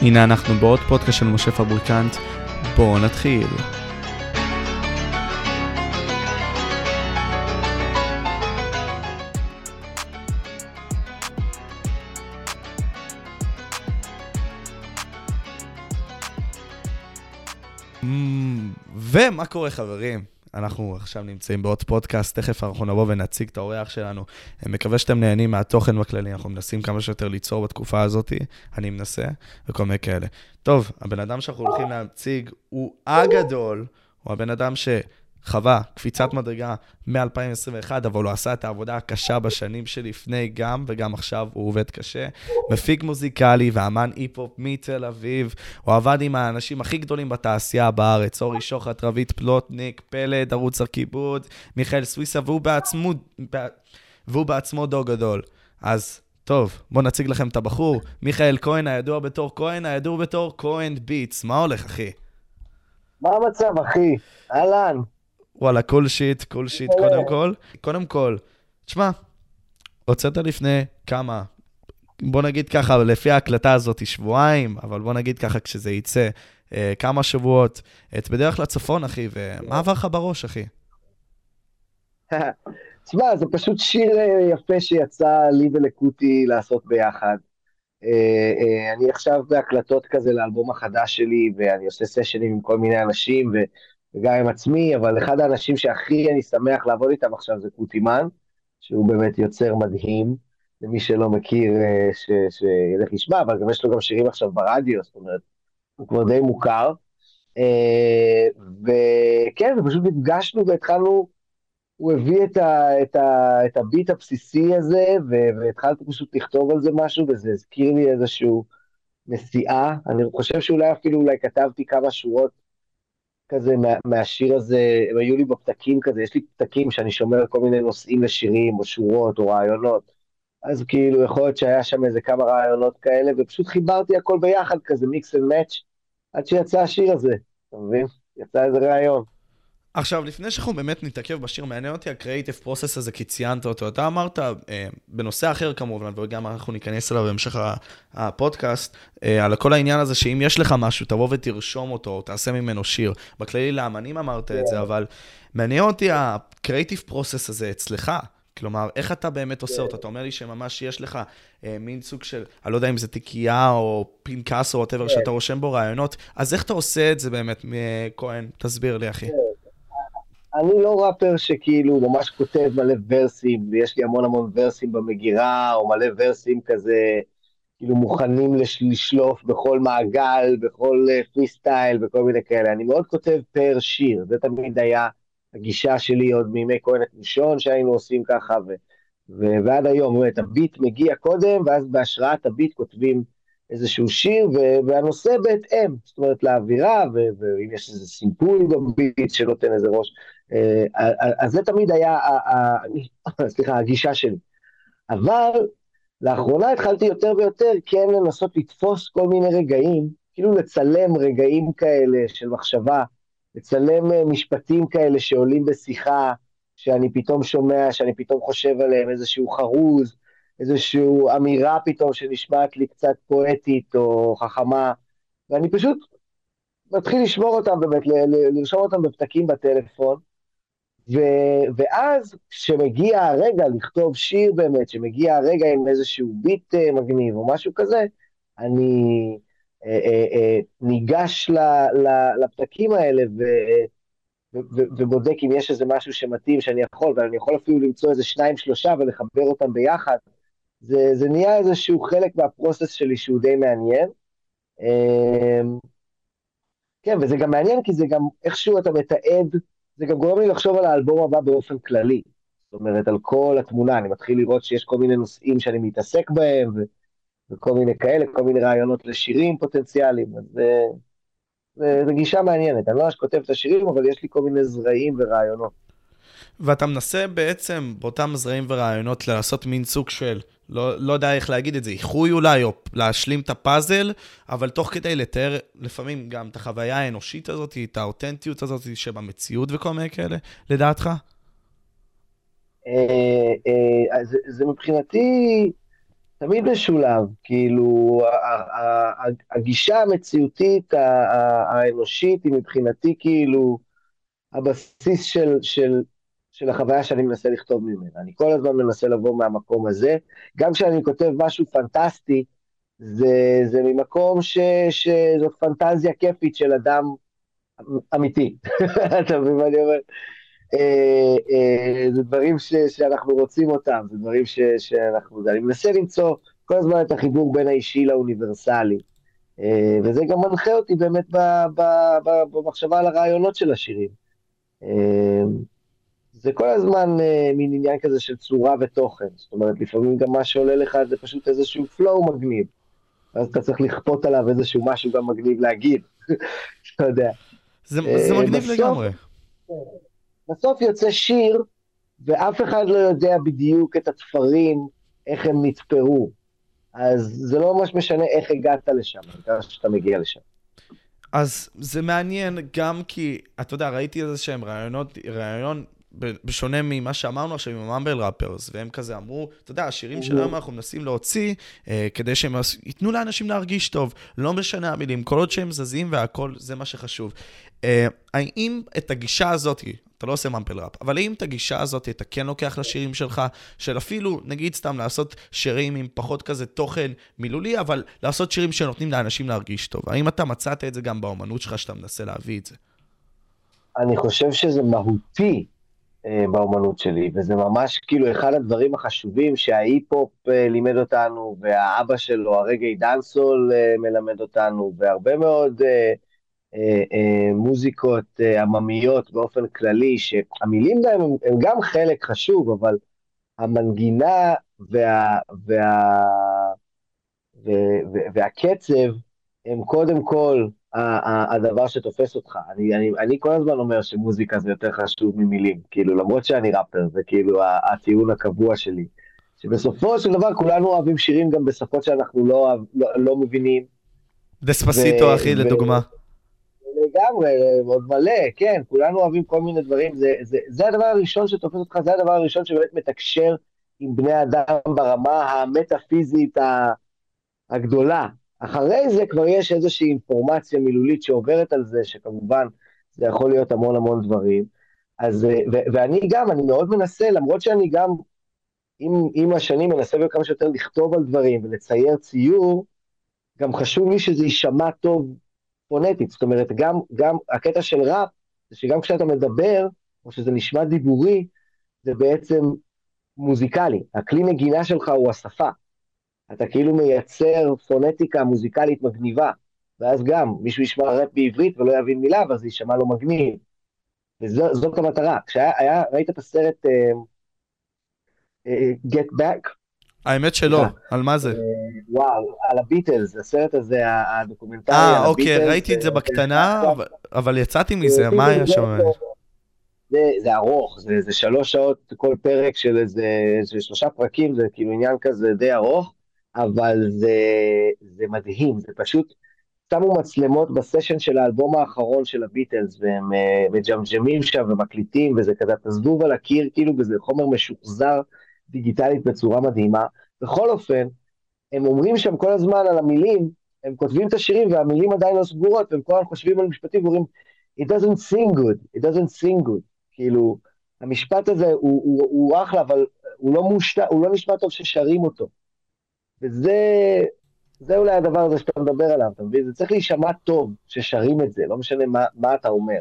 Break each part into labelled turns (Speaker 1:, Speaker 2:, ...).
Speaker 1: הנה אנחנו בעוד פודקאסט של משה פבריקנט, בואו נתחיל. ומה קורה חברים? אנחנו עכשיו נמצאים בעוד פודקאסט, תכף אנחנו נבוא ונציג את האורח שלנו. אני מקווה שאתם נהנים מהתוכן בכללי, אנחנו מנסים כמה שיותר ליצור בתקופה הזאת, אני מנסה, וכל מיני כאלה. טוב, הבן אדם שאנחנו הולכים להציג הוא הגדול, הוא הבן אדם ש... חווה קפיצת מדרגה מ-2021, אבל הוא עשה את העבודה הקשה בשנים שלפני גם, וגם עכשיו הוא עובד קשה. מפיק מוזיקלי ואמן היפ-הופ מתל אביב. הוא עבד עם האנשים הכי גדולים בתעשייה בארץ, אורי שוחט, רבית פלוטניק, פלד, ערוץ הכיבוד, מיכאל סוויסה, והוא בעצמו, והוא בעצמו דור גדול. אז טוב, בואו נציג לכם את הבחור. מיכאל כהן, הידוע בתור כהן, הידוע בתור כהן ביטס. מה הולך, אחי?
Speaker 2: מה המצב, אחי? אהלן.
Speaker 1: וואלה, cool shit, cool shit, קודם כל. קודם כל, תשמע, הוצאת לפני כמה, בוא נגיד ככה, לפי ההקלטה הזאת, שבועיים, אבל בוא נגיד ככה, כשזה יצא, אה, כמה שבועות, את בדרך לצפון, אחי, ומה עבר לך בראש, אחי?
Speaker 2: תשמע, זה פשוט שיר אה, יפה שיצא לי ולקוטי לעשות ביחד. אה, אה, אני עכשיו בהקלטות כזה לאלבום החדש שלי, ואני עושה סשנים עם כל מיני אנשים, ו... וגם עם עצמי, אבל אחד האנשים שהכי אני שמח לעבוד איתם עכשיו זה קוטימן, שהוא באמת יוצר מדהים, למי שלא מכיר, אה, ש, שילך לשמע, אבל גם יש לו גם שירים עכשיו ברדיו, זאת אומרת, הוא כבר די מוכר. אה, וכן, ופשוט נפגשנו והתחלנו, הוא הביא את, ה, את, ה, את הביט הבסיסי הזה, והתחלתי פשוט לכתוב על זה משהו, וזה הזכיר לי איזושהי נסיעה. אני חושב שאולי אפילו אולי כתבתי כמה שורות כזה מה, מהשיר הזה, הם היו לי בפתקים כזה, יש לי פתקים שאני שומר כל מיני נושאים לשירים, או שורות, או רעיונות. אז כאילו, יכול להיות שהיה שם איזה כמה רעיונות כאלה, ופשוט חיברתי הכל ביחד, כזה mix and match, עד שיצא השיר הזה, אתה מבין? יצא איזה רעיון.
Speaker 1: עכשיו, לפני שאנחנו באמת נתעכב בשיר, מעניין אותי הקריאיטיב פרוסס הזה, כי ציינת אותו. אתה אמרת, אה, בנושא אחר כמובן, וגם אנחנו ניכנס אליו בהמשך הפודקאסט, אה, על כל העניין הזה שאם יש לך משהו, תבוא ותרשום אותו, או תעשה ממנו שיר. בכללי לאמנים אמרת את זה, אבל מעניין אותי הקריאיטיב פרוסס הזה אצלך. כלומר, איך אתה באמת עושה אותה? אתה אומר לי שממש יש לך אה, מין סוג של, אני לא יודע אם זה תיקייה או פנקס או whatever, שאתה רושם בו רעיונות, אז איך אתה עושה את זה באמת, כהן? תסביר לי, אחי.
Speaker 2: אני לא ראפר שכאילו ממש כותב מלא verse־ים, ויש לי המון המון verse־ים במגירה, או מלא verse־ים כזה, כאילו מוכנים לש, לשלוף בכל מעגל, בכל free, uh, style, וכל מיני כאלה. אני מאוד כותב per שיר, זה תמיד היה הגישה שלי עוד מימי כהן את מושון, שהיינו עושים ככה, ו, ו, ועד היום, באמת, הביט מגיע קודם, ואז בהשראת הביט כותבים איזשהו שיר, והנושא בהתאם, זאת אומרת, לאווירה, ואם יש איזה סימפול בביט שנותן איזה ראש. אה, אז זה תמיד היה, סליחה, הגישה שלי. אבל לאחרונה התחלתי יותר ויותר כן לנסות לתפוס כל מיני רגעים, כאילו לצלם רגעים כאלה של מחשבה, לצלם אה, משפטים כאלה שעולים בשיחה, שאני פתאום שומע, שאני פתאום חושב עליהם, איזשהו חרוז, איזושהי אמירה פתאום שנשמעת לי קצת פואטית או חכמה, ואני פשוט מתחיל לשמור אותם באמת, לרשום אותם בפתקים בטלפון, ו, ואז כשמגיע הרגע לכתוב שיר באמת, שמגיע הרגע עם איזשהו ביט אה, מגניב או משהו כזה, אני אה, אה, אה, ניגש ל, ל, לפתקים האלה ו, ו, ו, ובודק אם יש איזה משהו שמתאים שאני יכול, ואני יכול אפילו למצוא איזה שניים שלושה ולחבר אותם ביחד. זה, זה נהיה איזשהו חלק מהפרוסס שלי שהוא די מעניין. אמ, כן, וזה גם מעניין כי זה גם איכשהו אתה מתעד, זה גם גורם לי לחשוב על האלבום הבא באופן כללי. זאת אומרת, על כל התמונה, אני מתחיל לראות שיש כל מיני נושאים שאני מתעסק בהם, ו, וכל מיני כאלה, כל מיני רעיונות לשירים פוטנציאליים, אז זה, זה, גישה מעניינת. אני לא ממש כותב את השירים, אבל יש לי כל מיני זרעים ורעיונות.
Speaker 1: ואתה מנסה בעצם באותם זרעים ורעיונות לעשות מין סוג של לא, לא יודע איך להגיד את זה, איחוי אולי, או להשלים את הפאזל, אבל תוך כדי לתאר לפעמים גם את החוויה האנושית הזאת, את האותנטיות הזאת שבמציאות וכל מיני כאלה, לדעתך?
Speaker 2: אה, אה, זה מבחינתי, תמיד משולב, כאילו, הגישה המציאותית האנושית היא מבחינתי כאילו הבסיס של, של, של החוויה שאני מנסה לכתוב ממנה. אני כל הזמן מנסה לבוא מהמקום הזה. גם כשאני כותב משהו פנטסטי, זה, זה ממקום ש, שזאת פנטזיה כיפית של אדם אמיתי. אתה מבין מה אני אומר? אה, אה, זה דברים ש, שאנחנו רוצים אותם, זה דברים ש, שאנחנו... אני מנסה למצוא כל הזמן את החיבור בין האישי לאוניברסלי. אה, וזה גם מנחה אותי באמת במחשבה על הרעיונות של השירים. זה כל הזמן מין עניין כזה של צורה ותוכן. זאת אומרת, לפעמים גם מה שעולה לך זה פשוט איזשהו פלואו מגניב. אז אתה צריך לכפות עליו איזשהו משהו גם מגניב להגיד, אתה יודע.
Speaker 1: זה, זה מגניב בסוף, לגמרי.
Speaker 2: בסוף יוצא שיר, ואף אחד לא יודע בדיוק את התפרים, איך הם נתפרו. אז זה לא ממש משנה איך הגעת לשם, העיקר שאתה מגיע לשם.
Speaker 1: אז זה מעניין גם כי, אתה יודע, ראיתי איזה שהם רעיונות, רעיון בשונה ממה שאמרנו עכשיו עם הממבל ראפרס, והם כזה אמרו, אתה יודע, השירים שלנו אנחנו מנסים להוציא אה, כדי שהם ייתנו לאנשים להרגיש טוב, לא משנה המילים, כל עוד שהם זזים והכל, זה מה שחשוב. אה, האם את הגישה הזאת, אתה לא עושה ממפל ראפ, אבל האם את הגישה הזאת אתה כן לוקח לשירים שלך, של אפילו, נגיד סתם, לעשות שירים עם פחות כזה תוכן מילולי, אבל לעשות שירים שנותנים לאנשים להרגיש טוב. האם אתה מצאת את זה גם באומנות שלך, שאתה מנסה להביא את זה?
Speaker 2: אני חושב שזה מהותי באומנות שלי, וזה ממש כאילו אחד הדברים החשובים שההיפ-הופ אה, לימד אותנו, והאבא שלו, הרגעי דאנסול, אה, מלמד אותנו, והרבה מאוד מוזיקות עממיות באופן כללי, שהמילים בהם הם, גם חלק חשוב, אבל המנגינה וה, וה, וה, וה, והקצב הם קודם כל הדבר שתופס אותך. אני, אני, אני כל הזמן אומר שמוזיקה זה יותר חשוב ממילים, כאילו, למרות שאני ראפר, זה כאילו הטיעון הקבוע שלי. שבסופו של דבר כולנו אוהבים שירים גם בשפות שאנחנו לא, לא, לא מבינים.
Speaker 1: דספסיטו, אחי, לדוגמה.
Speaker 2: לגמרי, עוד מלא, כן, כולנו אוהבים כל מיני דברים, זה, זה, זה הדבר הראשון שתופס אותך, זה הדבר הראשון שבאמת מתקשר עם בני אדם ברמה המטאפיזית הגדולה. אחרי זה כבר יש איזושהי אינפורמציה מילולית שעוברת על זה, שכמובן זה יכול להיות המון המון דברים. אז, ו- ואני גם, אני מאוד מנסה, למרות שאני גם עם, עם השנים מנסה כמה שיותר לכתוב על דברים ולצייר ציור, גם חשוב לי שזה יישמע טוב פונטית. זאת אומרת, גם, גם הקטע של ראפ, זה שגם כשאתה מדבר, או שזה נשמע דיבורי, זה בעצם מוזיקלי. הכלי נגינה שלך הוא השפה. אתה כאילו מייצר פונטיקה מוזיקלית מגניבה, ואז גם מישהו ישמע רפ בעברית ולא יבין מילה, אבל זה יישמע לו מגניב. וזאת המטרה. כשהיה, ראית את הסרט uh, uh, Get Back?
Speaker 1: האמת שלא, על מה זה?
Speaker 2: וואו, על הביטלס, הסרט הזה, הדוקומנטרי
Speaker 1: על הביטלס. אה, אוקיי, ראיתי את זה בקטנה, אבל יצאתי מזה, מה היה שם?
Speaker 2: זה, ארוך, זה, שלוש שעות כל פרק של איזה, של שלושה פרקים, זה כאילו עניין כזה די ארוך, אבל זה, זה מדהים, זה פשוט, שמו מצלמות בסשן של האלבום האחרון של הביטלס, והם uh, מג'מג'מים שם ומקליטים, וזה כזה, אתה זבוב על הקיר, כאילו, וזה חומר משוחזר דיגיטלית בצורה מדהימה. בכל אופן, הם אומרים שם כל הזמן על המילים, הם כותבים את השירים והמילים עדיין לא סגורות, והם כל הזמן חושבים על משפטים ואומרים, it doesn't sing good, it doesn't sing good. כאילו, המשפט הזה הוא, הוא, הוא אחלה, אבל הוא לא, מושת, הוא לא נשמע טוב ששרים אותו. וזה זה אולי הדבר הזה שאתה מדבר עליו, אתה מבין? זה צריך להישמע טוב ששרים את זה, לא משנה מה, מה אתה אומר.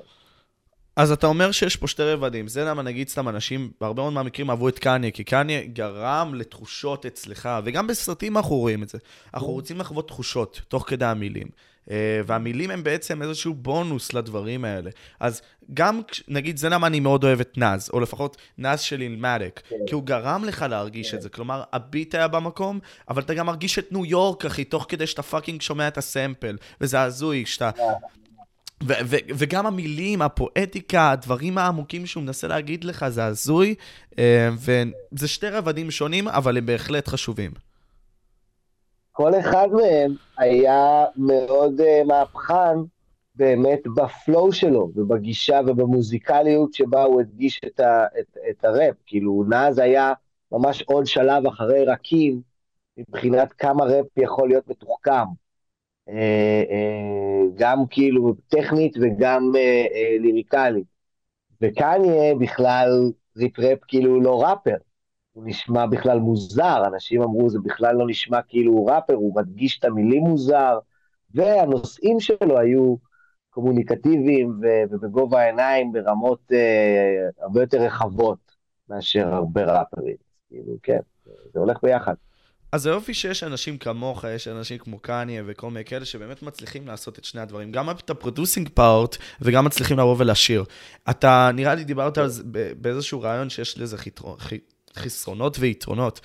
Speaker 1: אז אתה אומר שיש פה שתי רבדים, זה למה נגיד סתם אנשים, בהרבה מאוד מהמקרים אהבו את קניה, כי קניה גרם לתחושות אצלך, וגם בסרטים אנחנו רואים את זה. אנחנו רוצים לחוות תחושות תוך כדי המילים. אה, והמילים הם בעצם איזשהו בונוס לדברים האלה. אז גם, נגיד, זה למה אני מאוד אוהב את נאז, או לפחות נאז של Illmatic, כן. כי הוא גרם לך להרגיש את זה. כלומר, הביט היה במקום, אבל אתה גם מרגיש את ניו יורק, אחי, תוך כדי שאתה fucking שומע את ה sample, וזה הזוי, שאתה... ו- ו- וגם המילים, הפואטיקה, הדברים העמוקים שהוא מנסה להגיד לך, זה הזוי, אה, וזה שתי רבדים שונים, אבל הם בהחלט חשובים.
Speaker 2: כל אחד מהם היה מאוד uh, מהפכן באמת בפלואו שלו, ובגישה ובמוזיקליות שבה הוא הדגיש את, ה- את, את הראפ. כאילו, נאז היה ממש עוד שלב אחרי רקים, מבחינת כמה ראפ יכול להיות מתוחכם. אה, אה, גם כאילו טכנית וגם אה, ליריקלית. וקניה בכלל ריפ ראפ כאילו לא ראפר, הוא נשמע בכלל מוזר, אנשים אמרו זה בכלל לא נשמע כאילו הוא ראפר, הוא מדגיש את המילים מוזר, והנושאים שלו היו קומוניקטיביים ובגובה העיניים ברמות אה, הרבה יותר רחבות מאשר הרבה ראפרים, כאילו כן, זה הולך ביחד.
Speaker 1: אז היופי שיש אנשים כמוך, יש אנשים כמו קניה וכל מיני כאלה שבאמת מצליחים לעשות את שני הדברים, גם את ה producing part וגם מצליחים לבוא ולשיר. אתה, נראה לי דיברת על זה באיזשהו ראיון שיש לזה חסרונות ויתרונות.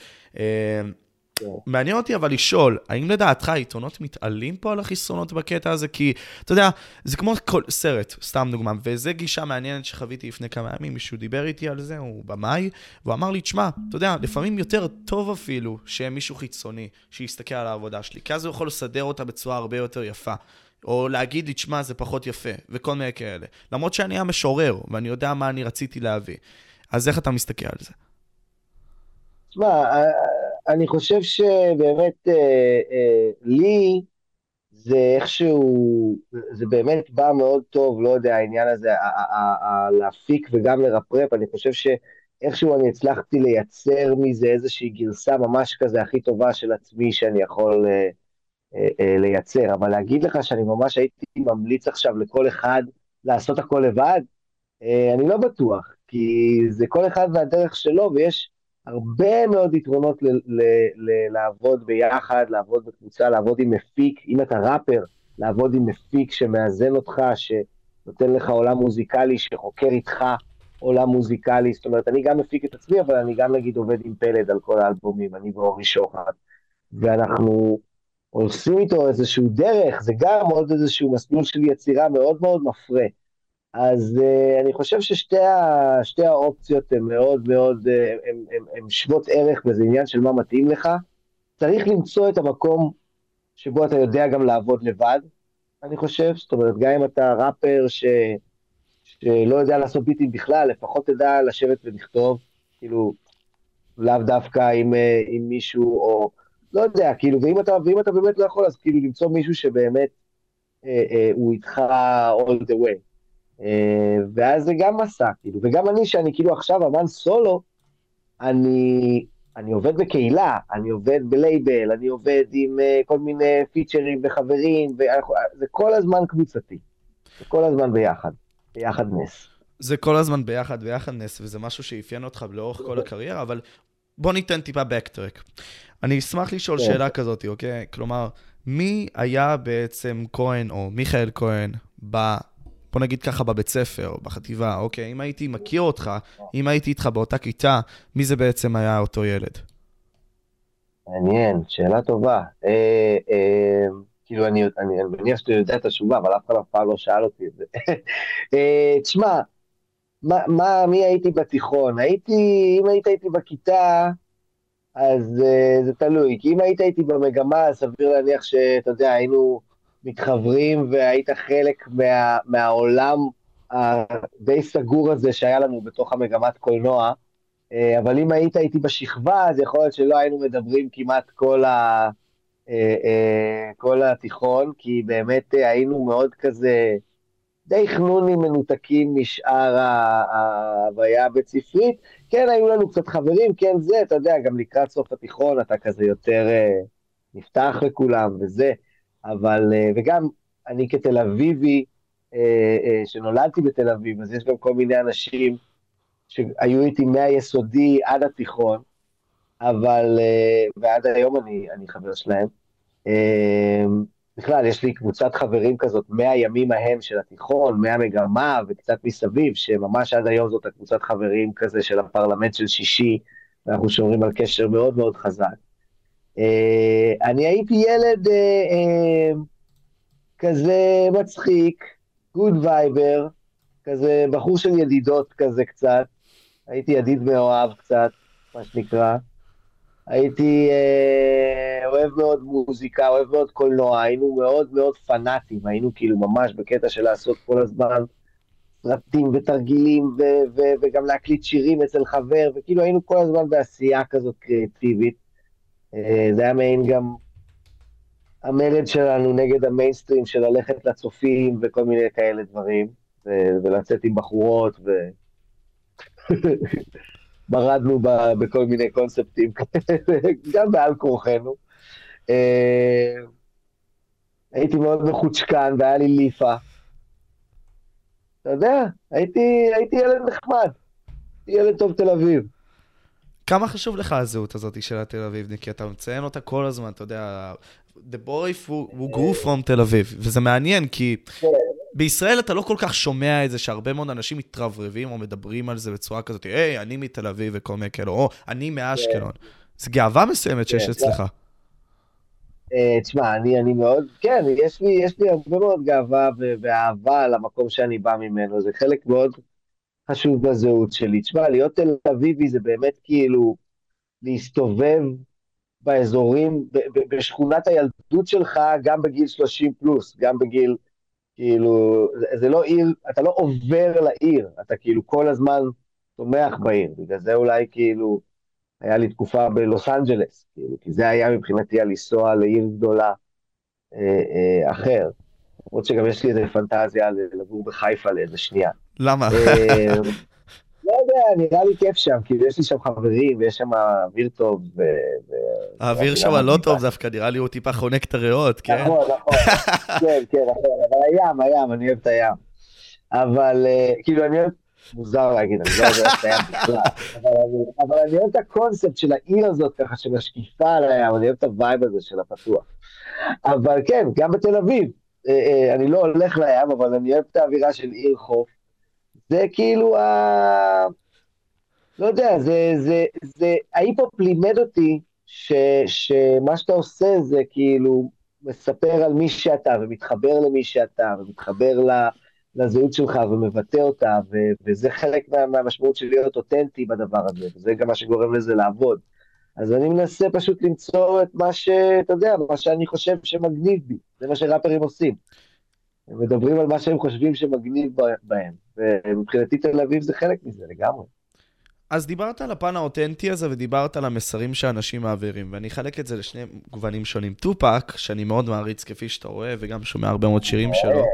Speaker 1: אה, מעניין אותי אבל לשאול, האם לדעתך היתרונות מתעלים פה על החסרונות בקטע הזה? כי, אתה יודע, זה כמו כל סרט, סתם דוגמה, וזו גישה מעניינת שחוויתי לפני כמה ימים, מישהו דיבר איתי על זה, הוא במאי, והוא אמר לי, תשמע, אתה יודע, לפעמים יותר טוב אפילו שיהיה מישהו חיצוני שיסתכל על העבודה שלי, כי אז הוא יכול לסדר אותה בצורה הרבה יותר יפה. או להגיד לי, תשמע, זה פחות יפה, וכל מיני כאלה. למרות שאני המשורר, ואני יודע מה אני רציתי להביא. אז איך אתה מסתכל על זה?
Speaker 2: תשמע, אני חושב שבאמת אה, אה, לי זה איכשהו, זה באמת בא מאוד טוב, לא יודע, העניין הזה, להפיק וגם לרפרפ, אני חושב שאיכשהו אני הצלחתי לייצר מזה איזושהי גרסה ממש כזה הכי טובה של עצמי שאני יכול אה, לייצר, אבל להגיד לך שאני ממש הייתי ממליץ עכשיו לכל אחד לעשות הכל לבד, אני לא בטוח, כי זה כל אחד והדרך שלו, ויש... הרבה מאוד יתרונות ל- ל- ל- לעבוד ביחד, לעבוד בקבוצה, לעבוד עם מפיק, אם אתה ראפר, לעבוד עם מפיק שמאזן אותך, שנותן לך עולם מוזיקלי, שחוקר איתך עולם מוזיקלי, זאת אומרת, אני גם מפיק את עצמי, אבל אני גם נגיד עובד עם פלד על כל האלבומים, אני ואורי שוחד, ואנחנו עושים איתו איזשהו דרך, זה גם עוד איזשהו מסלול של יצירה מאוד מאוד מפרה. אז uh, אני חושב ששתי ה, האופציות הן מאוד מאוד, הן שוות ערך, וזה עניין של מה מתאים לך. צריך למצוא את המקום שבו אתה יודע גם לעבוד לבד, אני חושב. זאת אומרת, גם אם אתה ראפר ש, שלא יודע לעשות ביטים בכלל, לפחות תדע לשבת ולכתוב, כאילו, לאו דווקא עם, אה, עם מישהו, או לא יודע, כאילו, ואם אתה, ואם אתה באמת לא יכול, אז כאילו למצוא מישהו שבאמת אה, אה, הוא איתך all the way. אה, ואז זה גם מסע, כאילו, וגם אני, שאני כאילו עכשיו אמן סולו, אני, אני עובד בקהילה, אני עובד בלייבל, אני עובד עם uh, כל מיני פיצ'רים וחברים, וזה כל הזמן קבוצתי, זה כל הזמן ביחד, ביחד נס.
Speaker 1: זה כל הזמן ביחד, ביחד נס, וזה משהו שאפיין אותך לאורך כל הקריירה, אבל בוא ניתן טיפה בקטרק. אני אשמח לשאול כן. שאלה כזאת, אוקיי? כלומר, מי היה בעצם כהן, או מיכאל כהן, ב... בוא נגיד ככה בבית ספר, בחטיבה, אוקיי, אם הייתי מכיר אותך, אם הייתי איתך באותה כיתה, מי זה בעצם היה אותו ילד?
Speaker 2: מעניין, שאלה טובה. אה, אה, כאילו, אני, מניח שאתה יודע את התשובה, אבל אף אחד אף פעם לא שאל אותי את זה. אה, תשמע, מה, מי הייתי בתיכון? הייתי, אם היית איתי בכיתה, אז זה תלוי, כי אם היית איתי במגמה, סביר להניח שאתה יודע, היינו מתחברים והיית חלק מה, מהעולם הדי סגור הזה שהיה לנו בתוך המגמת קולנוע, אה, אבל אם היית איתי בשכבה, אז יכול להיות שלא היינו מדברים כמעט כל, ה, אה, אה, כל התיכון, כי באמת היינו מאוד כזה די חנונים מנותקים משאר ההוויה הבית ספרית. כן, היו לנו קצת חברים, כן זה, אתה יודע, גם לקראת סוף התיכון אתה כזה יותר נפתח לכולם וזה. אבל, אה, וגם אני כתל אביבי, אה, אה, שנולדתי בתל אביב, אז יש גם כל מיני אנשים שהיו איתי מהיסודי עד התיכון, אבל, ועד היום אני, אני חבר שלהם. בכלל, יש לי קבוצת חברים כזאת מהימים ההם של התיכון, מהמגמה וקצת מסביב, שממש עד היום זאת הקבוצת חברים כזה של הפרלמנט של שישי, ואנחנו שומרים על קשר מאוד מאוד חזק. אה, אני הייתי ילד אה, אה, כזה מצחיק, good viber, כזה בחור של ידידות כזה קצת, הייתי ידיד מאוהב קצת, מה שנקרא. הייתי אה, אוהב מאוד מוזיקה, אוהב מאוד קולנוע, היינו מאוד מאוד פנאטים, היינו כאילו ממש בקטע של לעשות כל הזמן סרטים ותרגילים, ו- ו- וגם להקליט שירים אצל חבר, וכאילו היינו כל הזמן בעשייה כזאת קריאטיבית. זה היה מעין גם המרד שלנו נגד המיינסטרים של ללכת לצופים וכל מיני כאלה דברים, ולצאת עם בחורות, ו... מרדנו בכל מיני קונספטים גם בעל כורחנו. אה, הייתי מאוד מחוצ'קן והיה לי ליפה. אתה יודע, הייתי, הייתי ילד נחמד, ילד טוב תל אביב.
Speaker 1: כמה חשוב לך הזהות הזאת של התל אביב, כי אתה מציין אותה כל הזמן, אתה יודע, The boy who grew from תל אביב, וזה מעניין, כי. בישראל אתה לא כל כך שומע את זה שהרבה מאוד אנשים מתרברבים או מדברים על זה בצורה כזאת, היי, אני מתל אביב וכל מיני כאלה, או אני מאשקלון. זו גאווה מסוימת שיש כן, אצלך.
Speaker 2: אה, תשמע, אני, אני מאוד, כן, יש לי, יש לי הרבה מאוד גאווה ואהבה למקום שאני בא ממנו, זה חלק מאוד חשוב בזהות שלי. תשמע, להיות תל אביבי זה באמת כאילו להסתובב באזורים, בשכונת הילדות שלך, גם בגיל 30 פלוס, גם בגיל כאילו, זה, זה לא עיר, אתה לא עובר לעיר, אתה כאילו כל הזמן צומח בעיר, בגלל זה אולי כאילו, היה לי תקופה בלוס אנג'לס, כאילו, כי זה היה מבחינתי הלנסוע לעיר גדולה אה, אה, אחר. למרות שגם יש לי איזה פנטזיה לגור בחיפה לאיזה שנייה.
Speaker 1: למה? אה,
Speaker 2: לא יודע, נראה לי כיף שם, כאילו יש לי שם חברים ויש שם אוויר טוב.
Speaker 1: האוויר שם לא טוב דווקא, נראה לי הוא טיפה חונק את הריאות, כן?
Speaker 2: נכון, נכון, כן, כן, נכון, אבל הים, הים, אני אוהב את הים. אבל אה, כאילו אני אוהב, מוזר להגיד, אני לא אוהב את הים בכלל, אבל אני אוהב את הקונספט של העיר הזאת ככה שמשקיפה על הים, אני אוהב את ה vibe הזה של הפתוח. אבל כן, גם בתל אביב, אני לא הולך לים, אבל אני אוהב את האווירה של עיר חוף. זה כאילו ה... לא יודע, זה, זה, זה, ההיפ-הופ לימד אותי ש, שמה שאתה עושה זה כאילו מספר על מי שאתה ומתחבר למי שאתה ומתחבר לזהות שלך ומבטא אותה, ו, וזה חלק מה, מהמשמעות של להיות אותנטי בדבר הזה, וזה גם מה שגורם לזה לעבוד. אז אני מנסה פשוט למצוא את מה שאתה יודע, מה שאני חושב שמגניב בי, זה מה שראפרים עושים. הם מדברים על מה שהם חושבים שמגניב בהם, ומבחינתי תל אביב זה חלק מזה לגמרי.
Speaker 1: אז דיברת על הפן האותנטי הזה ודיברת על המסרים שאנשים מעבירים, ואני אחלק את זה לשני גוונים שונים. טופק, שאני מאוד מעריץ כפי שאתה רואה, וגם שומע הרבה מאוד שירים שלו, uh,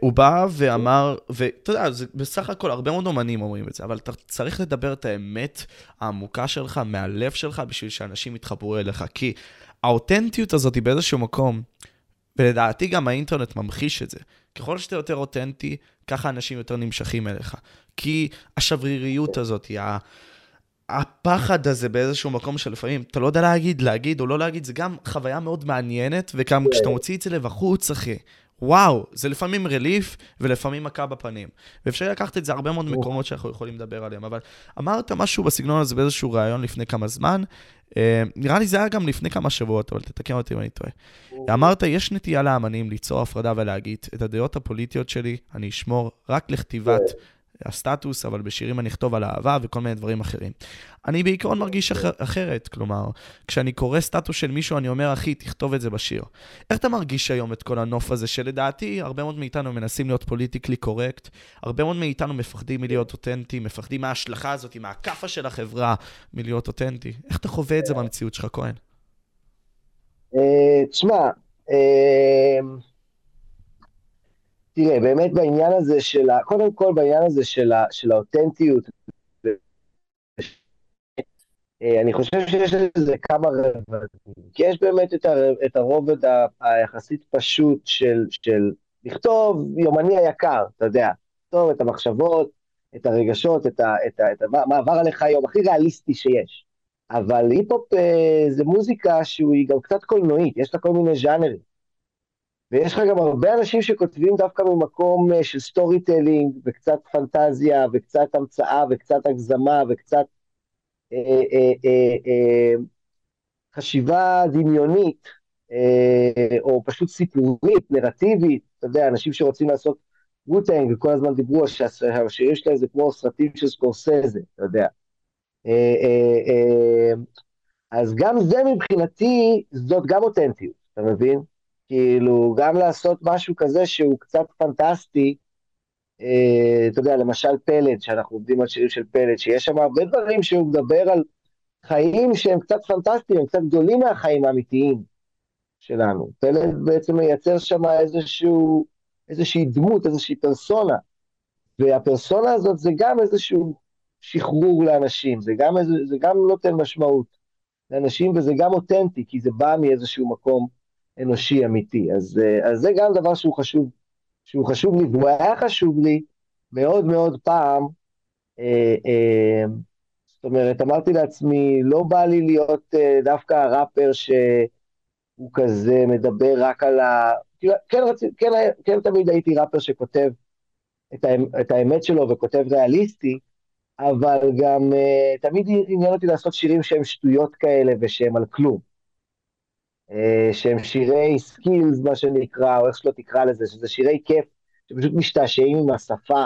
Speaker 1: הוא בא ואמר, ואתה יודע, זה בסך הכל הרבה מאוד אומנים אומרים את זה, אבל אתה צריך לדבר את האמת העמוקה שלך, מהלב שלך, בשביל שאנשים יתחברו אליך. כי האותנטיות הזאת היא באיזשהו מקום, ולדעתי גם האינטרנט ממחיש את זה. ככל שאתה יותר אותנטי, ככה אנשים יותר נמשכים אליך. כי השבריריות הזאת, ה... הפחד הזה באיזשהו מקום שלפעמים אתה לא יודע להגיד, להגיד או לא להגיד, זה גם חוויה מאוד מעניינת, וגם כשאתה מוציא את זה לבחוץ, אחי, וואו, זה לפעמים רליף ולפעמים מכה בפנים. ואפשר לקחת את זה הרבה מאוד מקומות שאנחנו יכולים לדבר עליהם, אבל אמרת משהו בסגנון הזה באיזשהו ראיון לפני כמה זמן, אה, נראה לי זה היה גם לפני כמה שבועות, אבל תתקן אותי אם אני טועה. אמרת, יש נטייה לאמנים ליצור הפרדה ולהגיד, את הדעות הפוליטיות שלי אני אשמור רק לכתיבת הסטטוס, אבל בשירים אני אכתוב על אהבה וכל מיני דברים אחרים. אני בעיקרון מרגיש אחר, אחרת, כלומר, כשאני קורא סטטוס של מישהו, אני אומר, אחי, תכתוב את זה בשיר. איך אתה מרגיש היום את כל הנוף הזה, שלדעתי, הרבה מאוד מאיתנו מנסים להיות politically correct, הרבה מאוד מאיתנו מפחדים מלהיות אותנטי, מפחדים מההשלכה הזאת, מהכאפה של החברה מלהיות אותנטי. איך אתה חווה את זה במציאות שלך, כהן?
Speaker 2: אה, תשמע, אה, תראה, באמת בעניין הזה של ה... קודם כל בעניין הזה של, ה... של האותנטיות, אה, אני חושב שיש לזה כמה רבדים. כי יש באמת את, הר... את הרובד ה... היחסית פשוט של, של לכתוב יומני היקר, אתה יודע, לכתוב את המחשבות, את הרגשות, את, ה... את, ה... את ה... מה עבר עליך היום, הכי ריאליסטי שיש. אבל היפ-הופ אה, זה מוזיקה שהיא גם קצת קולנועית, יש לה כל מיני ז'אנרים. ויש לך גם הרבה אנשים שכותבים דווקא ממקום אה, של storytelling, וקצת פנטזיה, וקצת המצאה, וקצת הגזמה, וקצת אה, אה, אה, אה, חשיבה דמיונית, אה, או פשוט סיפורית, נרטיבית, אתה יודע, אנשים שרוצים לעשות ווטנג, וכל הזמן דיברו שהשירים שלהם זה כמו סרטים של סקורסזה, אתה יודע. אה, אה, אה, אז גם זה מבחינתי, זאת גם אותנטיות, אתה מבין? כאילו, גם לעשות משהו כזה שהוא קצת פנטסטי, אה, אתה יודע, למשל פלד, שאנחנו עובדים על שירים של פלד, שיש שם הרבה דברים שהוא מדבר על חיים שהם קצת פנטסטיים, הם קצת גדולים מהחיים האמיתיים שלנו. פלד בעצם מייצר שם איזושהי דמות, איזושהי פרסונה, והפרסונה הזאת זה גם איזשהו שחרור לאנשים, זה גם, איזה, זה גם נותן משמעות לאנשים וזה גם אותנטי, כי זה בא מאיזשהו מקום אנושי אמיתי. אז, אז זה גם דבר שהוא חשוב, שהוא חשוב לי, והוא היה חשוב לי מאוד מאוד פעם, אה, אה, זאת אומרת, אמרתי לעצמי, לא בא לי להיות אה, דווקא הראפר שהוא כזה מדבר רק על ה... כאילו, כן, רצי, כן, כן תמיד הייתי ראפר שכותב את, האמת, את האמת שלו וכותב ריאליסטי, אבל גם uh, תמיד עניין אותי לעשות שירים שהם שטויות כאלה ושהם על כלום. Uh, שהם שירי skills, מה שנקרא, או איך שלא תקרא לזה, שזה שירי כיף, שפשוט משתעשעים עם השפה,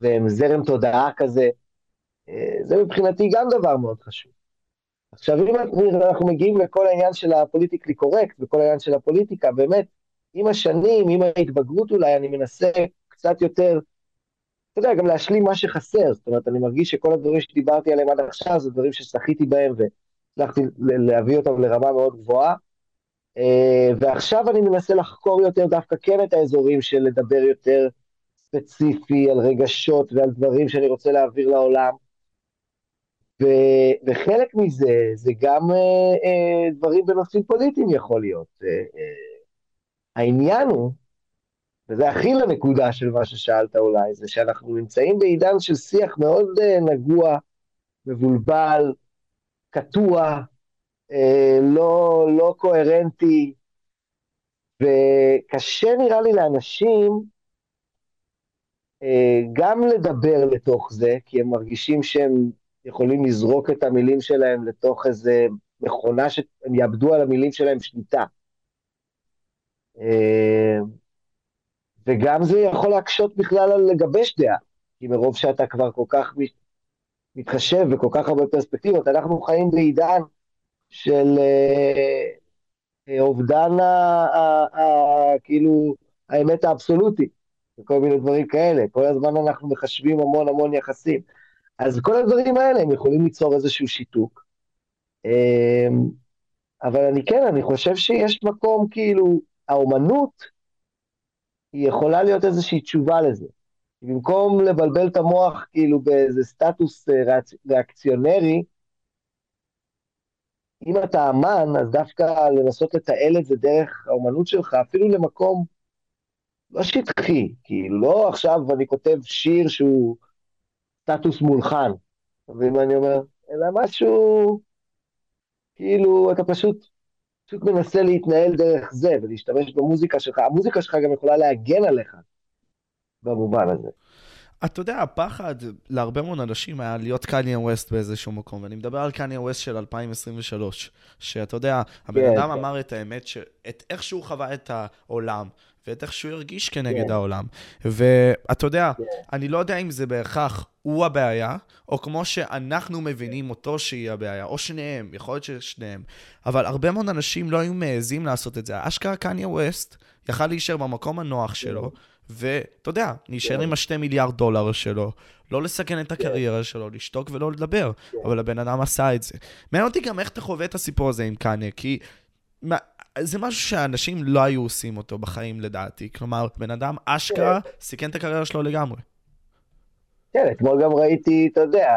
Speaker 2: והם זרם תודעה כזה. Uh, זה מבחינתי גם דבר מאוד חשוב. עכשיו, אם אנחנו מגיעים לכל העניין של הפוליטיקלי קורקט, וכל העניין של הפוליטיקה, באמת, עם השנים, עם ההתבגרות אולי, אני מנסה קצת יותר אתה יודע, גם להשלים מה שחסר, זאת אומרת, אני מרגיש שכל הדברים שדיברתי עליהם עד עכשיו, זה דברים ששחיתי בהם והצלחתי להביא אותם לרמה מאוד גבוהה. אה, ועכשיו אני מנסה לחקור יותר דווקא כן את האזורים של לדבר יותר ספציפי על רגשות ועל דברים שאני רוצה להעביר לעולם. ו, וחלק מזה זה גם אה, אה, דברים בנושאים פוליטיים יכול להיות. אה, אה, העניין הוא וזה הכי לנקודה של מה ששאלת אולי, זה שאנחנו נמצאים בעידן של שיח מאוד uh, נגוע, מבולבל, קטוע, לא, לא קוהרנטי, וקשה נראה לי לאנשים uh, גם לדבר לתוך זה, כי הם מרגישים שהם יכולים לזרוק את המילים שלהם לתוך איזה מכונה שהם יאבדו על המילים שלהם שליטה. Uh, וגם זה יכול להקשות בכלל על לגבש דעה, כי מרוב שאתה כבר כל כך מתחשב וכל כך הרבה פרספקטיבות, אנחנו חיים בעידן של אה, אה, אובדן ה, כאילו האמת האבסולוטית, וכל מיני דברים כאלה, כל הזמן אנחנו מחשבים המון המון יחסים. אז כל הדברים האלה הם יכולים ליצור איזשהו שיתוק. אה, אבל אני כן, אני חושב שיש מקום, כאילו, האומנות, היא יכולה להיות איזושהי תשובה לזה. במקום לבלבל את המוח כאילו באיזה סטטוס אה, ריאקציונרי, אם אתה אמן, אז דווקא לנסות לתעל את זה דרך האומנות שלך, אפילו למקום לא שטחי, כאילו לא עכשיו אני כותב שיר שהוא סטטוס מולחן, ואם אני אומר? אלא משהו, כאילו, אתה פשוט פשוט מנסה להתנהל דרך זה ולהשתמש במוזיקה שלך. המוזיקה שלך גם יכולה להגן עליך במובן הזה.
Speaker 1: אתה יודע, הפחד להרבה מאוד אנשים היה להיות קניה ווסט באיזשהו מקום, ואני מדבר על קניה ווסט של 2023, שאתה יודע, הבן כן, אדם כן. אמר את האמת, ש... את איך שהוא חווה את העולם, ואת איך שהוא הרגיש כנגד כן. העולם. ואתה יודע. אני לא יודע אם זה בהכרח הוא הבעיה, או כמו שאנחנו מבינים אותו שהיא הבעיה, או שניהם, יכול להיות ששניהם. אבל הרבה מאוד אנשים לא היו מעזים לעשות את זה. אשכרה קניה ווסט יכל להישאר במקום הנוח שלו, ואתה יודע, להישאר עם השתי מיליארד דולר שלו, לא לסכן את הקריירה שלו, לשתוק ולא לדבר, אבל הבן אדם עשה את זה. מעניין אותי גם איך אתה חווה את הסיפור הזה עם קניה, כי זה משהו שאנשים לא היו עושים אותו בחיים לדעתי. כלומר, בן אדם אשכרה סיכן את הקריירה שלו לגמרי.
Speaker 2: כן, אתמול גם ראיתי, אתה יודע,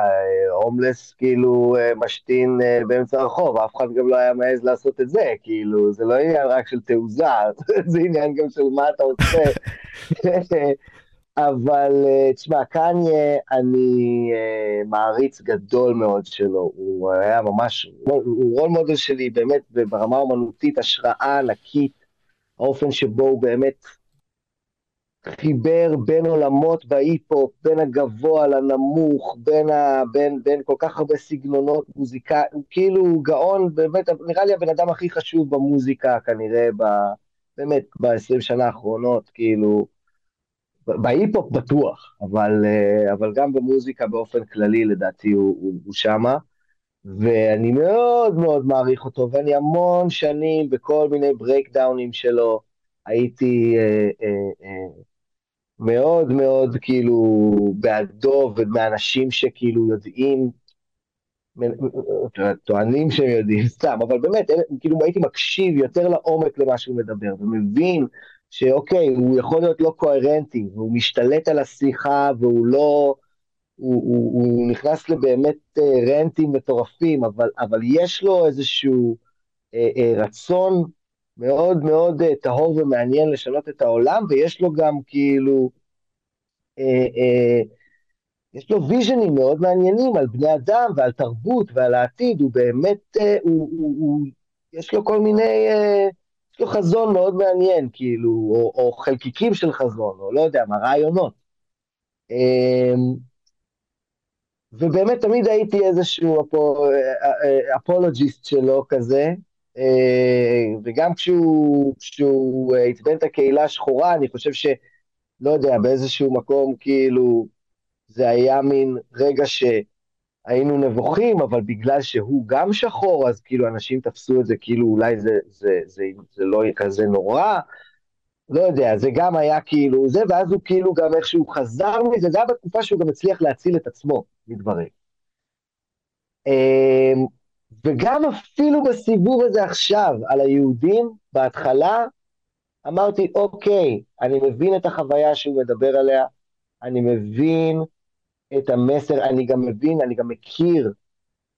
Speaker 2: הומלס כאילו אה, משתין אה, באמצע הרחוב, אף אחד גם לא היה מעז לעשות את זה, כאילו, זה לא עניין רק של תעוזה, זה עניין גם של מה אתה עושה. אבל אה, תשמע, קניה, אני מעריץ גדול מאוד שלו, הוא היה ממש, הוא רול מודל שלי באמת ברמה האומנותית, השראה ענקית, האופן שבו הוא באמת חיבר בין עולמות בהיפ-הופ, בין הגבוה לנמוך, בין, ה, בין, בין כל כך הרבה סגנונות מוזיקה, הוא כאילו גאון, באמת, נראה לי הבן אדם הכי חשוב במוזיקה כנראה, ב, באמת, ב-20 שנה האחרונות, כאילו, בהיפ-הופ בטוח, אבל, אה, אבל גם במוזיקה באופן כללי לדעתי הוא, הוא, הוא שמה. ואני מאוד מאוד מעריך אותו, ואני המון שנים בכל מיני ברייקדאונים שלו הייתי אה, אה, אה, מאוד מאוד כאילו בעדו ומאנשים שכאילו יודעים טוענים שהם יודעים, סתם, אבל באמת, כאילו הייתי מקשיב יותר לעומק למה שהוא מדבר, ומבין שאוקיי, הוא יכול להיות לא קוהרנטי, והוא משתלט על השיחה, והוא לא... הוא, הוא, הוא נכנס לבאמת אה, רנטים מטורפים, אבל, אבל יש לו איזשהו אה, אה, רצון מאוד מאוד אה, טהור ומעניין לשנות את העולם, ויש לו גם כאילו, אה, אה, יש לו ויז'נים מאוד מעניינים על בני אדם ועל תרבות ועל העתיד, הוא באמת, אה, הוא, הוא, הוא, יש לו כל מיני, אה, יש לו חזון מאוד מעניין, כאילו, או, או חלקיקים של חזון, או לא יודע מה, רעיונות. אה, ובאמת תמיד הייתי איזשהו אפולוגיסט שלו כזה, וגם כשהוא, כשהוא עצבן את הקהילה השחורה, אני חושב ש... לא יודע, באיזשהו מקום כאילו זה היה מין רגע שהיינו נבוכים, אבל בגלל שהוא גם שחור, אז כאילו אנשים תפסו את זה כאילו אולי זה, זה, זה, זה, לא יהיה כזה נורא. לא יודע, זה גם היה כאילו זה, ואז הוא כאילו גם איכשהו חזר מזה, זה היה בתקופה שהוא גם הצליח להציל את עצמו מדברים. וגם אפילו בסיבוב הזה עכשיו, על היהודים, בהתחלה, אמרתי, אוקיי, אני מבין את החוויה שהוא מדבר עליה, אני מבין את המסר, אני גם מבין, אני גם מכיר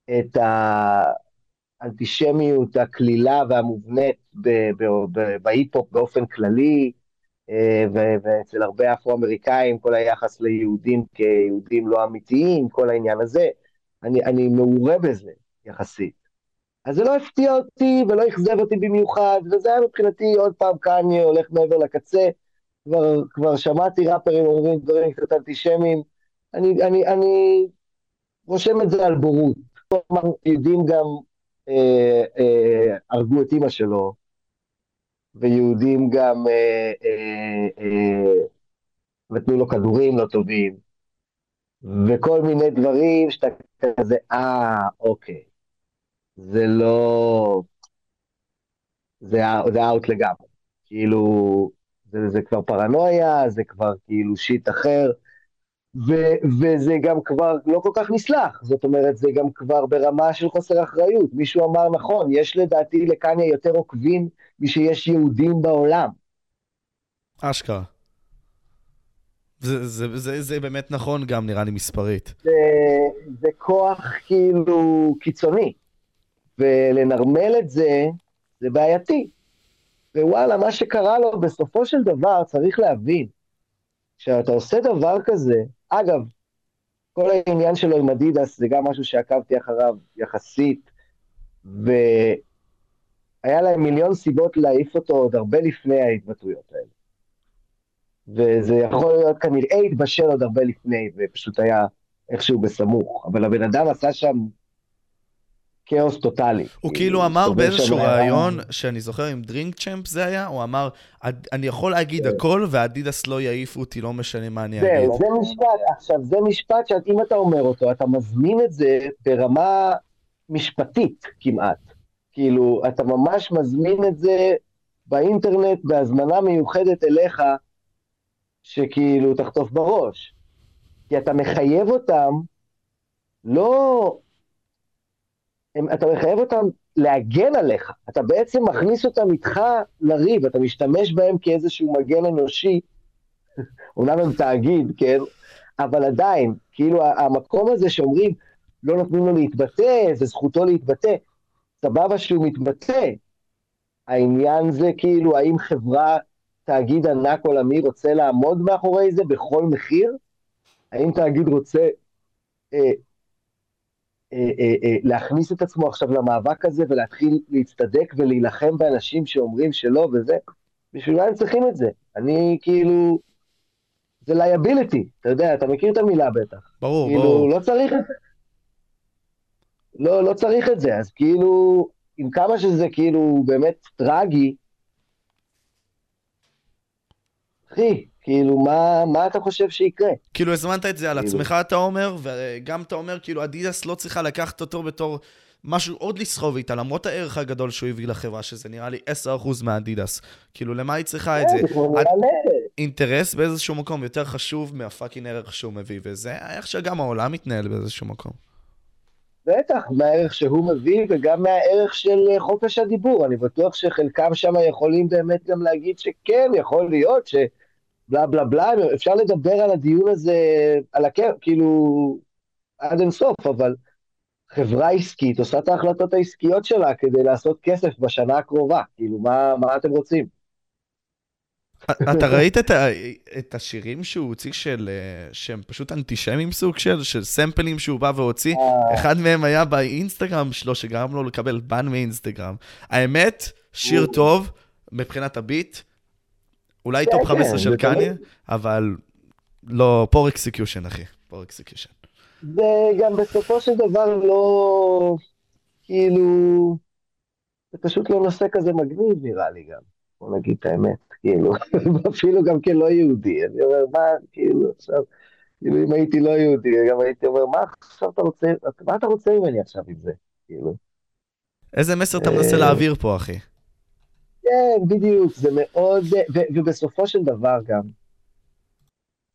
Speaker 2: את האנטישמיות הקלילה והמובנית בהיפ-הופ באופן כללי, אה, ואצל הרבה אפרו-אמריקאים, כל היחס ליהודים כיהודים לא אמיתיים, כל העניין הזה, אני, אני מעורה בזה יחסית. אז זה לא הפתיע אותי ולא אכזב אותי במיוחד, וזה היה מבחינתי עוד פעם קניה הולך מעבר לקצה, כבר, כבר שמעתי ראפרים אומרים דברים קצת אנטישמיים, אני, אני, אני רושם את זה על בורות. יהודים גם אה, אה, הרגו את אימא שלו, ויהודים גם אה, אה, אה, נתנו לו כדורים לא טובים, וכל מיני דברים שאתה כזה, אה, אוקיי. זה לא... זה, זה אאוט לגמרי. כאילו, זה, זה כבר פרנויה, זה כבר כאילו שיט אחר, ו, וזה גם כבר לא כל כך נסלח, זאת אומרת, זה גם כבר ברמה של חוסר אחריות. מישהו אמר נכון, יש לדעתי לקניה יותר עוקבים משיש יהודים בעולם.
Speaker 1: אשכרה. זה, זה, זה, זה באמת נכון גם, נראה לי, מספרית.
Speaker 2: זה, זה כוח כאילו קיצוני. ולנרמל את זה, זה בעייתי. ווואלה, מה שקרה לו בסופו של דבר, צריך להבין, כשאתה עושה דבר כזה, אגב, כל העניין שלו עם אדידס זה גם משהו שעקבתי אחריו יחסית, והיה להם מיליון סיבות להעיף אותו עוד הרבה לפני ההתבטאויות האלה. וזה יכול להיות כנראה התבשל עוד הרבה לפני, ופשוט היה איכשהו בסמוך, אבל הבן אדם עשה שם כאוס טוטאלי.
Speaker 1: הוא כאילו אמר באיזשהו ראיון, שאני זוכר עם דרינק צ'מפ זה היה, הוא אמר, אני יכול להגיד כן. הכל ואדידס לא יעיפו אותי, לא משנה מה אני אגיד.
Speaker 2: זה משפט, עכשיו זה משפט שאם אתה אומר אותו, אתה מזמין את זה ברמה משפטית כמעט. כאילו, אתה ממש מזמין את זה באינטרנט בהזמנה מיוחדת אליך, שכאילו תחטוף בראש. כי אתה מחייב אותם לא הם, אתה מחייב אותם להגן עליך, אתה בעצם מכניס אותם איתך לריב, אתה משתמש בהם כאיזשהו מגן אנושי, אומנם הם תאגיד, כן, אבל עדיין, כאילו המקום הזה שאומרים, לא נותנים לו להתבטא, זה זכותו להתבטא, סבבה שהוא מתבטא. העניין זה כאילו, האם חברה, תאגיד ענק עולמי רוצה לעמוד מאחורי זה בכל מחיר? האם תאגיד רוצה אה, להכניס את עצמו עכשיו למאבק הזה ולהתחיל להצטדק ולהילחם באנשים שאומרים שלא וזה, בשביל מה הם צריכים את זה? אני כאילו, זה liability, אתה יודע, אתה מכיר את המילה בטח.
Speaker 1: ברור,
Speaker 2: כאילו,
Speaker 1: ברור.
Speaker 2: לא צריך את זה. לא, לא צריך את זה, אז כאילו, עם כמה שזה כאילו באמת טרגי, אחי, כאילו, מה, מה אתה חושב שיקרה?
Speaker 1: כאילו, הזמנת את זה על כאילו. עצמך, אתה אומר, וגם אתה אומר, כאילו, אדידס לא צריכה לקחת אותו בתור משהו עוד לסחוב איתה, למרות הערך הגדול שהוא הביא לחברה, שזה נראה לי 10% מאדידס. כאילו, למה היא צריכה את
Speaker 2: כן,
Speaker 1: זה? אינטרס באיזשהו מקום יותר חשוב מהפאקינג ערך שהוא מביא, וזה איך שגם העולם מתנהל באיזשהו מקום.
Speaker 2: בטח, מהערך שהוא מביא וגם מהערך של אה, חופש הדיבור. אני בטוח שחלקם שם יכולים באמת גם להגיד שכן, יכול להיות שבלה בלה בלה, אפשר לדבר על הדיון הזה, על הכיף, כאילו, עד אינסוף, אבל חברה עסקית עושה את ההחלטות העסקיות שלה כדי לעשות כסף בשנה הקרובה. כאילו, מה, מה אתם רוצים?
Speaker 1: אתה ראית את, ה, את השירים שהוא הוציא של, שהם פשוט אנטישמים סוג של, של sample־ים שהוא בא והוציא? אה. אחד מהם היה באינסטגרם שלו, שגרם לו לקבל ban מאינסטגרם. האמת, שיר טוב מבחינת הביט, אולי top 15 כן, של קניה, אבל לא, poor execution, אחי, poor execution.
Speaker 2: זה גם בסופו של דבר לא, כאילו, זה פשוט לא נושא כזה מגניב נראה לי גם, בוא נגיד את האמת. כאילו, אפילו גם כלא יהודי, אני אומר, מה, כאילו, עכשיו, כאילו, אם הייתי לא יהודי, גם הייתי אומר, מה עכשיו אתה רוצה, מה אתה רוצה ממני עכשיו עם זה, כאילו.
Speaker 1: איזה מסר אתה מנסה אה, להעביר פה, אחי?
Speaker 2: כן, בדיוק, זה מאוד, ובסופו של דבר גם,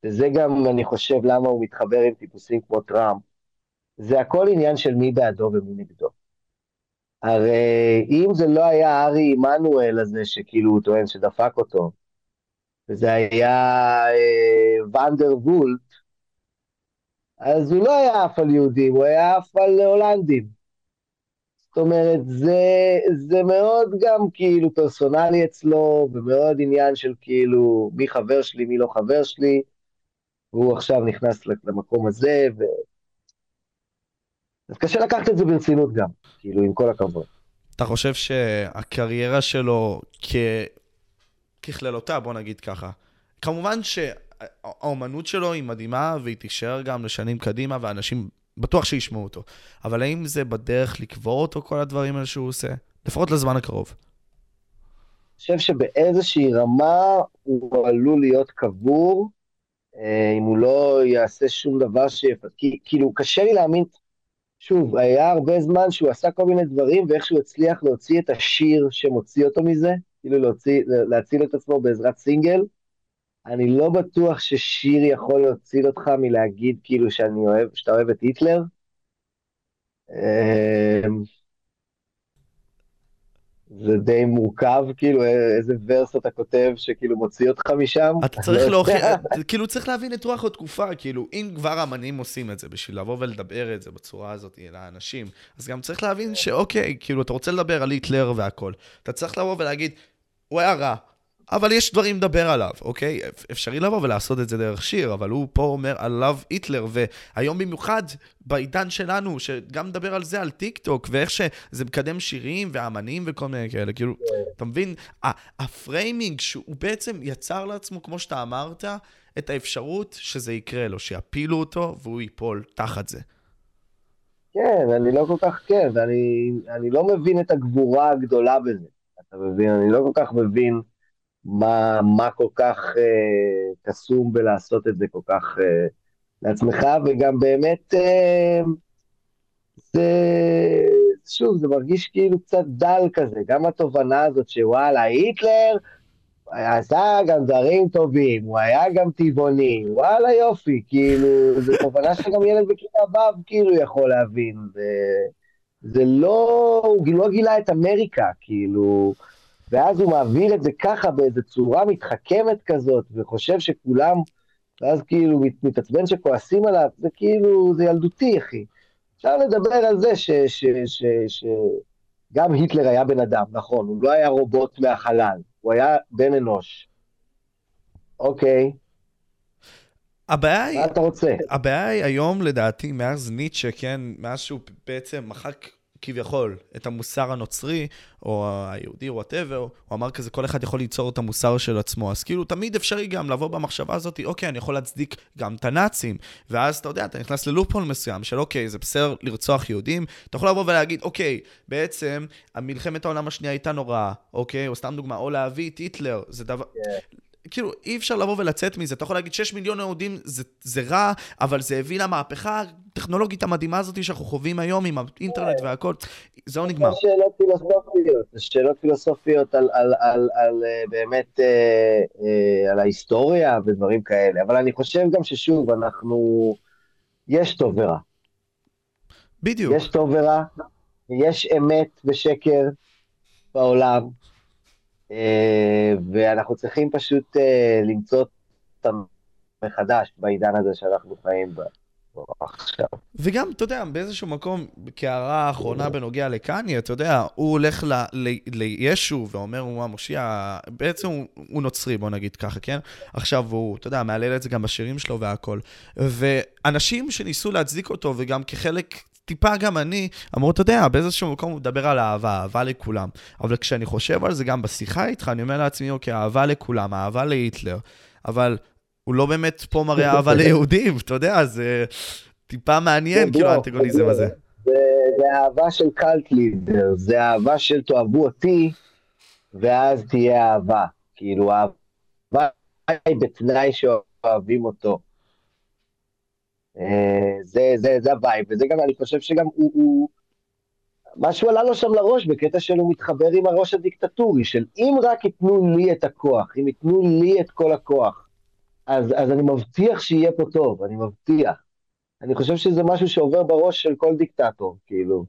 Speaker 2: וזה גם, אני חושב, למה הוא מתחבר עם טיפוסים כמו טראמפ, זה הכל עניין של מי בעדו ומי נגדו. הרי אם זה לא היה ארי עמנואל הזה, שכאילו הוא טוען שדפק אותו, וזה היה אה, ואנדר וולט, אז הוא לא היה עף על יהודים, הוא היה עף על הולנדים. זאת אומרת, זה, זה מאוד גם כאילו פרסונלי אצלו, ומאוד עניין של כאילו מי חבר שלי, מי לא חבר שלי, והוא עכשיו נכנס למקום הזה, ו... אז קשה לקחת את זה ברצינות גם, כאילו, עם כל הכבוד.
Speaker 1: אתה חושב שהקריירה שלו כ... ככללותה, בוא נגיד ככה, כמובן שהאומנות שלו היא מדהימה, והיא תישאר גם לשנים קדימה, ואנשים בטוח שישמעו אותו. אבל האם זה בדרך לקבור אותו, כל הדברים האלה שהוא עושה? לפחות לזמן הקרוב.
Speaker 2: אני חושב שבאיזושהי רמה הוא עלול להיות קבור, אה, אם הוא לא יעשה שום דבר ש... כאילו, קשה לי להאמין, שוב, היה הרבה זמן שהוא עשה כל מיני דברים, ואיכשהו הצליח להוציא את השיר שמוציא אותו מזה, כאילו להוציא, להציל את עצמו בעזרת סינגל. אני לא בטוח ששיר יכול להציל אותך מלהגיד כאילו שאני אוהב, שאתה אוהב את היטלר. אמ, זה די מורכב, כאילו, איזה ורס אתה כותב שכאילו מוציא אותך משם.
Speaker 1: אתה צריך להוכיח, כאילו, צריך להבין את רוח התקופה, כאילו, אם כבר אמנים עושים את זה בשביל לבוא ולדבר את זה בצורה הזאת לאנשים, אז גם צריך להבין שאוקיי, כאילו, אתה רוצה לדבר על היטלר והכל. אתה צריך לבוא ולהגיד, הוא היה רע, אבל יש דברים לדבר עליו, אוקיי? אפשרי לבוא ולעשות את זה דרך שיר, אבל הוא פה אומר עליו היטלר, והיום במיוחד, בעידן שלנו, שגם מדבר על זה, על טיק טוק, ואיך שזה מקדם שירים ואמנים וכל מיני כאלה, כאילו, אתה מבין? ה-framing שהוא בעצם יצר לעצמו, כמו שאתה אמרת, את האפשרות שזה יקרה לו, שיפילו אותו והוא ייפול תחת זה.
Speaker 2: כן, אני לא כל כך כן, ואני לא מבין את הגבורה הגדולה בזה. אתה מבין? אני לא כל כך מבין... מה, מה כל כך אה, קסום בלעשות את זה כל כך אה, לעצמך, וגם באמת, אה, זה, שוב, זה מרגיש כאילו קצת דל כזה, גם התובנה הזאת שוואלה, היטלר עשה גם דברים טובים, הוא היה גם טבעוני, וואלה יופי, כאילו, זו תובנה שגם ילד בכיתה ו' כאילו יכול להבין, זה, זה לא, הוא לא גילה את אמריקה, כאילו, ואז הוא מעביר את זה ככה באיזו צורה מתחכמת כזאת, וחושב שכולם, ואז כאילו מתעצבן שכועסים עליו, זה כאילו, זה ילדותי, אחי. אפשר לדבר על זה שגם היטלר היה בן אדם, נכון, הוא לא היה רובוט מהחלל, הוא היה בן אנוש. אוקיי.
Speaker 1: הבעיה היא...
Speaker 2: מה אתה רוצה?
Speaker 1: הבעיה היא היום, לדעתי, מאז ניטשה, כן, מאז שהוא בעצם מחק כביכול את המוסר הנוצרי, או היהודי, או whatever, הוא אמר כזה, כל אחד יכול ליצור את המוסר של עצמו. אז כאילו, תמיד אפשרי גם לבוא במחשבה הזאת, אוקיי, אני יכול להצדיק גם את הנאצים. ואז אתה יודע, אתה נכנס ללופול מסוים של אוקיי, זה בסדר לרצוח יהודים. אתה יכול לבוא ולהגיד, אוקיי, בעצם, המלחמת העולם השנייה הייתה נוראה, אוקיי, או סתם דוגמה, או להביא את היטלר, זה דבר... Yeah. כאילו, אי אפשר לבוא ולצאת מזה. אתה יכול להגיד, 6 מיליון יהודים זה, זה רע, אבל זה הביא למהפכה הטכנולוגית המדהימה הזאת שאנחנו חווים היום עם האינטרנט כן. והכל. זהו נגמר.
Speaker 2: זה שאלות פילוסופיות, זה שאלות פילוסופיות על, על, על, על, אה, באמת, אה, אה, על ההיסטוריה ודברים כאלה. אבל אני חושב גם ששוב, אנחנו, יש טוב ורע.
Speaker 1: בדיוק.
Speaker 2: יש טוב ורע, יש אמת ושקר בעולם, ואנחנו צריכים פשוט אה, למצוא אותם מחדש בעידן הזה שאנחנו חיים בו עכשיו.
Speaker 1: וגם, אתה יודע, באיזשהו מקום, כהערה האחרונה בנוגע לקניה, אתה יודע, הוא הולך ל- ל- לישו ואומר, הוא המושיע, בעצם הוא, הוא נוצרי, בוא נגיד ככה, כן? עכשיו הוא, אתה יודע, מהלל את זה גם בשירים שלו והכל. ואנשים שניסו להצדיק אותו, וגם כחלק טיפה גם אני, אמרו, אתה יודע, באיזשהו מקום הוא מדבר על אהבה, אהבה לכולם. אבל כשאני חושב על זה גם בשיחה איתך, אני אומר לעצמי, אוקיי, אהבה לכולם, אהבה להיטלר, אבל הוא לא באמת פה מראה אהבה ליהודים, אתה יודע, זה טיפה מעניין, כאילו, האנטגוניזם הזה.
Speaker 2: זה, אהבה של קאלט לידר, זה אהבה של תאהבו אותי, ואז תהיה אהבה. כאילו, אהבה היא בתנאי שאוהבים אותו. אה, זה, זה, זה ה-vibe, וזה גם, אני חושב שגם הוא, הוא... משהו עלה לו שם לראש בקטע שהוא מתחבר עם הראש הדיקטטורי, של אם רק ייתנו לי את הכוח, אם ייתנו לי את כל הכוח, אז, אז אני מבטיח שיהיה פה טוב, אני מבטיח. אני חושב שזה משהו שעובר בראש של כל דיקטטור, כאילו.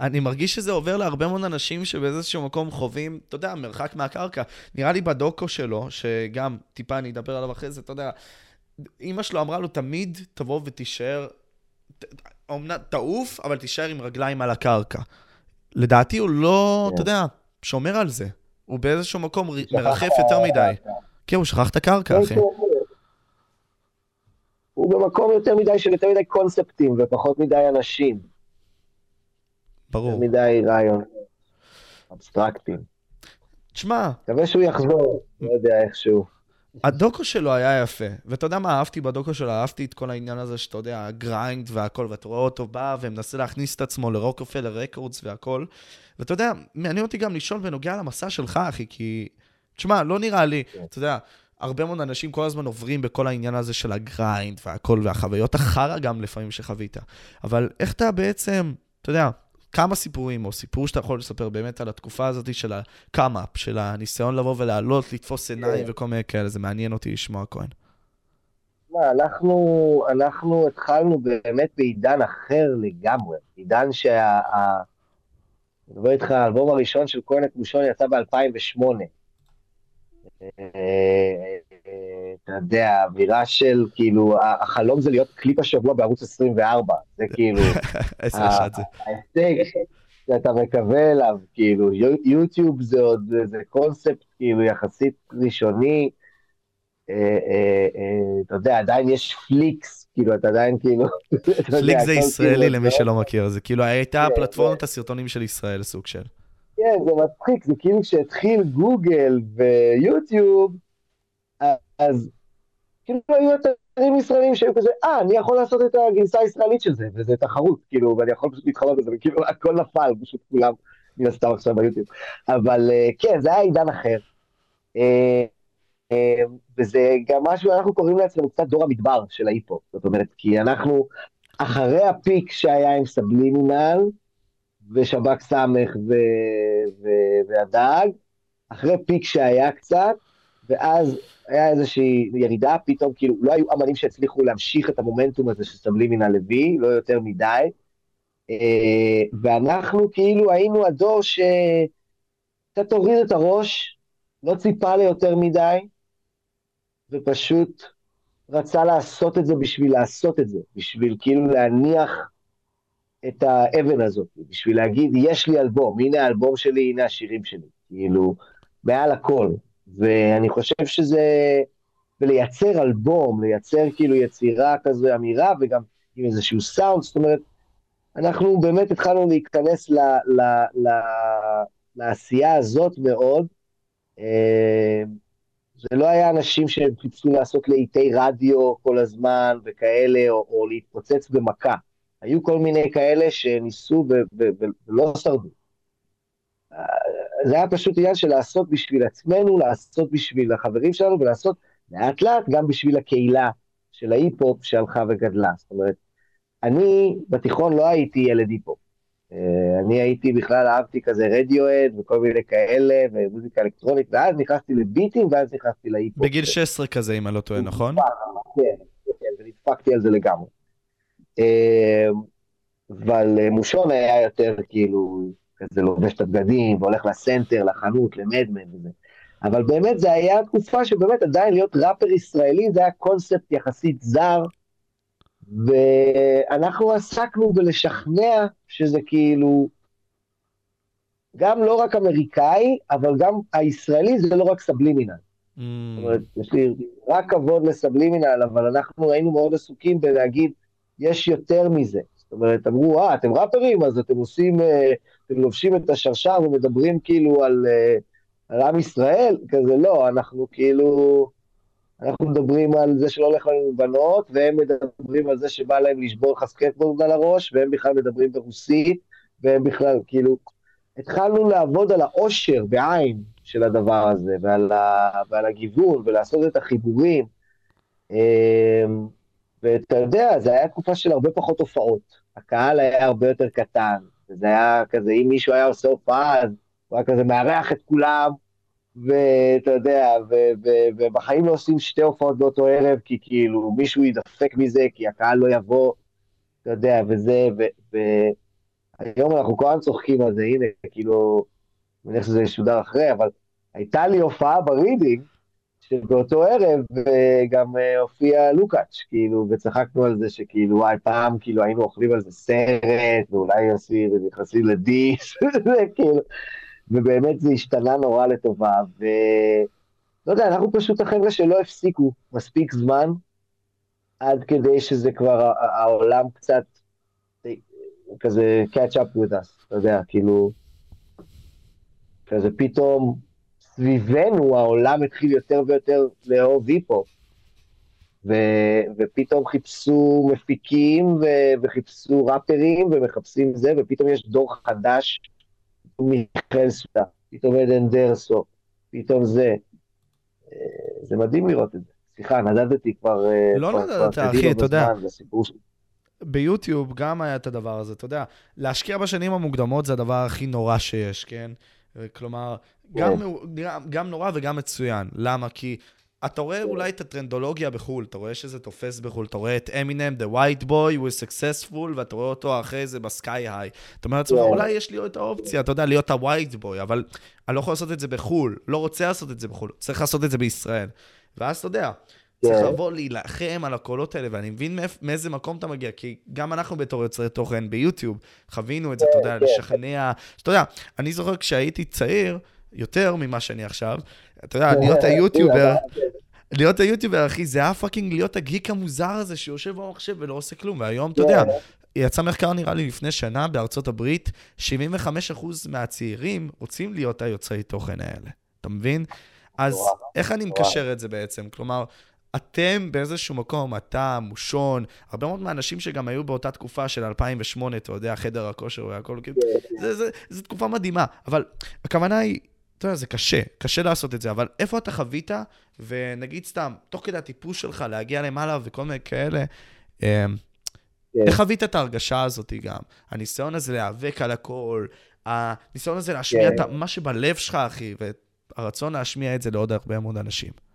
Speaker 1: אני מרגיש שזה עובר להרבה מאוד אנשים שבאיזשהו מקום חווים, אתה יודע, מרחק מהקרקע. נראה לי בדוקו שלו, שגם טיפה אני אדבר עליו אחרי זה, אתה יודע, אימא שלו אמרה לו, תמיד תבוא ותישאר, אומנם תעוף, אבל תישאר עם רגליים על הקרקע. לדעתי הוא לא,
Speaker 2: כן.
Speaker 1: אתה יודע, שומר על זה. הוא באיזשהו מקום מרחף יותר מדי. כן, הוא שכח את הקרקע, אחי.
Speaker 2: הוא במקום יותר מדי של יותר מדי קונספטים ופחות מדי אנשים.
Speaker 1: ברור.
Speaker 2: יותר מדי רעיון. אבסטרקטים.
Speaker 1: תשמע,
Speaker 2: מקווה שהוא יחזור, לא יודע איכשהו.
Speaker 1: הדוקו שלו היה יפה, ואתה יודע מה אהבתי בדוקו שלו? אהבתי את כל העניין הזה שאתה יודע, ה-grind והכל, ואתה רואה אותו בא ומנסה להכניס את עצמו ל-Roc-A-Fella Records והכל. ואתה יודע, מעניין אותי גם לשאול בנוגע למסע שלך, אחי, כי... תשמע, לא נראה לי, אתה יודע, הרבה מאוד אנשים כל הזמן עוברים בכל העניין הזה של ה-grind והכל, והחוויות החרא גם לפעמים שחווית. אבל איך אתה בעצם, אתה יודע, כמה סיפורים, או סיפור שאתה יכול לספר באמת על התקופה הזאת של הקאם-אפ, של הניסיון לבוא ולעלות, לתפוס עיניים וכל מיני כאלה, זה מעניין אותי לשמוע, כהן.
Speaker 2: מה, אנחנו, אנחנו התחלנו באמת בעידן אחר לגמרי. עידן שה... אני מדבר איתך, האלבום הראשון של כהן את מושון יצא ב-2008. אתה יודע, אווירה של, כאילו, החלום זה להיות קליפ השבוע בערוץ 24. זה כאילו... ההישג שאתה מקווה אליו, כאילו, יו- יוטיוב זה עוד, זה קונספט כאילו יחסית ראשוני, אה, אה, אה, אתה יודע, עדיין יש פליקס, כאילו, אתה עדיין כאילו, אתה יודע,
Speaker 1: פליק זה
Speaker 2: הכל
Speaker 1: ישראלי
Speaker 2: כאילו
Speaker 1: למי שלא מכיר, זה כאילו הייתה
Speaker 2: כן,
Speaker 1: פלטפורמת הסרטונים של ישראל, סוג של.
Speaker 2: כן, זה מצחיק, זה כאילו כשהתחיל גוגל ויוטיוב, אז כאילו היו אתרים ישראלים שהיו כזה, אה, אני יכול לעשות את הגרסה הישראלית של זה, וזה תחרות, כאילו, ואני יכול פשוט להתחרות בזה, וכאילו, הכל נפל, פשוט כולם, מן הסתם עכשיו ביוטיוב. אבל אה, כן, זה היה עידן אחר. אה, אה, וזה גם משהו, אנחנו קוראים לעצמנו קצת דור המדבר של ההיפ-הופ, זאת אומרת, כי אנחנו, אחרי הפיק שהיה עם סבלימינל, ושב"כ סמך והדג, אחרי פיק שהיה קצת, ואז היה איזושהי ירידה, פתאום כאילו לא היו אמנים שהצליחו להמשיך את המומנטום הזה שסבלים מן הלוי, לא יותר מדי, אה, ואנחנו כאילו היינו הדור שקצת הוריד את הראש, לא ציפה ליותר מדי, ופשוט רצה לעשות את זה בשביל לעשות את זה, בשביל כאילו להניח את האבן הזאת, בשביל להגיד, יש לי אלבום, הנה האלבום שלי, הנה השירים שלי, כאילו, מעל הכל. ואני חושב שזה, ולייצר אלבום, לייצר כאילו יצירה כזו אמירה, וגם עם איזשהו סאונד, זאת אומרת, אנחנו באמת התחלנו להיכנס ל, ל, ל, לעשייה הזאת מאוד. אה, זה לא היה אנשים שחיפשו לעשות לעיתי רדיו כל הזמן וכאלה, או, או להתפוצץ במכה. היו כל מיני כאלה שניסו ולא שרדו. זה היה פשוט עניין של לעשות בשביל עצמנו, לעשות בשביל החברים שלנו, ולעשות לאט לאט גם בשביל הקהילה של ההיפ-הופ שהלכה וגדלה. זאת אומרת, אני בתיכון לא הייתי ילד היפ-הופ. אה, אני הייתי בכלל, אהבתי כזה רדיואד וכל מיני כאלה, ומוזיקה אלקטרונית, ואז נכנסתי לביטים, ואז נכנסתי להיפ-הופ.
Speaker 1: בגיל 16 כזה, אם אני לא טועה, נכון?
Speaker 2: כן, כן, ונדפקתי על זה לגמרי. אה, אבל אה, מושון היה יותר כאילו, כזה לובש את הבגדים, והולך לסנטר, לחנות, למדמן וזה. אבל באמת זה היה תקופה שבאמת עדיין להיות ראפר ישראלי זה היה קונספט יחסית זר, ואנחנו עסקנו בלשכנע שזה כאילו גם לא רק אמריקאי, אבל גם הישראלי זה לא רק סבלימינל. Mm. זאת אומרת, יש לי רק כבוד לסבלימינל, אבל אנחנו היינו מאוד עסוקים בלהגיד, יש יותר מזה. זאת אומרת, אמרו, אה, אתם ראפרים, אז אתם עושים, אה, אתם לובשים את השרשרת ומדברים כאילו על, אה, על עם ישראל? כזה לא, אנחנו כאילו, אנחנו מדברים על זה שלא הולך לנו בנות, והם מדברים על זה שבא להם לשבור לך סקטבורד על הראש, והם בכלל מדברים ברוסית, והם בכלל, כאילו, התחלנו לעבוד על העושר בעניין של הדבר הזה, ועל, ה, ועל הגיוון, ולעשות את החיבורים. אמ, ואתה יודע, זה היה תקופה של הרבה פחות הופעות. הקהל היה הרבה יותר קטן, וזה היה כזה, אם מישהו היה עושה הופעה, אז הוא היה כזה מארח את כולם, ואתה יודע, ובחיים לא עושים שתי הופעות באותו ערב, כי כאילו מישהו ידפק מזה, כי הקהל לא יבוא, אתה יודע, וזה, והיום אנחנו כל הזמן צוחקים על זה, הנה, כאילו, אני מניח שזה ישודר אחרי, אבל הייתה לי הופעה ב-Reading, שבאותו ערב גם אה, הופיע לוקאץ', כאילו, וצחקנו על זה שכאילו, וואי, פעם, כאילו, היינו אוכלים על זה סרט, ואולי עושים, ונכנסים ל-diss, כאילו, ובאמת זה השתנה נורא לטובה, ולא יודע, אנחנו פשוט החבר'ה שלא הפסיקו מספיק זמן, עד כדי שזה כבר, העולם קצת, כזה catch up with us, אתה יודע, כאילו, כזה פתאום, סביבנו העולם התחיל יותר ויותר לאהוב היפ-הופ. ו- ופתאום חיפשו מפיקים ו- וחיפשו ראפרים ומחפשים זה, ופתאום יש דור חדש, מיכאל סודה, פתאום עדן דרסו, פתאום זה. אה, זה מדהים לראות את זה. סליחה, נדדתי כבר...
Speaker 1: אה, לא נדדת, אחי, אתה יודע. ביוטיוב גם היה את הדבר הזה, אתה יודע, להשקיע בשנים המוקדמות זה הדבר הכי נורא שיש, כן? כלומר, גם, גם נורא וגם מצוין. למה? כי אתה רואה אולי את הטרנדולוגיה בחו"ל, אתה רואה שזה תופס בחו"ל, אתה רואה את אמינם, The White Boy, הוא successful, ואתה רואה אותו אחרי זה בסקאי היי. אתה אומר לעצמך, אולי יש לי את האופציה, אתה יודע, להיות ה-White Boy, אבל אני לא יכול לעשות את זה בחו"ל, לא רוצה לעשות את זה בחו"ל, צריך לעשות את זה בישראל. ואז אתה יודע, צריך כן. לבוא להילחם על הקולות האלה, ואני מבין מאיזה מקום אתה מגיע, כי גם אנחנו בתור יוצרי תוכן ביוטיוב, חווינו את זה, אתה יודע, כן, כן. לשכנע. אתה יודע, אני זוכר כשהייתי צעיר, יותר ממה שאני עכשיו, אתה יודע, להיות היוטיובר, להיות היוטיובר, אחי, זה היה fucking להיות ה-geek המוזר הזה שיושב במחשב ולא עושה כלום, והיום, אתה יודע, יצא מחקר נראה לי לפני שנה בארצות הברית, 75% מהצעירים רוצים להיות היוצרי תוכן האלה, אתה מבין? אז איך אני מקשר את זה בעצם? כלומר, אתם באיזשהו מקום, אתה, מושון, הרבה מאוד מהאנשים שגם היו באותה תקופה של 2008, אתה יודע, חדר הכושר והכל, כאילו, זו תקופה מדהימה. אבל הכוונה היא, אתה יודע, זה קשה, קשה לעשות את זה, אבל איפה אתה חווית, ונגיד סתם, תוך כדי הטיפוס שלך להגיע למעלה וכל מיני כאלה, אמ, כן. איך חווית את ההרגשה הזאת גם? הניסיון הזה להיאבק על הכל, הניסיון הזה להשמיע כן. את מה שבלב שלך, אחי, והרצון להשמיע את זה לעוד הרבה מאוד אנשים.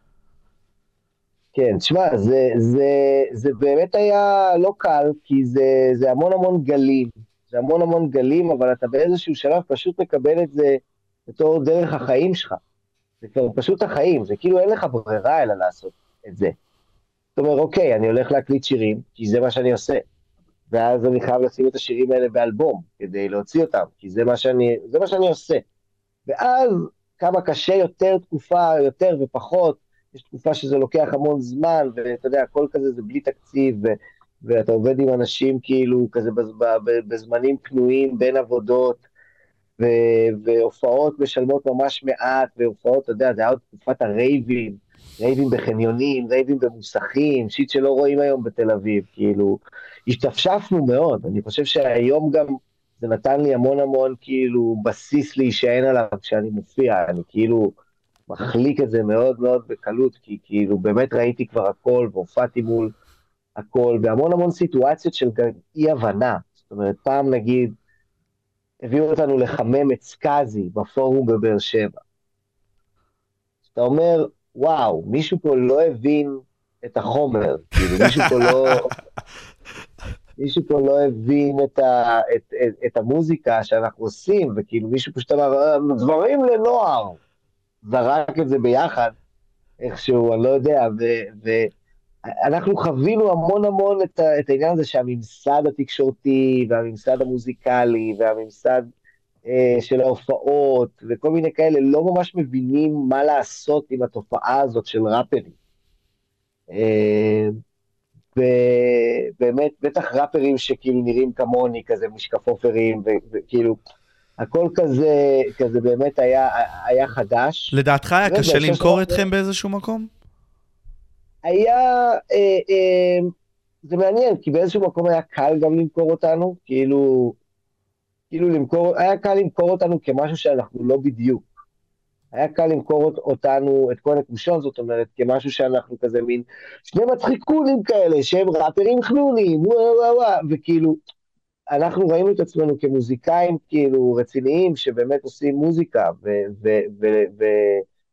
Speaker 2: כן, תשמע, זה, זה, זה באמת היה לא קל, כי זה, זה המון המון גלים. זה המון המון גלים, אבל אתה באיזשהו שלב פשוט מקבל את זה בתור דרך החיים שלך. זה כבר פשוט החיים, זה כאילו אין לך ברירה אלא לעשות את זה. זאת אומרת, אוקיי, אני הולך להקליט שירים, כי זה מה שאני עושה. ואז אני חייב לשים את השירים האלה באלבום, כדי להוציא אותם, כי זה מה שאני, זה מה שאני עושה. ואז כמה קשה יותר תקופה, יותר ופחות, יש תקופה שזה לוקח המון זמן, ואתה יודע, הכל כזה זה בלי תקציב, ו, ואתה עובד עם אנשים כאילו כזה בזמנים פנויים בין עבודות, ו, והופעות משלמות ממש מעט, והופעות, אתה יודע, זה היה עוד תקופת הרייבים, רייבים בחניונים, רייבים במוסכים, שיט שלא רואים היום בתל אביב, כאילו, השתפשפנו מאוד, אני חושב שהיום גם זה נתן לי המון המון כאילו בסיס להישען עליו כשאני מופיע, אני כאילו, מחליק את זה מאוד מאוד בקלות, כי כאילו באמת ראיתי כבר הכל והופעתי מול הכל, בהמון המון סיטואציות של אי הבנה. זאת אומרת, פעם נגיד, הביאו אותנו לחמם את סקאזי בפורום בבאר שבע. אתה אומר, וואו, מישהו פה לא הבין את החומר, כאילו מישהו פה לא... מישהו פה לא הבין את, ה, את, את, את המוזיקה שאנחנו עושים, וכאילו מישהו פשוט אמר, "אה, דברים לנוער. זרק את זה ביחד, איכשהו, אני לא יודע, ואנחנו חווינו המון המון את, ה, את העניין הזה שהממסד התקשורתי, והממסד המוזיקלי, והממסד אה, של ההופעות, וכל מיני כאלה, לא ממש מבינים מה לעשות עם התופעה הזאת של ראפרים. אה, ובאמת, בטח ראפרים שכאילו נראים כמוני, כזה משקפופרים, ו- וכאילו, הכל כזה, כזה באמת היה, היה חדש.
Speaker 1: לדעתך היה קשה למכור אתכם באיזשהו מקום?
Speaker 2: היה, אה, אה, זה מעניין, כי באיזשהו מקום היה קל גם למכור אותנו, כאילו, כאילו למכור, היה קל למכור אותנו כמשהו שאנחנו לא בדיוק. היה קל למכור אות- אותנו, את כל הקושון, זאת אומרת, כמשהו שאנחנו כזה מין שני מצחיקונים כאלה, שהם ראפרים חנונים, וואו וואו וואו, וכאילו, אנחנו ראינו את עצמנו כמוזיקאים כאילו רציניים, שבאמת עושים מוזיקה,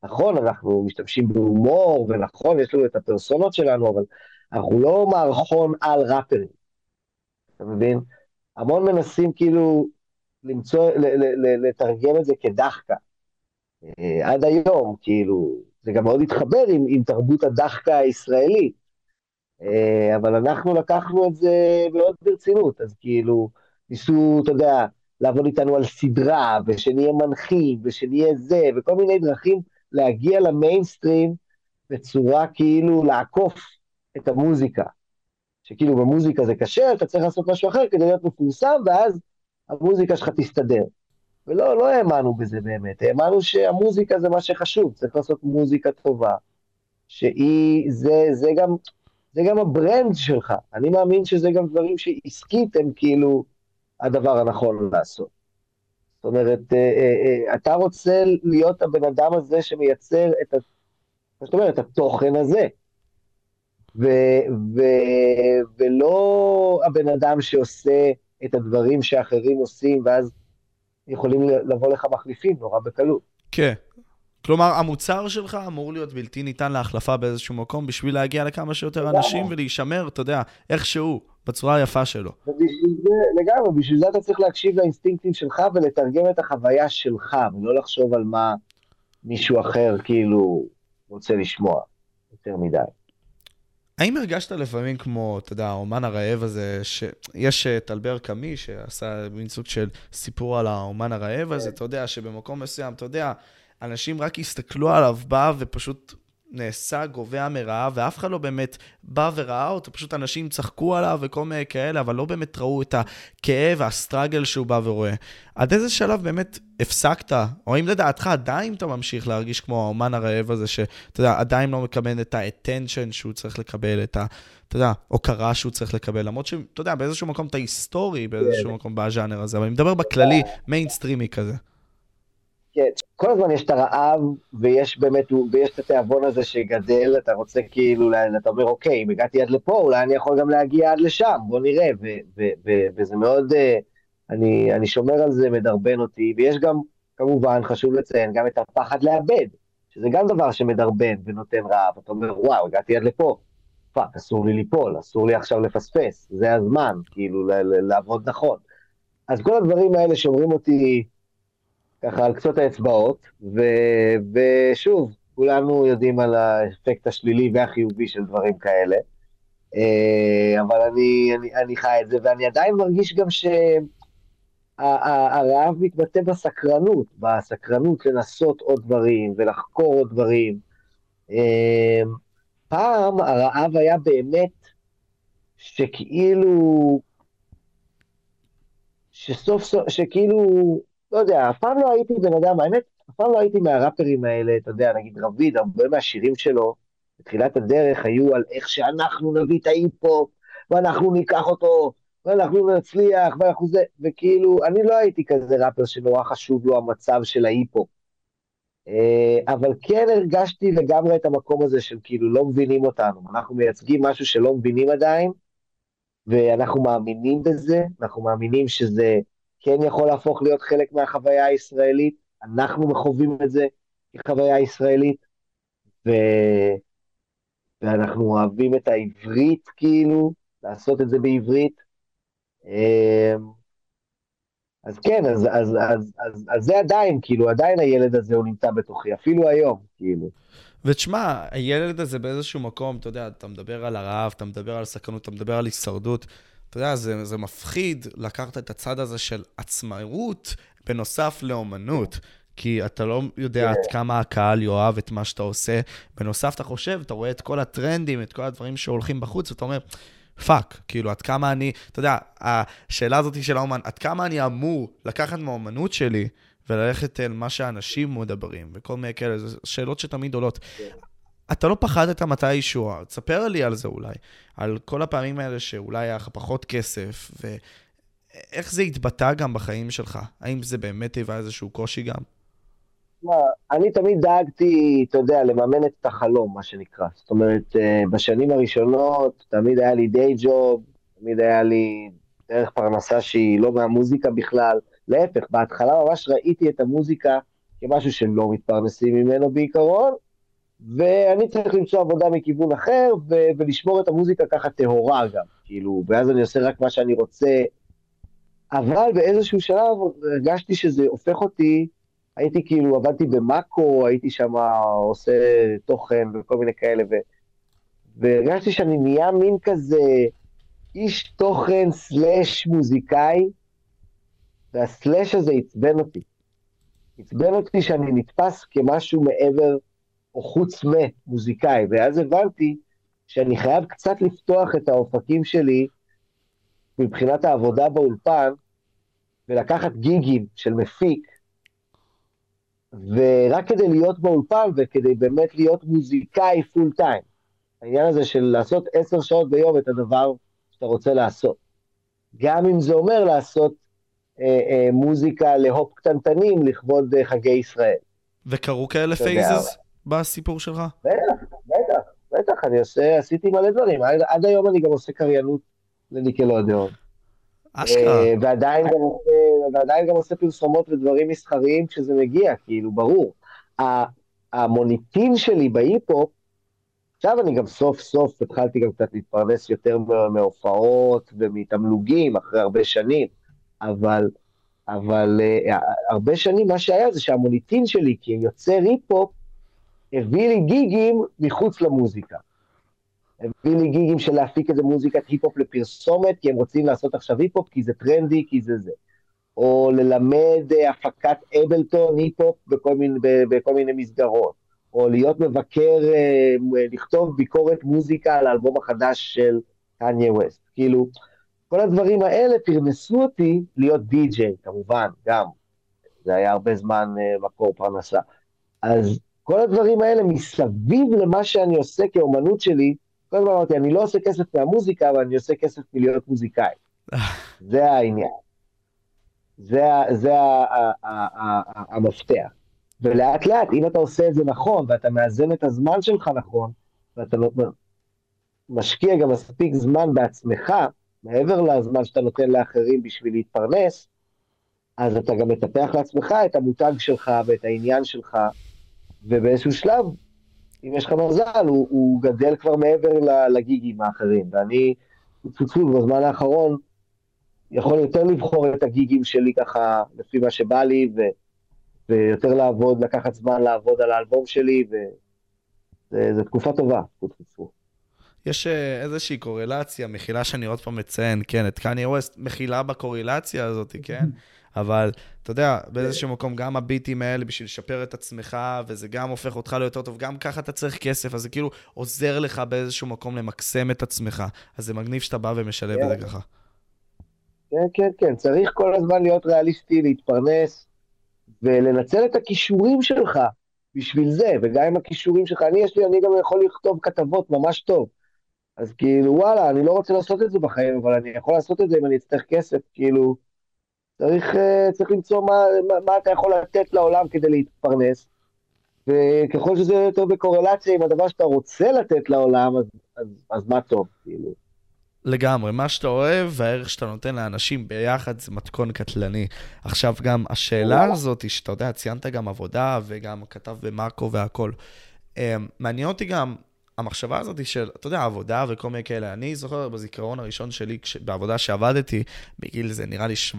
Speaker 2: ונכון, אנחנו משתמשים בהומור, ונכון, יש לנו את הפרסונות שלנו, אבל אנחנו לא מערכון על ראפרים, אתה מבין? המון מנסים כאילו למצוא, לתרגם את זה כדחקה. אה, עד היום, כאילו, זה גם מאוד התחבר עם, עם תרבות הדחקה הישראלית. אה, אבל אנחנו לקחנו את זה מאוד ברצינות, אז כאילו, ניסו, אתה יודע, לעבוד איתנו על סדרה, ושנהיה מנחים, ושנהיה זה, וכל מיני דרכים להגיע למיינסטרים בצורה כאילו לעקוף את המוזיקה. שכאילו במוזיקה זה קשה, אתה צריך לעשות משהו אחר כדי להיות מפורסם, ואז המוזיקה שלך תסתדר. ולא, לא האמנו בזה באמת, האמנו שהמוזיקה זה מה שחשוב, צריך לעשות מוזיקה טובה, שהיא, זה, זה גם, זה גם הברנד שלך, אני מאמין שזה גם דברים שעסקית הם כאילו הדבר הנכון לעשות. זאת אומרת, אה, אה, אה, אתה רוצה להיות הבן אדם הזה שמייצר את, ה, זאת אומרת, התוכן הזה. ו, ו, ולא הבן אדם שעושה את הדברים שאחרים עושים, ואז יכולים לבוא לך מחליפים נורא בקלות.
Speaker 1: כן. כלומר, המוצר שלך אמור להיות בלתי ניתן להחלפה באיזשהו מקום בשביל להגיע לכמה שיותר. אנשים ולהישמר, אתה יודע, איכשהו, בצורה היפה שלו.
Speaker 2: ובשביל זה, לגמרי, בשביל זה אתה צריך להקשיב לאינסטינקטים שלך ולתרגם את החוויה שלך, ולא לחשוב על מה מישהו אחר כאילו רוצה לשמוע יותר מדי.
Speaker 1: האם הרגשת לפעמים כמו, אתה יודע, האומן הרעב הזה, שיש את אלבר קאמי שעשה מין סוג של סיפור על האומן הרעב הזה, אתה יודע, שבמקום מסוים, אתה יודע, אנשים רק הסתכלו עליו, בא ופשוט נעשה גובע מרעב, ואף אחד לא באמת בא וראה אותו, פשוט אנשים צחקו עליו וכל מיני כאלה, אבל לא באמת ראו את הכאב והסטראגל שהוא בא ורואה. עד איזה שלב באמת הפסקת, או האם לדעתך עדיין אתה ממשיך להרגיש כמו האומן הרעב הזה, שאתה יודע, עדיין לא מקבל את ה-attention שהוא צריך לקבל, את ה... אתה יודע, הוקרה שהוא צריך לקבל, למרות שאתה יודע, באיזשהו מקום אתה היסטורי, באיזשהו מקום בז'אנר הזה, אבל אני מדבר בכללי, מיינסטרימי כזה.
Speaker 2: כן, כל הזמן יש את הרעב, ויש באמת, ויש את התיאבון הזה שגדל, אתה רוצה כאילו, אתה אומר, אוקיי, אם הגעתי עד לפה, אולי אני יכול גם להגיע עד לשם, בוא נראה, ו- ו- ו- וזה מאוד, אה, אני, אני שומר על זה, מדרבן אותי, ויש גם, כמובן, חשוב לציין, גם את הפחד לאבד, שזה גם דבר שמדרבן ונותן רעב, אתה אומר, וואו, הגעתי עד לפה, fuck, אסור לי ליפול, אסור לי עכשיו לפספס, זה הזמן, כאילו, ל- לעבוד נכון. אז כל הדברים האלה שומרים אותי, ככה על קצות האצבעות, ו, ושוב, כולנו יודעים על האפקט השלילי והחיובי של דברים כאלה, אה, אבל אני, אני, אני חי את זה, ואני עדיין מרגיש גם שהרעב מתבטא בסקרנות, בסקרנות לנסות עוד דברים ולחקור עוד דברים. אה, פעם הרעב היה באמת שכאילו, שסוף סוף, שכאילו, לא יודע, אף פעם לא הייתי בן אדם, האמת, אף פעם לא הייתי מהראפרים האלה, אתה יודע, נגיד רביד, הרבה מהשירים שלו, בתחילת הדרך היו על איך שאנחנו נביא את ההיפ-הופ, ואנחנו ניקח אותו, ואנחנו נצליח, ואנחנו זה, וכאילו, אני לא הייתי כזה ראפר שנורא חשוב לו המצב של ההיפ-הופ. אה, אבל כן הרגשתי לגמרי את המקום הזה של כאילו לא מבינים אותנו, אנחנו מייצגים משהו שלא מבינים עדיין, ואנחנו מאמינים בזה, אנחנו מאמינים שזה כן יכול להפוך להיות חלק מהחוויה הישראלית, אנחנו חווים את זה כחוויה ישראלית, ו... ואנחנו אוהבים את העברית כאילו, לעשות את זה בעברית, אז כן, אז, אז, אז, אז, אז זה עדיין, כאילו, עדיין הילד הזה הוא נמצא בתוכי, אפילו היום, כאילו.
Speaker 1: ותשמע, הילד הזה באיזשהו מקום, אתה יודע, אתה מדבר על הרעב, אתה מדבר על סכנות, אתה מדבר על הישרדות. אתה יודע, זה, זה מפחיד לקחת את הצד הזה של עצמאות בנוסף לאומנות. כי אתה לא יודע עד כמה הקהל יאהב את מה שאתה עושה. בנוסף, אתה חושב, אתה רואה את כל הטרנדים, את כל הדברים שהולכים בחוץ, ואתה אומר, fuck, כאילו, עד כמה אני, אתה יודע, השאלה הזאת של האומן, עד כמה אני אמור לקחת מהאומנות שלי וללכת אל מה שאנשים מדברים, וכל מיני כאלה, זה שאלות שתמיד עולות. אתה לא פחדת מתישהו, תספר לי על זה אולי, על כל הפעמים האלה שאולי היה לך פחות כסף, ואיך זה התבטא גם בחיים שלך? האם זה באמת היווה איזשהו קושי גם?
Speaker 2: אני תמיד דאגתי, אתה יודע, לממן את החלום, מה שנקרא. זאת אומרת, אה, בשנים הראשונות תמיד היה לי דיי ג'וב, תמיד היה לי דרך פרנסה שהיא לא מהמוזיקה בכלל. להפך, בהתחלה ממש ראיתי את המוזיקה כמשהו שהם לא מתפרנסים ממנו בעיקרון, ואני צריך למצוא עבודה מכיוון אחר, ו- ולשמור את המוזיקה ככה טהורה גם, כאילו, ואז אני עושה רק מה שאני רוצה. אבל באיזשהו שלב הרגשתי שזה הופך אותי הייתי כאילו, עבדתי במאקו, הייתי שם עושה תוכן וכל מיני כאלה, ו... והרגשתי שאני נהיה מין כזה איש תוכן סלאש מוזיקאי, והסלאש הזה עצבן אותי. עצבן אותי שאני נתפס כמשהו מעבר או חוץ ממוזיקאי, ואז הבנתי שאני חייב קצת לפתוח את האופקים שלי מבחינת העבודה באולפן, ולקחת גיגים של מפיק, ורק כדי להיות באולפן וכדי באמת להיות מוזיקאי full time. העניין הזה של לעשות עשר שעות ביום את הדבר שאתה רוצה לעשות. גם אם זה אומר לעשות אה, אה, מוזיקה להופ קטנטנים לכבוד אה, חגי ישראל.
Speaker 1: וקרו כאלה phases בסיפור שלך?
Speaker 2: בטח, בטח, בטח, אני עושה, עשיתי מלא דברים. עד, עד היום אני גם עושה קריינות לניקלודיאון. אשכרה. אה, ועדיין גם, עושה, ועדיין גם עושה פרסומות ודברים מסחריים כשזה מגיע, כאילו, ברור. המוניטין שלי בהיפ-הופ, עכשיו אני גם סוף סוף התחלתי גם קצת להתפרנס יותר מהופעות ומתמלוגים אחרי הרבה שנים, אבל, אבל uh, הרבה שנים מה שהיה זה שהמוניטין שלי כיוצר היפ-הופ הביא לי גיגים מחוץ למוזיקה. הביא לי גיגים של להפיק איזה מוזיקת היפ-הופ לפרסומת, כי הם רוצים לעשות עכשיו היפ-הופ, כי זה טרנדי, כי זה זה. או ללמד אה, הפקת אבלטון היפ-הופ בכל מיני, בכל מיני מסגרות. או להיות מבקר, אה, לכתוב ביקורת מוזיקה על האלבום החדש של קניה ווסט. כאילו, כל הדברים האלה פרנסו אותי להיות די-ג'יי, כמובן, גם. זה היה הרבה זמן אה, מקור פרנסה. אז כל הדברים האלה מסביב למה שאני עושה כאומנות שלי, כל הזמן אמרתי, אני לא עושה כסף מהמוזיקה, אבל אני עושה כסף מלהיות מוזיקאי. זה העניין. זה, זה המפתח. ולאט לאט, אם אתה עושה את זה נכון, ואתה מאזן את הזמן שלך נכון, ואתה לא, משקיע גם מספיק זמן בעצמך, מעבר לזמן שאתה נותן לאחרים בשביל להתפרנס, אז אתה גם מטפח לעצמך את המותג שלך ואת העניין שלך, ובאיזשהו שלב אם יש לך מזל, הוא, הוא גדל כבר מעבר לגיגים האחרים. ואני, צפצוף בזמן האחרון, יכול יותר לבחור את הגיגים שלי ככה, לפי מה שבא לי, ו, ויותר לעבוד, לקחת זמן לעבוד על האלבום שלי, וזו תקופה טובה, צפצוף.
Speaker 1: יש אה, איזושהי קורלציה, מחילה שאני עוד פעם מציין, כן, את קניה ווסט, מחילה בקורלציה הזאת, כן? אבל אתה יודע, באיזשהו מקום, גם הביטים האלה בשביל לשפר את עצמך, וזה גם הופך אותך ליותר טוב, גם ככה אתה צריך כסף, אז זה כאילו עוזר לך באיזשהו מקום למקסם את עצמך. אז זה מגניב שאתה בא ומשלב את זה. ככה.
Speaker 2: כן, כן, כן, צריך כל הזמן להיות ריאליסטי, להתפרנס, ולנצל את הכישורים שלך בשביל זה, וגם עם הכישורים שלך, אני יש לי, אני גם יכול לכתוב כתבות ממש טוב. אז כאילו, וואלה, אני לא רוצה לעשות את זה בחיים, אבל אני יכול לעשות את זה אם אני אצטרך כסף, כאילו, צריך, אה, צריך למצוא מה, מה, מה אתה יכול לתת לעולם כדי להתפרנס, וככל שזה יותר בקורלציה עם הדבר שאתה רוצה לתת לעולם, אז, אז, אז מה טוב, כאילו.
Speaker 1: לגמרי, מה שאתה אוהב והערך שאתה נותן לאנשים ביחד זה מתכון קטלני. עכשיו גם השאלה הזאת, שאתה יודע, ציינת גם עבודה וגם כתב במאקו והכל. אה, מעניין אותי גם המחשבה הזאת של, אתה יודע, עבודה וכל מיני כאלה, אני זוכר בזיכרון הראשון שלי, כש, בעבודה שעבדתי, בגיל זה נראה לי 17-16,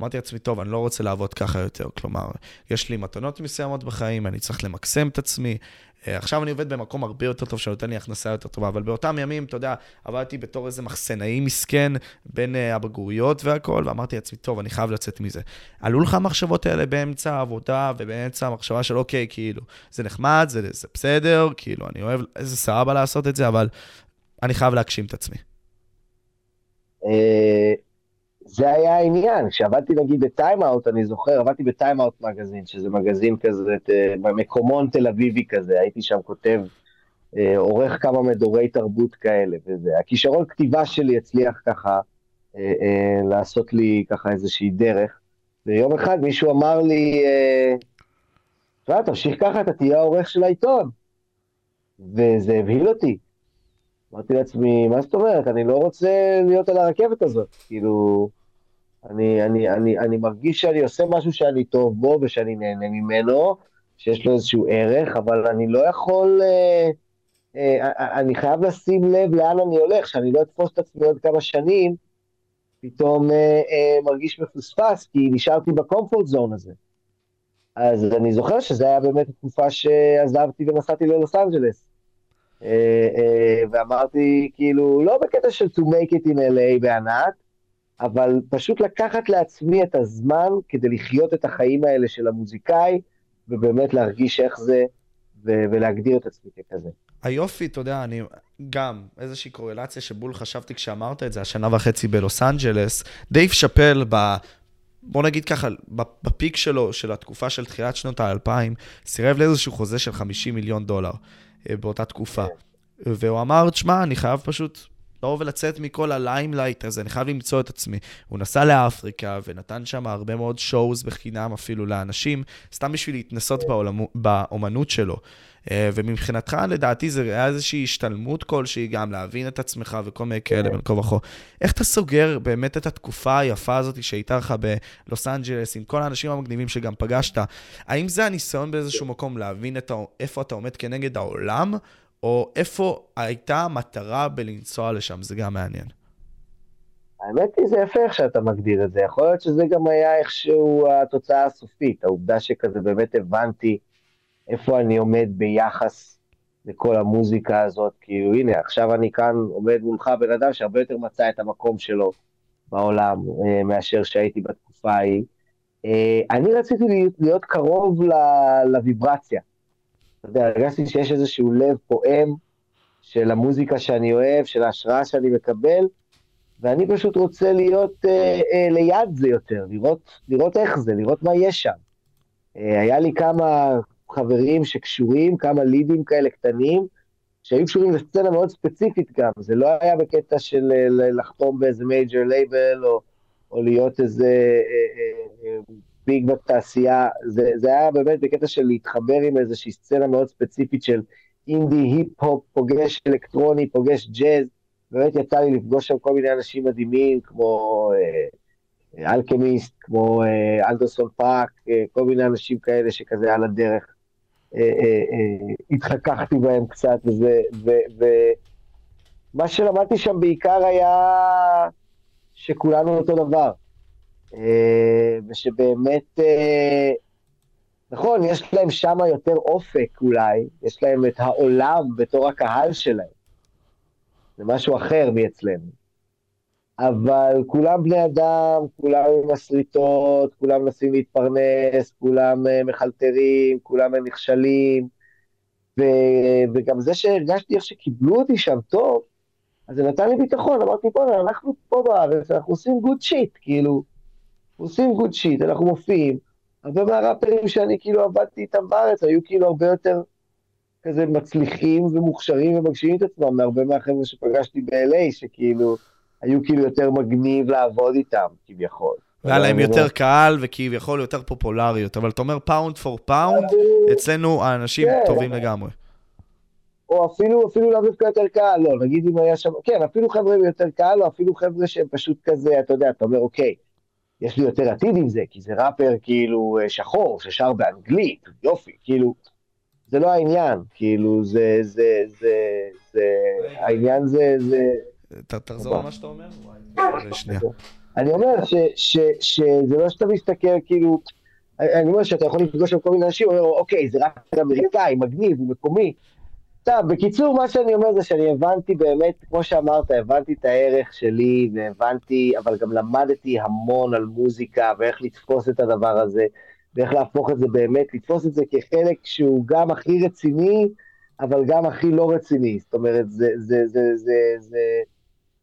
Speaker 1: אמרתי לעצמי, טוב, אני לא רוצה לעבוד ככה יותר. כלומר, יש לי מתנות מסוימות בחיים, אני צריך למקסם את עצמי, עכשיו אני עובד במקום הרבה יותר טוב, שנותן לי הכנסה יותר טובה, אבל באותם ימים, אתה יודע, עבדתי בתור איזה מחסנאי מסכן בין uh, הבגרויות והכל, ואמרתי לעצמי, טוב, אני חייב לצאת מזה. עלו לך המחשבות האלה באמצע העבודה ובאמצע המחשבה של, אוקיי, כאילו, זה נחמד, זה, זה בסדר, כאילו, אני אוהב, איזה סבבה לעשות את זה, אבל אני חייב להגשים את עצמי.
Speaker 2: זה היה העניין, כשעבדתי נגיד בטיימאוט, אני זוכר, עבדתי בטיימאוט מגזין, שזה מגזין כזה, אה, במקומון תל אביבי כזה, הייתי שם כותב, אה, עורך כמה מדורי תרבות כאלה, וזה. הכישרון כתיבה שלי הצליח ככה אה, לעשות לי ככה איזושהי דרך, ויום אחד מישהו אמר לי, תשמע, תמשיך ככה, אתה תהיה העורך של העיתון. וזה הבהיל אותי. אמרתי לעצמי, מה זאת אומרת? אני לא רוצה להיות על הרכבת הזאת. כאילו, אני, אני, אני, אני מרגיש שאני עושה משהו שאני טוב בו ושאני נהנה ממנו, שיש לו איזשהו ערך, אבל אני לא יכול, אה, אה, אה, אני חייב לשים לב לאן אני הולך, שאני לא אתפוס את עצמי עוד כמה שנים, פתאום אה, אה, מרגיש מפוספס, כי נשארתי בקומפורט זון הזה. אז אני זוכר שזו הייתה באמת תקופה שעזבתי ונסעתי ללוס אנג'לס. אה, אה, ואמרתי, כאילו, לא בקטע של to make it in LA בענק, אבל פשוט לקחת לעצמי את הזמן כדי לחיות את החיים האלה של המוזיקאי, ובאמת להרגיש איך זה, ו- ולהגדיר את עצמי ככזה.
Speaker 1: היופי, אתה יודע, אני גם, איזושהי קורלציה שבול חששבתי כשאמרת את זה, השנה וחצי בלוס אנג'לס, דייב שאפל ב... בוא נגיד ככה, ב peak שלו, של התקופה של תחילת שנות האלפיים, סירב לאיזשהו חוזה של 50 מיליון דולר אה, באותה תקופה. כן. והוא אמר, תשמע, אני חייב פשוט לבוא ולצאת מכל ה limelight הזה, אני חייב למצוא את עצמי. הוא נסע לאפריקה ונתן שם הרבה מאוד שואוז בחינם אפילו לאנשים, סתם בשביל להתנסות בעולמו, באומנות שלו. אה, ומבחינתך, לדעתי, זה היה איזושהי השתלמות כלשהי, גם להבין את עצמך וכל מיני כאלה בין כה וכה. איך אתה סוגר באמת את התקופה היפה הזאת שהייתה לך בלוס אנג'לס, עם כל האנשים המגניבים שגם פגשת? האם זה הניסיון באיזשהו מקום להבין איפה אתה עומד כנגד העולם, או איפה הייתה המטרה בלנסוע לשם? זה גם מעניין.
Speaker 2: האמת היא, זה יפה איך שאתה מגדיר את זה. יכול להיות שזה גם היה איכשהו התוצאה הסופית, העובדה שכזה באמת הבנתי איפה אני עומד ביחס לכל המוזיקה הזאת. כאילו, הנה, עכשיו אני כאן עומד מולך בן אדם שהרבה יותר מצא את המקום שלו בעולם אה, מאשר שהייתי בתקופה ההיא. אה, אני רציתי להיות, להיות קרוב לוויברציה. אתה יודע, הרגשתי שיש איזשהו לב פועם של המוזיקה שאני אוהב, של ההשראה שאני מקבל, ואני פשוט רוצה להיות אה, אה, ליד זה יותר, לראות, לראות איך זה, לראות מה יש שם. אה, היה לי כמה חברים שקשורים, כמה לידים כאלה קטנים, שהיו קשורים לסצנה מאוד ספציפית גם, זה לא היה בקטע של אה, לחתום באיזה major label, או, או להיות איזה אה, אה, אה, big בתעשייה, זה, זה היה באמת בקטע של להתחבר עם איזושהי סצנה מאוד ספציפית של אינדי, היפ-הופ, פוגש אלקטרוני, פוגש ג'אז, באמת יצא לי לפגוש שם כל מיני אנשים מדהימים, כמו אה, אלכמיסט, כמו אה, אנדרסון פאק, אה, כל מיני אנשים כאלה שכזה על הדרך. אה, אה, אה, התחככתי בהם קצת, וזה, ו, ומה שלמדתי שם בעיקר היה שכולנו אותו דבר. אה, ושבאמת, אה, נכון, יש להם שם יותר אופק אולי, יש להם את העולם בתור הקהל שלהם. זה משהו אחר מאצלנו. אבל כולם בני אדם, כולם עם מסריטות, כולם מנסים להתפרנס, כולם אה, מחלטרים, כולם נכשלים, ו- וגם זה שהרגשתי איך שקיבלו אותי שם טוב, אז זה נתן לי ביטחון, אמרתי, בוא'נה, אנחנו פה בארץ, אנחנו עושים good shit, כאילו, עושים good shit, אנחנו מופיעים. הרבה מהראפרים שאני כאילו עבדתי איתם בארץ היו כאילו הרבה יותר כזה מצליחים ומוכשרים ומגשימים את עצמם מהרבה מהחבר'ה שפגשתי ב-LA, שכאילו היו כאילו יותר מגניב לעבוד איתם, כביכול.
Speaker 1: והיה להם יותר קהל וכביכול יותר פופולריות, אבל אתה אומר pound for pound, אצלנו האנשים כן. טובים לגמרי.
Speaker 2: או אפילו, אפילו לאו דווקא יותר קהל, לא, נגיד אם היה שם, כן, אפילו חבר'ה יותר קהל, או אפילו חבר'ה שהם פשוט כזה, אתה יודע, אתה אומר, אוקיי, יש לי יותר עתיד עם זה, כי זה ראפר כאילו אה, שחור, ששר באנגלית, יופי, כאילו, זה לא העניין, כאילו, זה, זה, זה, זה, העניין זה, זה...
Speaker 1: תחזור על מה שאתה אומר?
Speaker 2: אני אומר ש, ש, שזה לא שאתה מסתכל, כאילו, אני אומר שאתה יכול לפגוש שם כל מיני אנשים, אומר, אוקיי, זה רק אמריקאי, מגניב, הוא מקומי. טוב, בקיצור, מה שאני אומר זה שאני הבנתי באמת, כמו שאמרת, הבנתי את הערך שלי, והבנתי, אבל גם למדתי המון על מוזיקה, ואיך לתפוס את הדבר הזה, ואיך להפוך את זה באמת, לתפוס את זה כחלק שהוא גם הכי רציני, אבל גם הכי לא רציני. זאת אומרת, זה, זה, זה, זה, זה, זה,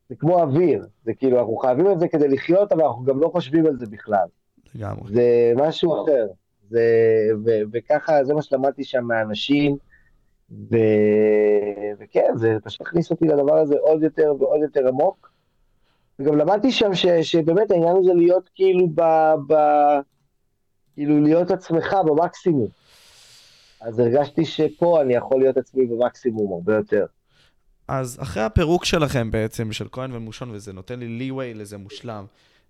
Speaker 2: זה כמו אוויר, זה כאילו, אנחנו חייבים את זה כדי לחיות, אבל אנחנו גם לא חושבים על זה בכלל.
Speaker 1: לגמרי.
Speaker 2: זה משהו אחר. זה, ו, וככה, זה מה שלמדתי שם מהאנשים. ו... וכן, זה פשוט הכניס אותי לדבר הזה עוד יותר ועוד יותר עמוק. וגם למדתי שם ש... שבאמת העניין הזה להיות כאילו ב... ב... כאילו להיות עצמך במקסימום. אז הרגשתי שפה אני יכול להיות עצמי במקסימום הרבה יותר.
Speaker 1: אז אחרי הפירוק שלכם בעצם, של כהן ומושון, וזה נותן לי leeway לזה מושלם,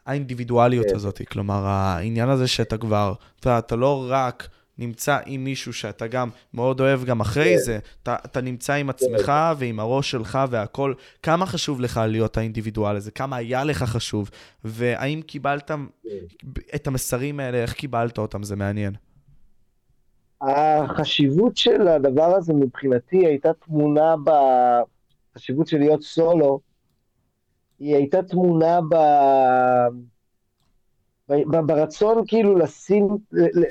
Speaker 1: האינדיבידואליות כן. הזאת, כלומר, העניין הזה שאתה כבר, אתה, אתה לא רק נמצא עם מישהו שאתה גם מאוד אוהב גם אחרי כן. זה, אתה, אתה נמצא עם עצמך כן. ועם הראש שלך והכל. כמה חשוב לך להיות האינדיבידואל הזה? כמה היה לך חשוב? והאם קיבלת כן. את המסרים האלה, איך קיבלת אותם? זה מעניין.
Speaker 2: החשיבות של הדבר הזה מבחינתי הייתה תמונה בחשיבות של להיות סולו, היא הייתה תמונה ב... ברצון כאילו לשים,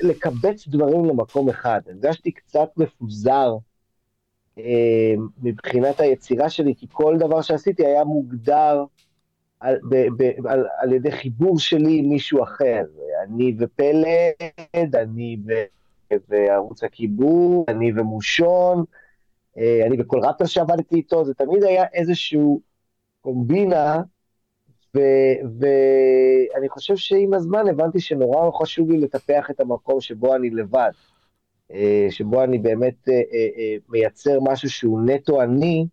Speaker 2: לקבץ דברים למקום אחד. הרגשתי קצת מפוזר אה, מבחינת היצירה שלי, כי כל דבר שעשיתי היה מוגדר על, ב, ב, על, על ידי חיבור שלי עם מישהו אחר. אני ופלד, אני ו, וערוץ הכיבור, אני ומושון, אה, אני וכל ראפר שעבדתי איתו, זה תמיד היה איזשהו קומבינה ואני חושב שעם הזמן הבנתי שנורא חשוב לי לטפח את המקום שבו אני לבד, אה, שבו אני באמת אה, אה, מייצר משהו שהוא נטו אני,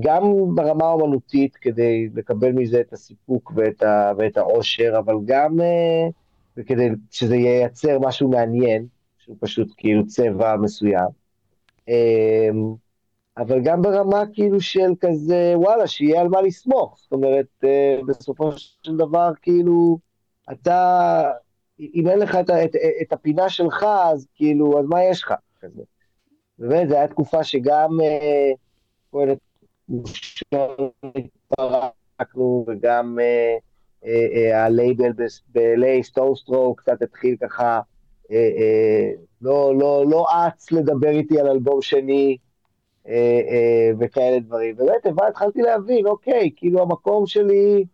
Speaker 2: גם ברמה האומנותית כדי לקבל מזה את הסיפוק ואת, ה, ואת העושר, אבל גם וכדי שזה ייצר משהו מעניין, שהוא פשוט כאילו צבע מסוים. אבל גם ברמה כאילו של כזה, וואלה, שיהיה על מה לסמוך. זאת אומרת, אה, בסופו של דבר, כאילו, אתה, אם אין לך את, את, את הפינה שלך, אז כאילו, אז מה יש לך? כזה. באמת, זו הייתה תקופה שגם פועלת אה, התפרקנו, וגם הלייבל ב-LA, Stones Throw, קצת התחיל ככה, אה, לא, לא, לא רץ לדבר איתי על אלבום שני, וכאלה דברים. באמת, הבא, התחלתי להבין, אוקיי, כאילו המקום שלי,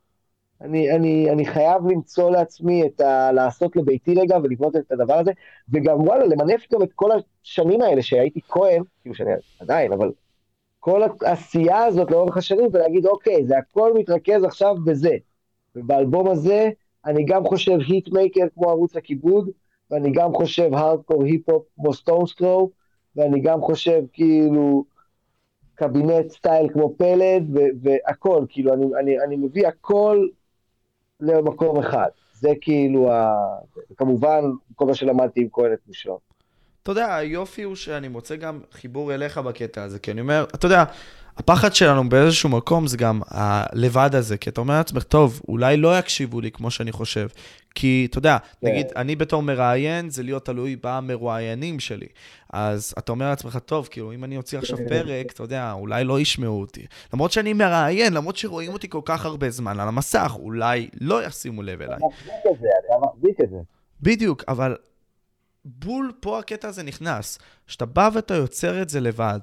Speaker 2: אני, אני, אני חייב למצוא לעצמי את ה... לעשות לביתי רגע ולבנות את הדבר הזה, וגם וואלה, למנף גם את כל השנים האלה שהייתי כהן, כאילו שאני עדיין, אבל כל העשייה הזאת לאורך השנים, ולהגיד, אוקיי, זה הכל מתרכז עכשיו בזה. ובאלבום הזה, אני גם חושב hitmaker כמו ערוץ הכיבוד, ואני גם חושב hardcore hip-hop כמו Stones Throw, ואני גם חושב כאילו קבינט style כמו פלד, והכל, כאילו, אני, אני, אני מביא הכל למקום אחד. זה כאילו, ה... כמובן, כל מה שלמדתי עם כהן מושלם.
Speaker 1: אתה יודע, היופי הוא שאני מוצא גם חיבור אליך בקטע הזה, כי אני אומר, אתה יודע, הפחד שלנו באיזשהו מקום זה גם הלבד הזה, כי אתה אומר לעצמך, טוב, אולי לא יקשיבו לי כמו שאני חושב. כי, אתה יודע. כן. נגיד, אני בתור מראיין, זה להיות תלוי במרואיינים שלי. אז אתה אומר לעצמך, טוב, כאילו, אם אני אוציא עכשיו פרק, אתה יודע, אולי לא ישמעו אותי. למרות שאני מראיין, למרות שרואים אותי כל כך הרבה זמן על המסך, אולי לא ישימו לב אליי.
Speaker 2: אתה מחזיק את זה, אתה מחזיק את זה.
Speaker 1: בדיוק, אבל בול פה הקטע הזה נכנס. שאתה בא ואתה יוצר את זה לבד,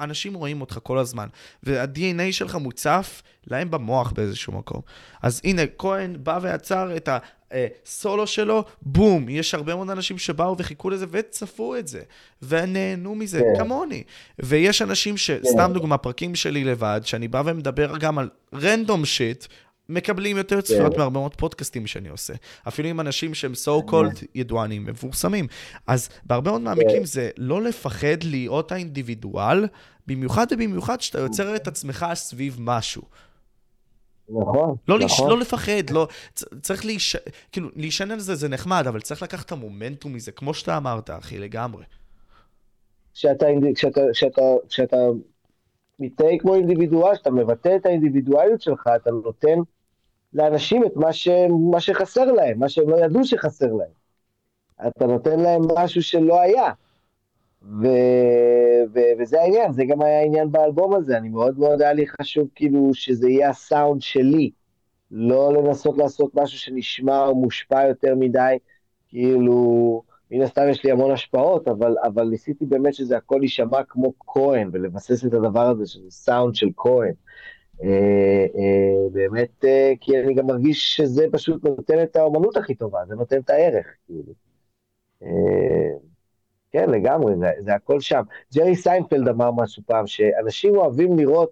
Speaker 1: אנשים רואים אותך כל הזמן, וה-DNA שלך מוצף להם במוח באיזשהו מקום. אז הנה, כהן בא ויצר את הסולו שלו, בום, יש הרבה מאוד אנשים שבאו וחיכו לזה וצפו את זה, ונהנו מזה, כן. כמוני. ויש אנשים שסתם כן. דוגמה, פרקים שלי לבד, שאני בא ומדבר גם על רנדום שיט, מקבלים יותר צפיות yeah. מהרבה מאוד פודקאסטים שאני עושה. אפילו עם אנשים שהם so called ידוענים, מפורסמים. אז בהרבה מאוד מהמקרים זה לא לפחד להיות האינדיבידואל, במיוחד ובמיוחד שאתה יוצר את עצמך סביב משהו.
Speaker 2: נכון,
Speaker 1: לא,
Speaker 2: נכון.
Speaker 1: לש, לא לפחד, לא, צריך להיש... כאילו, להישען על זה זה נחמד, אבל צריך לקחת את המומנטום מזה, כמו שאתה אמרת, אחי, לגמרי.
Speaker 2: כשאתה, כשאתה, כשאתה, כשאתה מתנהג כמו אינדיבידואל, כשאתה מבטא את האינדיבידואליות שלך, אתה נותן לאנשים את מה, ש, מה שחסר להם, מה שהם לא ידעו שחסר להם. אתה נותן להם משהו שלא היה. ו, ו, וזה העניין, זה גם היה העניין באלבום הזה, אני מאוד מאוד היה לי חשוב כאילו שזה יהיה הסאונד שלי, לא לנסות לעשות משהו שנשמע או מושפע יותר מדי, כאילו, מן הסתם יש לי המון השפעות, אבל, אבל ניסיתי באמת שזה הכל יישמע כמו כהן, ולבסס את הדבר הזה, שזה סאונד של כהן. אה, אה, באמת, אה, כי אני גם מרגיש שזה פשוט נותן את האומנות הכי טובה, זה נותן את הערך, כאילו. כן, לגמרי, זה, זה הכל שם. ג'רי סיינפלד אמר משהו פעם, שאנשים אוהבים לראות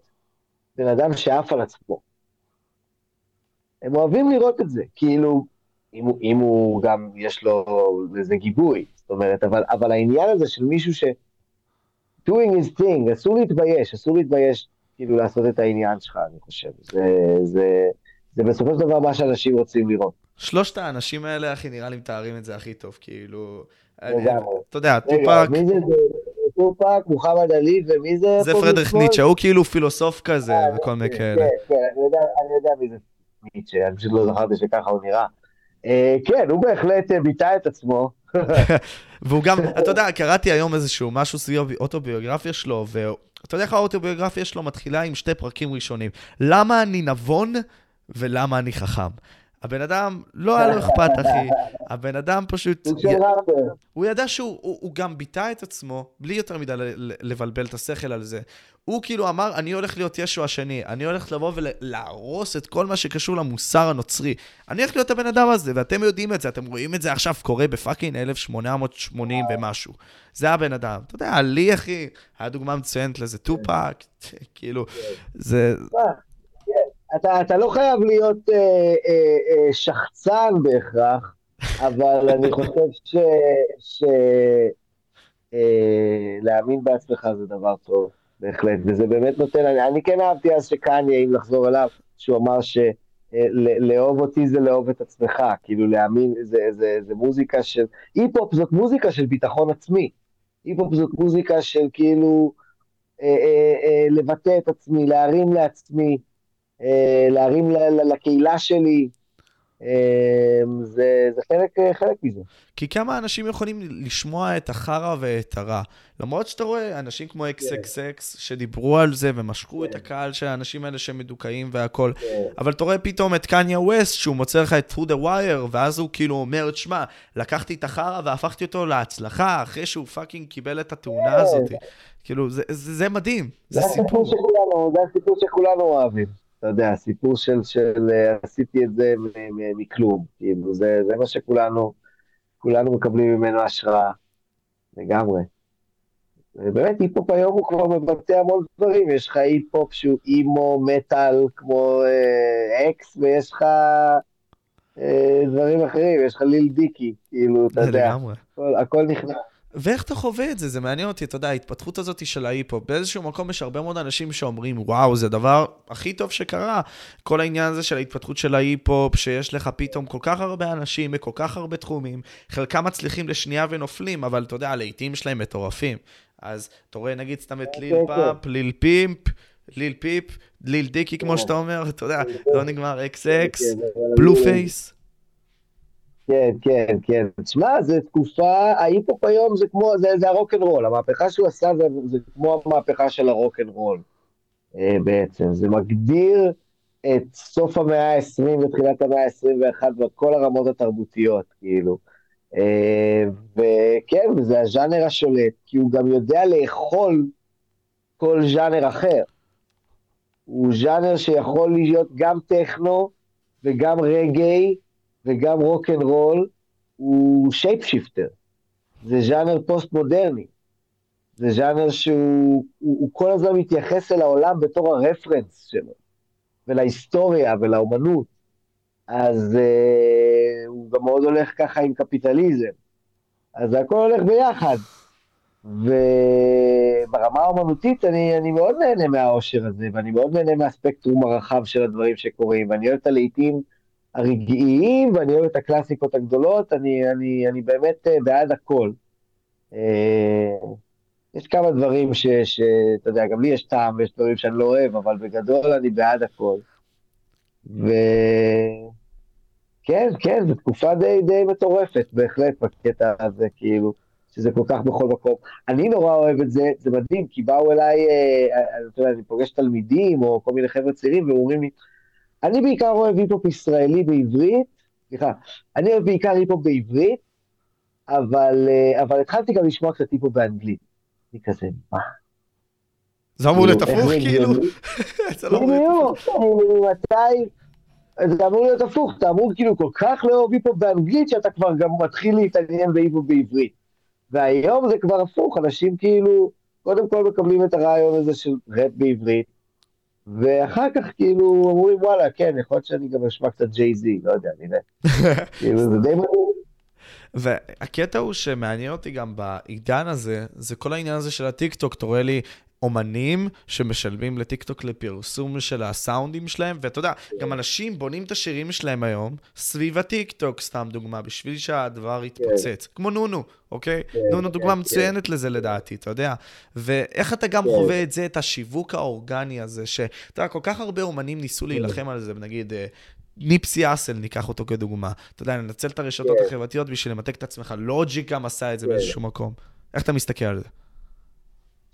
Speaker 2: בן אדם שעף על עצמו. הם אוהבים לראות את זה, כאילו, אם הוא, אם הוא גם, יש לו איזה גיבוי, זאת אומרת, אבל, אבל העניין הזה של מישהו ש... doing his thing, אסור להתבייש, אסור להתבייש כאילו לעשות את העניין שלך, אני חושב. זה, זה, זה בסופו של דבר מה שאנשים רוצים לראות.
Speaker 1: שלושת האנשים האלה, אחי, נראה לי מתארים את זה הכי טוב, כאילו...
Speaker 2: לגמרי.
Speaker 1: אתה יודע, טופק...
Speaker 2: מי זה? זה טופק, מוחמד עלי, ומי זה?
Speaker 1: זה פרדריך? ניטשה, הוא כאילו פילוסוף כזה,
Speaker 2: אה,
Speaker 1: וכל מיני
Speaker 2: כן,
Speaker 1: כאלה.
Speaker 2: כן, כן, אני יודע, מי זה ניטשה, אני פשוט לא זכרתי שככה הוא נראה. אה, כן, הוא בהחלט אה, ביטא את עצמו.
Speaker 1: והוא גם, אתה יודע, קראתי היום איזשהו משהו סביב האוטוביוגרפיה שלו, ואתה יודע איך האוטוביוגרפיה שלו מתחילה עם שתי פרקים ראשונים. למה אני נבון ולמה אני חכם. הבן אדם, לא היה לו אכפת, אחי. הבן אדם פשוט... הוא ידע שהוא הוא, הוא גם ביטא את עצמו, בלי יותר מדי לבלבל את השכל על זה. הוא כאילו אמר, אני הולך להיות ישו השני, אני הולך לבוא ולהרוס את כל מה שקשור למוסר הנוצרי. אני הולך להיות הבן אדם הזה, ואתם יודעים את זה, אתם רואים את זה עכשיו קורה בפאקינג 1880 ומשהו. זה הבן אדם. אתה יודע, לי, אחי, היה דוגמה מצוינת לזה, טופק, כאילו, זה...
Speaker 2: אתה, אתה לא חייב להיות אה, אה, אה, שחצן בהכרח, אבל אני חושב. ש אה, להאמין בעצמך זה דבר טוב, בהחלט, וזה באמת נותן, אני, אני כן אהבתי אז שקניה, אם לחזור אליו, שהוא אמר שלאהוב אותי זה לאהוב את עצמך, כאילו להאמין, זה, זה, זה מוזיקה של, אי-פופ זאת מוזיקה של ביטחון עצמי, אי-פופ זאת מוזיקה של כאילו אה, אה, אה, לבטא את עצמי, להרים לעצמי, אה, להרים ל- ל- לקהילה שלי, אה, זה, זה חלק, חלק מזה.
Speaker 1: כי כמה אנשים יכולים לשמוע את החרא ואת הרע. למרות שאתה רואה אנשים כמו XXX שדיברו על זה ומשכו את הקהל של האנשים האלה שהם מדוכאים והכל,
Speaker 2: כן.
Speaker 1: אבל אתה רואה פתאום את קניה ווסט שהוא מוצא לך את through the wire, ואז הוא כאילו אומר, שמע, לקחתי את החרא והפכתי אותו להצלחה אחרי שהוא fucking קיבל את התאונה
Speaker 2: כן.
Speaker 1: הזאת. כאילו, זה, זה, זה מדהים, זה
Speaker 2: זה
Speaker 1: סיפור.
Speaker 2: זה הסיפור שכולנו אוהבים. אתה יודע, הסיפור של, של אה, עשיתי את זה מכלום, כאילו, זה, זה מה שכולנו, כולנו מקבלים ממנו השראה, לגמרי. ובאמת, היפ-הופ היום הוא כבר מבטא המון דברים, יש לך היפ-הופ שהוא אימו, מטאל, כמו אה, אקס, ויש לך אה, דברים אחרים, יש לך ליל דיקי, כאילו, אתה יודע. הכל, הכל נכנס.
Speaker 1: ואיך אתה חווה את זה? זה מעניין אותי, אתה יודע, ההתפתחות הזאת של ההיפ-הופ. באיזשהו מקום יש הרבה מאוד אנשים שאומרים, וואו, זה הדבר הכי טוב שקרה. כל העניין הזה של ההתפתחות של ההיפ-הופ, שיש לך פתאום כל כך הרבה אנשים בכל כך הרבה תחומים, חלקם מצליחים לשנייה ונופלים, אבל אתה יודע, הלהיטים שלהם מטורפים. אז אתה רואה נגיד סתם את ליל
Speaker 2: כן,
Speaker 1: פאפ, ליל פאמפ, ליל פיפ, ליל דיקי, כמו
Speaker 2: כן.
Speaker 1: שאתה אומר, אתה יודע, לא נגמר אקס אקס,
Speaker 2: כן,
Speaker 1: בלו פייס.
Speaker 2: כן, כן, כן. תשמע, זו תקופה, ההיפ-הופ היום זה כמו, זה, זה הרוקנרול, המהפכה שהוא עשה זה, זה כמו המהפכה של הרוקנרול אה, בעצם. זה מגדיר את סוף המאה ה-20 ותחילת המאה ה-21 בכל הרמות התרבותיות, כאילו. אה, וכן, וזה הז'אנר השולט, כי הוא גם יודע לאכול כל ז'אנר אחר. הוא ז'אנר שיכול להיות גם טכנו וגם רגאיי, וגם רוק אנד רול הוא shape shifter. זה ז'אנר פוסט מודרני. זה ז'אנר שהוא הוא, הוא כל הזמן מתייחס אל העולם בתור הרפרנס שלו, ולהיסטוריה ולאומנות. אז אה, הוא גם מאוד הולך ככה עם קפיטליזם. אז הכל הולך ביחד. וברמה האומנותית אני, אני מאוד נהנה מהאושר הזה, ואני מאוד נהנה מהספקטרום הרחב של הדברים שקורים, ואני אוהב את הלעיתים הרגעיים, ואני אוהב את הקלאסיקות הגדולות, אני, אני, אני באמת אה, בעד הכל. אה, יש כמה דברים שאתה יודע, גם לי יש טעם ויש דברים שאני לא אוהב, אבל בגדול אני בעד הכל. ו... כן, כן, זו תקופה די, די מטורפת, בהחלט, בקטע הזה, כאילו, שזה כל כך בכל מקום. אני נורא אוהב את זה, זה מדהים, כי באו אליי, אה, אה אתה יודע, אני פוגש תלמידים, או כל מיני חבר'ה צעירים, והם אומרים לי, אני בעיקר אוהב היפ-הופ ישראלי בעברית, סליחה, אני אוהב בעיקר היפ-הופ בעברית, אבל, אה, אבל התחלתי גם לשמוע קצת היפ-הופ באנגלית. אני כזה, מה?
Speaker 1: זה אמור להיות הפוך, כאילו?
Speaker 2: זה לא אמור להיות הפוך. מתי... זה אמור להיות הפוך, אתה אמור כאילו כל כך לאהוב היפ-הופ באנגלית, שאתה כבר גם מתחיל להתעניין בהיפ-הופ בעברית. והיום זה כבר הפוך, אנשים כאילו, קודם כל מקבלים את הרעיון הזה של ראפ בעברית, ואחר כך כאילו אומרים וואלה, כן, יכול להיות שאני גם אשמע קצת ג'יי-זי, לא יודע, נראה. כאילו זה די מדהים.
Speaker 1: והקטע הוא שמעניין אותי גם בעידן הזה, זה כל העניין הזה של הטיקטוק, אתה רואה לי אומנים שמשלמים לטיקטוק לפרסום של הסאונדים שלהם, ואתה יודע, גם אנשים בונים את השירים שלהם היום סביב הטיקטוק, סתם דוגמה, בשביל שהדבר יתפוצץ. כמו נונו, אוקיי? נונו דוגמה מצוינת לזה לדעתי, אתה יודע. ואיך אתה גם חווה את זה, את השיווק האורגני הזה, שאתה יודע, כל כך הרבה אומנים ניסו להילחם על זה, ונגיד... ניפסי אסל, ניקח אותו כדוגמה. אתה יודע, ננצל את הרשתות החברתיות בשביל למתק את עצמך. לוג'יק גם עשה את זה באיזשהו מקום. איך אתה מסתכל על זה?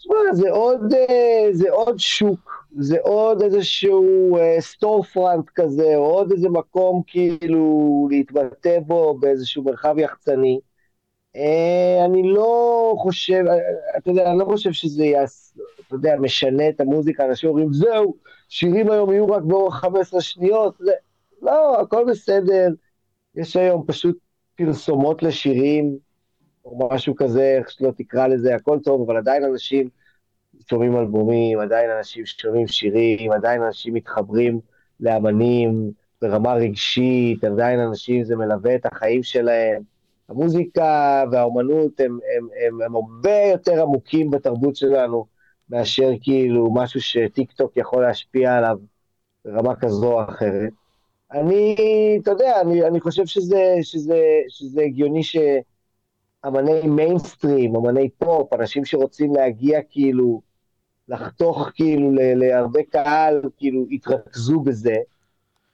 Speaker 2: תשמע, זה עוד, אה, זה עוד שוק, זה עוד איזשהו סטור uh, פרנט כזה, או עוד איזה מקום כאילו להתבטא בו באיזשהו מרחב יחצני. Uh, אני לא חושב, אתה יודע, אני לא חושב שזה יעש, אתה יודע, משנה את המוזיקה, אנשים אומרים, זהו, שירים היום יהיו רק באורך 15 שניות, זה, לא, הכל בסדר, יש היום פשוט פרסומות לשירים, או משהו כזה, איך שלא תקרא לזה, הכל טוב, אבל עדיין אנשים שומעים אלבומים, עדיין אנשים שומעים שירים, עדיין אנשים מתחברים לאמנים ברמה רגשית, עדיין אנשים, זה מלווה את החיים שלהם. המוזיקה והאומנות הם, הם, הם, הם הרבה יותר עמוקים בתרבות שלנו מאשר כאילו משהו שטיק טוק יכול להשפיע עליו ברמה כזו או אחרת. אני, אתה יודע, אני, אני חושב שזה, שזה, שזה הגיוני ש... אמני מיינסטרים, אמני פופ, אנשים שרוצים להגיע כאילו, לחתוך כאילו להרבה קהל, כאילו יתרכזו בזה.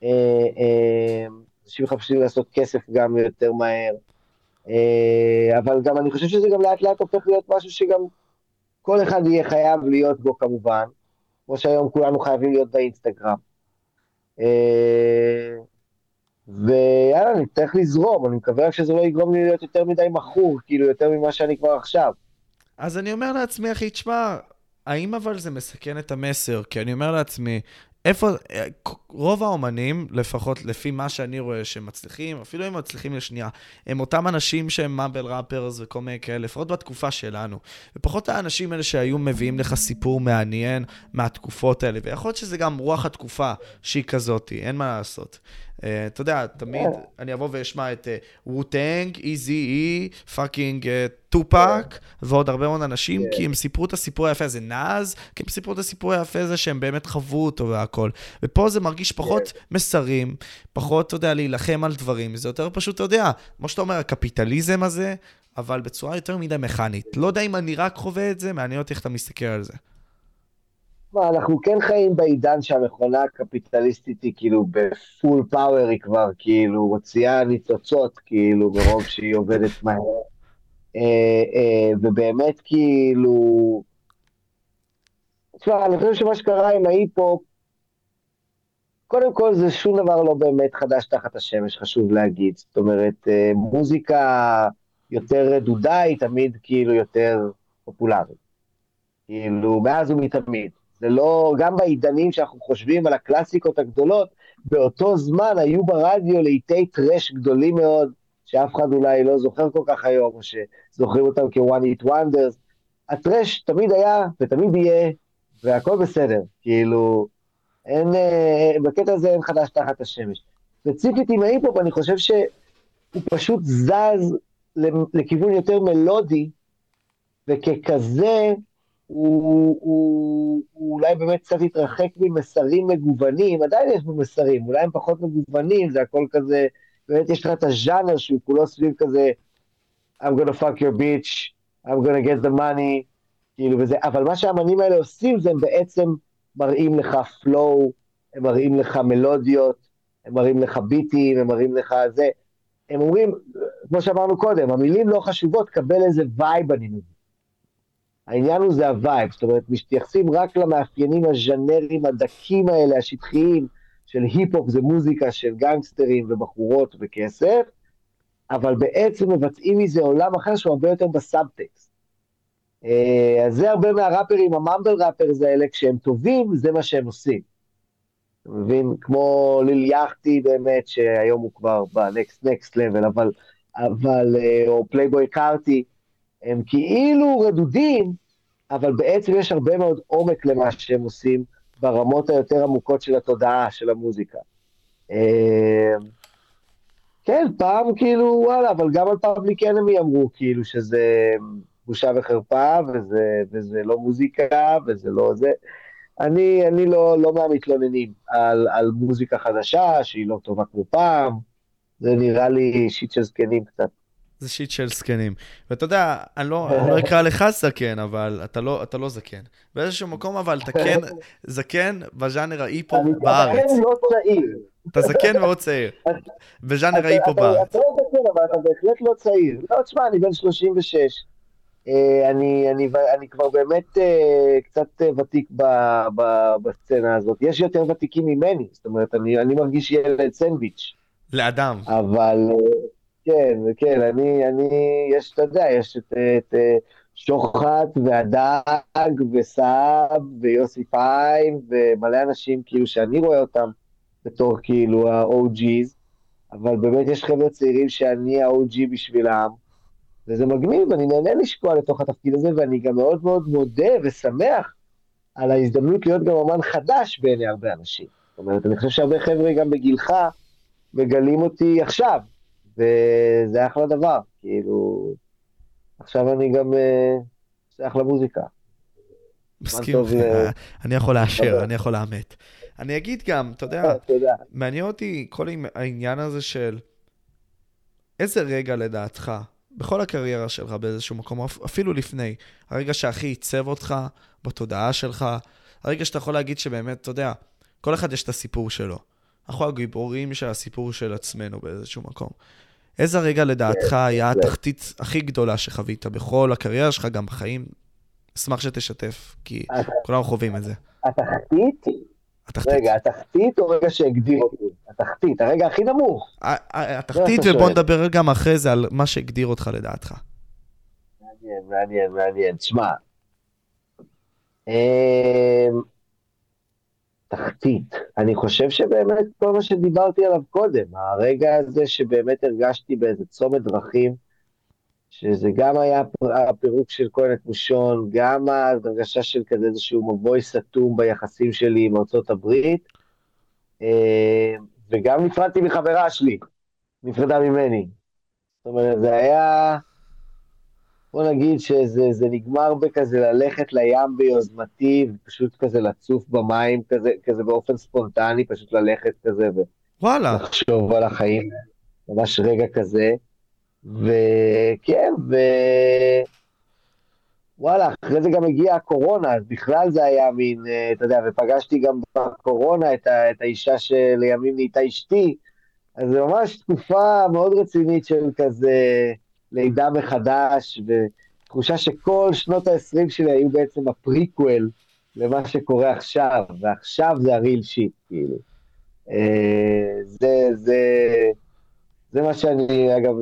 Speaker 2: אה, אה, אנשים מחפשים לעשות כסף גם יותר מהר. אה, אבל גם אני חושב שזה גם לאט לאט הופך להיות משהו שגם כל אחד יהיה חייב להיות בו כמובן, כמו שהיום כולנו חייבים להיות באינסטגרם. ויאללה, נצטרך לזרום, אני מקווה שזה לא יגרום לי להיות יותר מדי מכור, כאילו, יותר ממה שאני כבר עכשיו.
Speaker 1: אז אני אומר לעצמי, אחי, תשמע, האם אבל זה מסכן את המסר? כי אני אומר לעצמי, איפה, רוב האומנים, לפחות לפי מה שאני רואה, שהם מצליחים, אפילו אם מצליחים לשנייה, הם אותם אנשים שהם mumble rappers וכל מיני כאלה, לפחות בתקופה שלנו. ופחות האנשים האלה שהיו מביאים לך סיפור מעניין מהתקופות האלה, ויכול להיות שזה גם רוח התקופה שהיא כזאתי, אין מה לעשות. אה, אתה יודע, תמיד yeah. אני אבוא ואשמע את ווטנג, איזי אי, פאקינג טופק, ועוד הרבה מאוד אנשים, yeah. כי הם סיפרו את הסיפור היפה הזה. נאז, כי הם סיפרו את הסיפור היפה הזה שהם באמת חוו אותו והכל. ופה זה מרגיש פחות. מסרים, פחות, אתה יודע, להילחם על דברים. זה יותר פשוט, אתה יודע, כמו שאתה אומר, הקפיטליזם הזה, אבל בצורה יותר מדי מכנית. לא יודע אם אני רק חווה את זה, מעניין אותי איך אתה מסתכל על זה.
Speaker 2: מה, אנחנו כן חיים בעידן שהמכונה הקפיטליסטית היא כאילו בפול פאוור, היא כבר כאילו מוציאה ניצוצות, כאילו, ברוב שהיא עובדת מהר. אה, אה, ובאמת כאילו... תשמע, אני חושב שמה שקרה עם ההיפ-הופ, קודם כל זה שום דבר לא באמת חדש תחת השמש, חשוב להגיד. זאת אומרת, אה, מוזיקה יותר רדודה היא תמיד כאילו יותר פופולרית. כאילו, מאז ומתמיד. זה לא, גם בעידנים שאנחנו חושבים על הקלאסיקות הגדולות, באותו זמן היו ברדיו לעיתי טרש גדולים מאוד, שאף אחד אולי לא זוכר כל כך היום, או שזוכרים אותם כ-one hit wonders. הטרש תמיד היה ותמיד יהיה, והכל בסדר, כאילו, אין, אה, בקטע הזה אין חדש תחת השמש. ספציפית עם ההיפ-הופ, אני חושב שהוא פשוט זז לכיוון יותר מלודי, וככזה, הוא, הוא, הוא אולי באמת קצת התרחק ממסרים מגוונים, עדיין יש בו מסרים, אולי הם פחות מגוונים, זה הכל כזה, באמת יש לך את הז'אנר שהוא כולו סביב כזה, I'm gonna fuck your bitch, I'm gonna get the money, כאילו, וזה, אבל מה שהאמנים האלה עושים זה הם בעצם מראים לך flow, הם מראים לך מלודיות, הם מראים לך ביטים, הם מראים לך זה. הם אומרים, כמו שאמרנו קודם, המילים לא חשובות, קבל איזה vibe אני מבין. העניין הוא זה ה vibe, זאת אומרת, מתייחסים רק למאפיינים הז'אנרים הדקים האלה, השטחיים, של היפ-הופ זה מוזיקה של גנגסטרים ובחורות וכסף, אבל בעצם מבצעים מזה עולם אחר שהוא הרבה יותר בסאבטקסט. אה, אז זה הרבה מהראפרים, ה mumble rappers האלה, כשהם טובים, זה מה שהם עושים. אתה מבין? כמו ליל יאכטי באמת, שהיום הוא כבר ב next next level, אבל, אבל, אה, או פלייבוי קארטי, הם כאילו רדודים, אבל בעצם יש הרבה מאוד עומק למה שהם עושים ברמות היותר עמוקות של התודעה, של המוזיקה. אה, כן, פעם כאילו, וואלה, אבל גם על פאבליק אנמי אמרו כאילו שזה בושה וחרפה, וזה, וזה לא מוזיקה, וזה לא זה. אני, אני לא, לא מהמתלוננים על, על מוזיקה חדשה, שהיא לא טובה כמו פעם, זה נראה לי שיט של זקנים קצת.
Speaker 1: זה שיט של זקנים. ואתה יודע, אני לא, אני לא אקרא לך זקן, אבל אתה לא, אתה לא זקן. באיזשהו מקום, אבל אתה כן זקן בז'אנר ההיפ-הופ בארץ.
Speaker 2: אני זקן לא צעיר.
Speaker 1: אתה זקן מאוד צעיר. בז'אנר ההיפ-הופ בארץ.
Speaker 2: אתה לא זקן, אבל אתה בהחלט לא צעיר. לא, תשמע, אני בן 36. אה, אני, אני, אני כבר באמת אה, קצת ותיק ב, ב, בסצנה הזאת. יש יותר ותיקים ממני, זאת אומרת, אני, אני מרגיש ילד סנדוויץ'.
Speaker 1: לאדם.
Speaker 2: אבל... אה, כן, כן, אני, אני, יש, אתה יודע, יש את, את שוחט והדג וסאב ויוסי פיים ומלא אנשים כאילו שאני רואה אותם בתור כאילו ה-OG's, אבל באמת יש חבר'ה צעירים שאני ה-OG בשבילם, וזה מגניב, אני נהנה לשקוע לתוך התפקיד הזה, ואני גם מאוד מאוד מודה ושמח על ההזדמנות להיות גם אמן חדש בעיני הרבה אנשים. זאת אומרת, אני חושב שהרבה חבר'ה גם בגילך מגלים אותי עכשיו, וזה אחלה דבר, כאילו, עכשיו אני גם עושה אחלה מוזיקה.
Speaker 1: מסכים, אני יכול לאשר, אני יכול לאמת. אני אגיד גם, אתה יודע, מעניין אותי כל העניין הזה של איזה רגע לדעתך, בכל הקריירה שלך באיזשהו מקום, אפילו לפני, הרגע שהכי עיצב אותך בתודעה שלך, הרגע שאתה יכול להגיד שבאמת, אתה יודע, כל אחד יש את הסיפור שלו. אנחנו הגיבורים של הסיפור של עצמנו באיזשהו מקום. איזה רגע לדעתך היה התחתית הכי גדולה שחווית בכל הקריירה שלך, גם בחיים? אשמח שתשתף, כי כולנו חווים את זה.
Speaker 2: התחתית? התחתית. רגע, התחתית או רגע שהגדיר אותי? התחתית, הרגע הכי נמוך.
Speaker 1: התחתית, ובוא נדבר גם אחרי זה על מה שהגדיר אותך לדעתך.
Speaker 2: מעניין, מעניין, מעניין. תשמע, אמ, תחתית. אני חושב שבאמת כל מה שדיברתי עליו קודם, הרגע הזה שבאמת הרגשתי באיזה צומת דרכים, שזה גם היה הפירוק של כהן את מושון, גם ההרגשה של כזה איזשהו מבוי סתום ביחסים שלי עם ארצות הברית, אה, וגם נפרדתי מחברה שלי, נפרדה ממני. זאת אומרת, זה היה... בוא נגיד שזה נגמר בכזה ללכת לים ביוזמתי, ופשוט כזה לצוף במים כזה, כזה באופן ספונטני, פשוט ללכת כזה. ולחשוב על החיים, ממש רגע כזה. וכן, ו... וואלה, אחרי זה גם הגיעה הקורונה, אז בכלל זה היה מין, אה, אתה יודע, ופגשתי גם בקורונה את, ה, את האישה שלימים נהייתה אשתי, אז זה ממש תקופה מאוד רצינית של כזה... לידה מחדש, ותחושה שכל שנות ה-20 שלי היו בעצם הפריקוול למה שקורה עכשיו, ועכשיו זה ה real shit, כאילו. אה, זה, זה, זה מה שאני, אגב,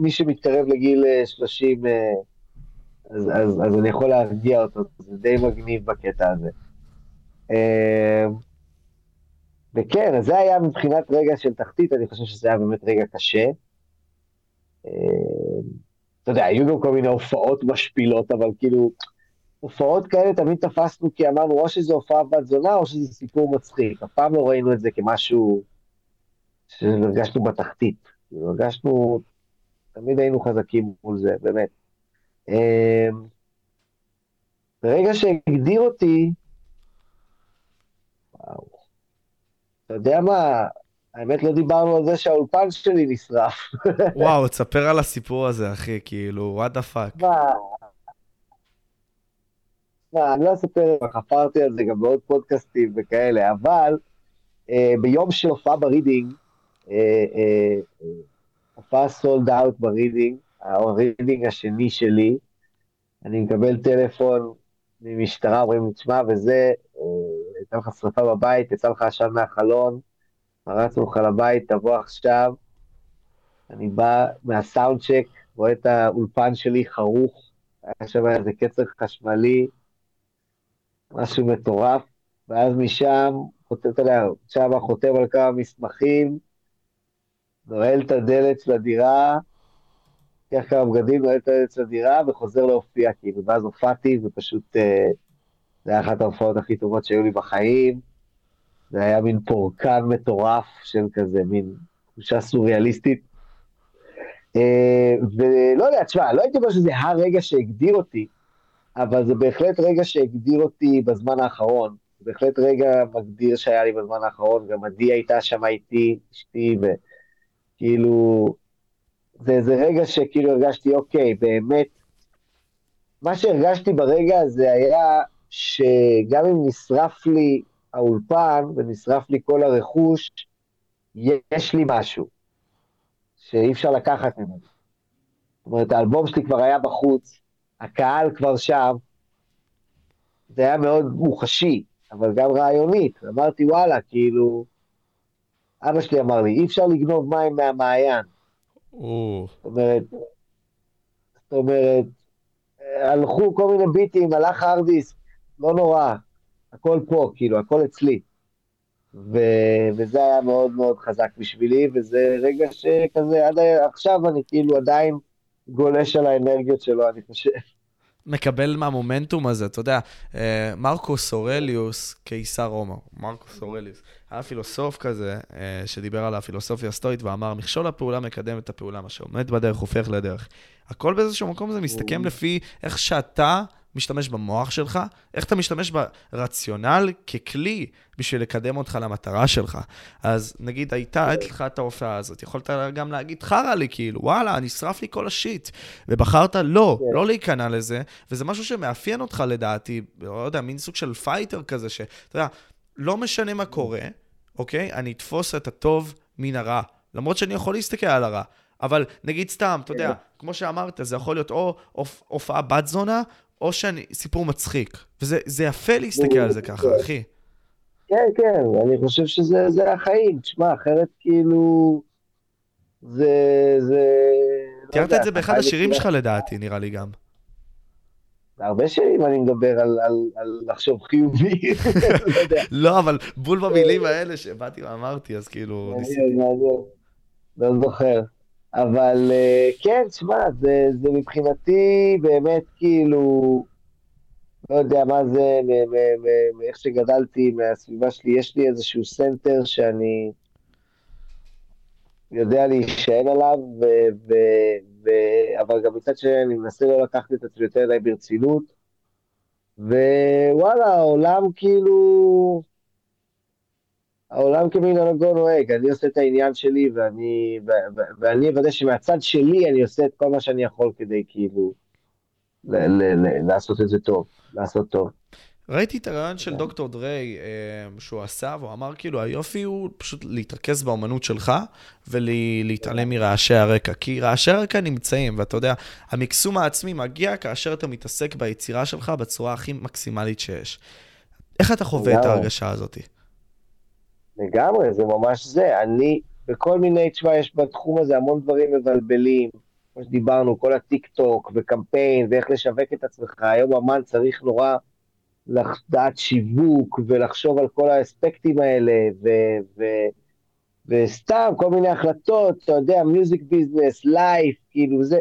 Speaker 2: מי שמתקרב לגיל 30, אה, אה, אז, אז, אז אני יכול להרגיע אותו, זה די מגניב בקטע הזה. וכן, זה היה מבחינת רגע של תחתית, אני חושב שזה היה באמת רגע קשה. אתה יודע, היו גם כל מיני הופעות משפילות, אבל כאילו, הופעות כאלה תמיד תפסנו כי אמרנו, או שזו הופעה בת זונה, או שזה סיפור מצחיק. אף פעם לא ראינו את זה כמשהו שהרגשנו בתחתית. כאילו, הרגשנו, תמיד היינו חזקים מול זה, באמת. אמ, ברגע שהגדיר אותי, וואו, אתה יודע מה, האמת לא דיברנו על זה שהאולפן שלי נשרף.
Speaker 1: וואו, תספר על הסיפור הזה, אחי, כאילו, what the fuck.
Speaker 2: מה, אני לא אספר, חפרתי על זה גם בעוד פודקאסטים וכאלה, אבל אה, ביום של הופעה ברידינג, אה, אה, אה, הופעה sold out ברידינג, הרידינג השני שלי, אני מקבל טלפון ממשטרה, אומרים לי, תשמע, וזה, אה, הייתה לך שרפה בבית, יצא לך עשן מהחלון, פרצנו לך לבית, תבוא עכשיו. אני בא מהסאונד צ'ק, רואה את האולפן שלי חרוך, היה שם איזה קצר חשמלי, משהו מטורף, ואז משם, אתה יודע, שם חותם על כמה מסמכים, נועל את הדלת של הדירה, לוקח כמה בגדים, נועל את הדלת של הדירה וחוזר להופיע, כאילו, ואז הופעתי, ופשוט, אה, זה היה אחת ההופעות הכי טובות שהיו לי בחיים, זה היה מין פורקן מטורף של כזה, מין תחושה סוריאליסטית. אה, ולא יודע, תשמע, לא הייתי אומר שזה הרגע שהגדיר אותי, אבל זה בהחלט רגע שהגדיר אותי בזמן האחרון. זה בהחלט רגע מגדיר שהיה לי בזמן האחרון, גם עדי הייתה שם איתי, אשתי, וכאילו, זה איזה רגע שכאילו הרגשתי, אוקיי, באמת, מה שהרגשתי ברגע הזה היה שגם אם נשרף לי האולפן ונשרף לי כל הרכוש, יש לי משהו שאי אפשר לקחת ממנו. זאת אומרת, האלבום שלי כבר היה בחוץ, הקהל כבר שם, זה היה מאוד מוחשי, אבל גם רעיונית. אמרתי, וואלה, כאילו, אבא שלי אמר לי, אי אפשר לגנוב מים מהמעיין. זאת אומרת, זאת אומרת, הלכו כל מיני ביטים, הלך הארדיסק, לא נורא, הכל פה, כאילו, הכל אצלי. ו... וזה היה מאוד מאוד חזק בשבילי, וזה רגע שכזה, עד עכשיו אני כאילו עדיין גולש על האנרגיות שלו, אני חושב.
Speaker 1: מקבל מהמומנטום הזה, אתה יודע, אה, מרקוס אורליוס, קיסר רומא, מרקוס אורליוס, היה פילוסוף כזה, אה, שדיבר על הפילוסופיה הסטואית ואמר, מכשול הפעולה מקדם את הפעולה, מה שעומד בדרך הופך לדרך. הכל באיזשהו מקום זה מסתכם לפי איך שאתה משתמש במוח שלך, איך אתה משתמש ברציונל ככלי בשביל לקדם אותך למטרה שלך. אז נגיד, הייתה לך את ההופעה הזאת, יכולת גם להגיד, חרא לי, כאילו, וואלה, נשרף לי כל ה shit. ובחרת לא, כן. לא להיכנע לזה, וזה משהו שמאפיין אותך לדעתי, לא יודע, מין סוג של fighter כזה, שאתה יודע, לא משנה מה קורה, אוקיי? אני אתפוס את הטוב מן הרע. למרות שאני יכול להסתכל על הרע. אבל נגיד סתם, אתה יודע, כן. כמו שאמרת, זה יכול להיות או הופעה בת זונה, או שאני, סיפור מצחיק. וזה יפה להסתכל על זה ככה, אחי.
Speaker 2: כן, כן, אני חושב שזה החיים. תשמע, אחרת כאילו... זה... זה...
Speaker 1: לא תיארת את זה באחד השירים שלך לדעתי, נראה לי גם.
Speaker 2: הרבה שירים אני מדבר על, על, על לחשוב חיובי,
Speaker 1: לא, לא, אבל בול במילים האלה שבאתי ואמרתי, אז כאילו...
Speaker 2: מעניין, מעניין. לא זוכר. אבל אה, כן, תשמע, זה, זה מבחינתי באמת כאילו, לא יודע מה זה, מאיך שגדלתי, מהסביבה שלי, יש לי איזשהו סנטר שאני יודע להישען עליו, ו, ו, ו, אבל גם מצד שני אני מנסה לא לקחת את עצמי יותר אליי ברצינות, ווואלה, העולם כאילו... העולם כמנהגו נוהג, אני עושה את העניין שלי ואני, ו- ו- ואני אוודא שמהצד שלי אני עושה את כל מה שאני יכול כדי כאילו ל- ל- ל- לעשות את זה טוב, לעשות טוב.
Speaker 1: ראיתי את הרעיון של דוקטור דריי אה, שהוא עשה, והוא אמר כאילו, היופי הוא פשוט להתרכז באומנות שלך ולהתעלם מרעשי הרקע. כי רעשי הרקע נמצאים, ואתה יודע, המקסום העצמי מגיע כאשר אתה מתעסק ביצירה שלך בצורה הכי מקסימלית שיש. איך אתה חווה את ההרגשה הזאת?
Speaker 2: לגמרי, זה ממש זה. אני, בכל מיני, תשמע, יש בתחום הזה המון דברים מבלבלים. כמו שדיברנו, כל הטיק טוק וקמפיין ואיך לשווק את עצמך. היום אמן צריך נורא לדעת שיווק ולחשוב על כל האספקטים האלה, ו- ו- וסתם כל מיני החלטות, אתה יודע, music business, life, כאילו זה...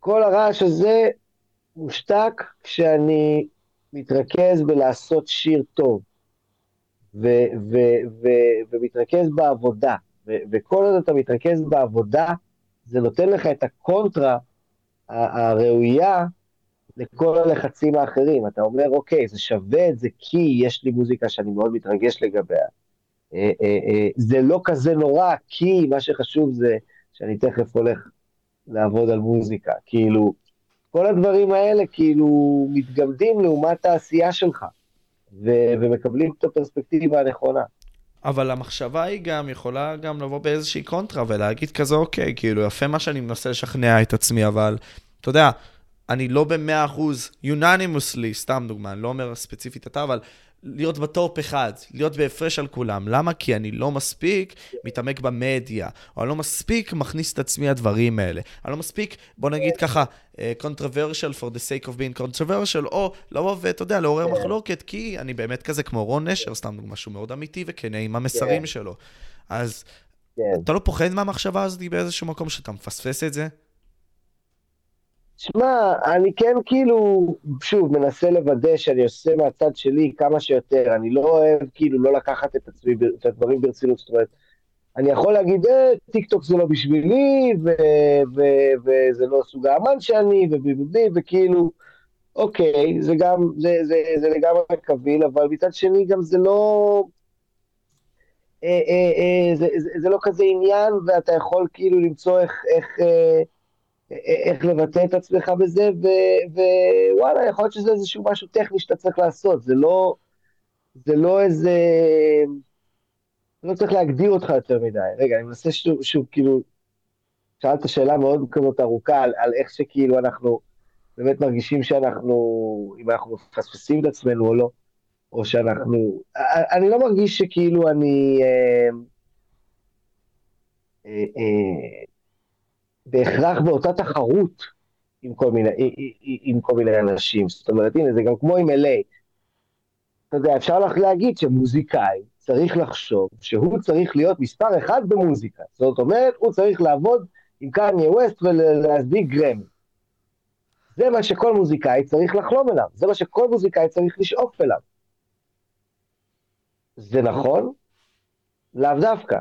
Speaker 2: כל הרעש הזה מושתק כשאני מתרכז בלעשות שיר טוב. ו- ו- ו- ומתרכז בעבודה. ו- וכל עוד אתה מתרכז בעבודה, זה נותן לך את הקונטרה הראויה לכל הלחצים האחרים. אתה אומר, אוקיי, זה שווה את זה כי יש לי מוזיקה שאני מאוד מתרגש לגביה. אה, אה, אה, זה לא כזה נורא, כי מה שחשוב זה שאני תכף הולך לעבוד על מוזיקה. כאילו, כל הדברים האלה כאילו מתגמדים לעומת העשייה שלך, ו- ומקבלים את הפרספקטיבה הנכונה.
Speaker 1: אבל המחשבה היא גם יכולה גם לבוא באיזושהי קונטרה ולהגיד כזה, אוקיי, כאילו, יפה מה שאני מנסה לשכנע את עצמי, אבל אתה יודע, אני לא במאה אחוז, unanimously, סתם דוגמה, אני לא אומר ספציפית אתה, אבל להיות בטופ אחד, להיות בהפרש על כולם. למה? כי אני לא מספיק מתעמק במדיה, או אני לא מספיק מכניס את עצמי לדברים האלה. אני לא מספיק, בוא נגיד ככה, uh, controversial for the sake of being controversial, או לבוא ואתה יודע, לעורר כן. מחלוקת, כי אני באמת כזה כמו רון נשר, סתם שהוא מאוד אמיתי וכנה עם המסרים כן. שלו. אז כן. אתה לא פוחד מהמחשבה הזאת באיזשהו מקום שאתה מפספס את זה?
Speaker 2: שמע, אני כן כאילו, שוב, מנסה לוודא שאני עושה מהצד שלי כמה שיותר. אני לא אוהב כאילו לא לקחת את עצמי, את הדברים ברצינות. זאת אומרת, אני יכול להגיד, אה, טיק טוק זה לא בשבילי, וזה לא סוג האמן שאני, וביבי, וכאילו, אוקיי, זה גם, זה, זה, זה לגמרי קביל, אבל מצד שני גם זה לא... אה, אה, אה, זה, זה, זה לא כזה עניין, ואתה יכול כאילו למצוא איך... איך אה, איך לבטא את עצמך בזה, ווואלה, יכול להיות שזה איזשהו משהו טכני שאתה צריך לעשות, זה לא, זה לא איזה... לא צריך להגדיר אותך יותר מדי. רגע, אני מנסה שוב, שוב כאילו, שאלת שאלה מאוד כזאת ארוכה על, על איך שכאילו אנחנו באמת מרגישים שאנחנו, אם אנחנו מפספסים את עצמנו או לא, או שאנחנו... אני לא מרגיש שכאילו אני... אה, אה, אה, בהכרח באותה תחרות עם כל מיני, עם כל מיני אנשים. זאת אומרת, הנה, זה גם כמו עם LA. אתה יודע, אפשר לך להגיד שמוזיקאי צריך לחשוב שהוא צריך להיות מספר אחד במוזיקה. זאת אומרת, הוא צריך לעבוד עם קניה ווסט ולהסביק גרמי. זה מה שכל מוזיקאי צריך לחלום אליו, זה מה שכל מוזיקאי צריך לשאוף אליו. זה נכון? לאו דווקא.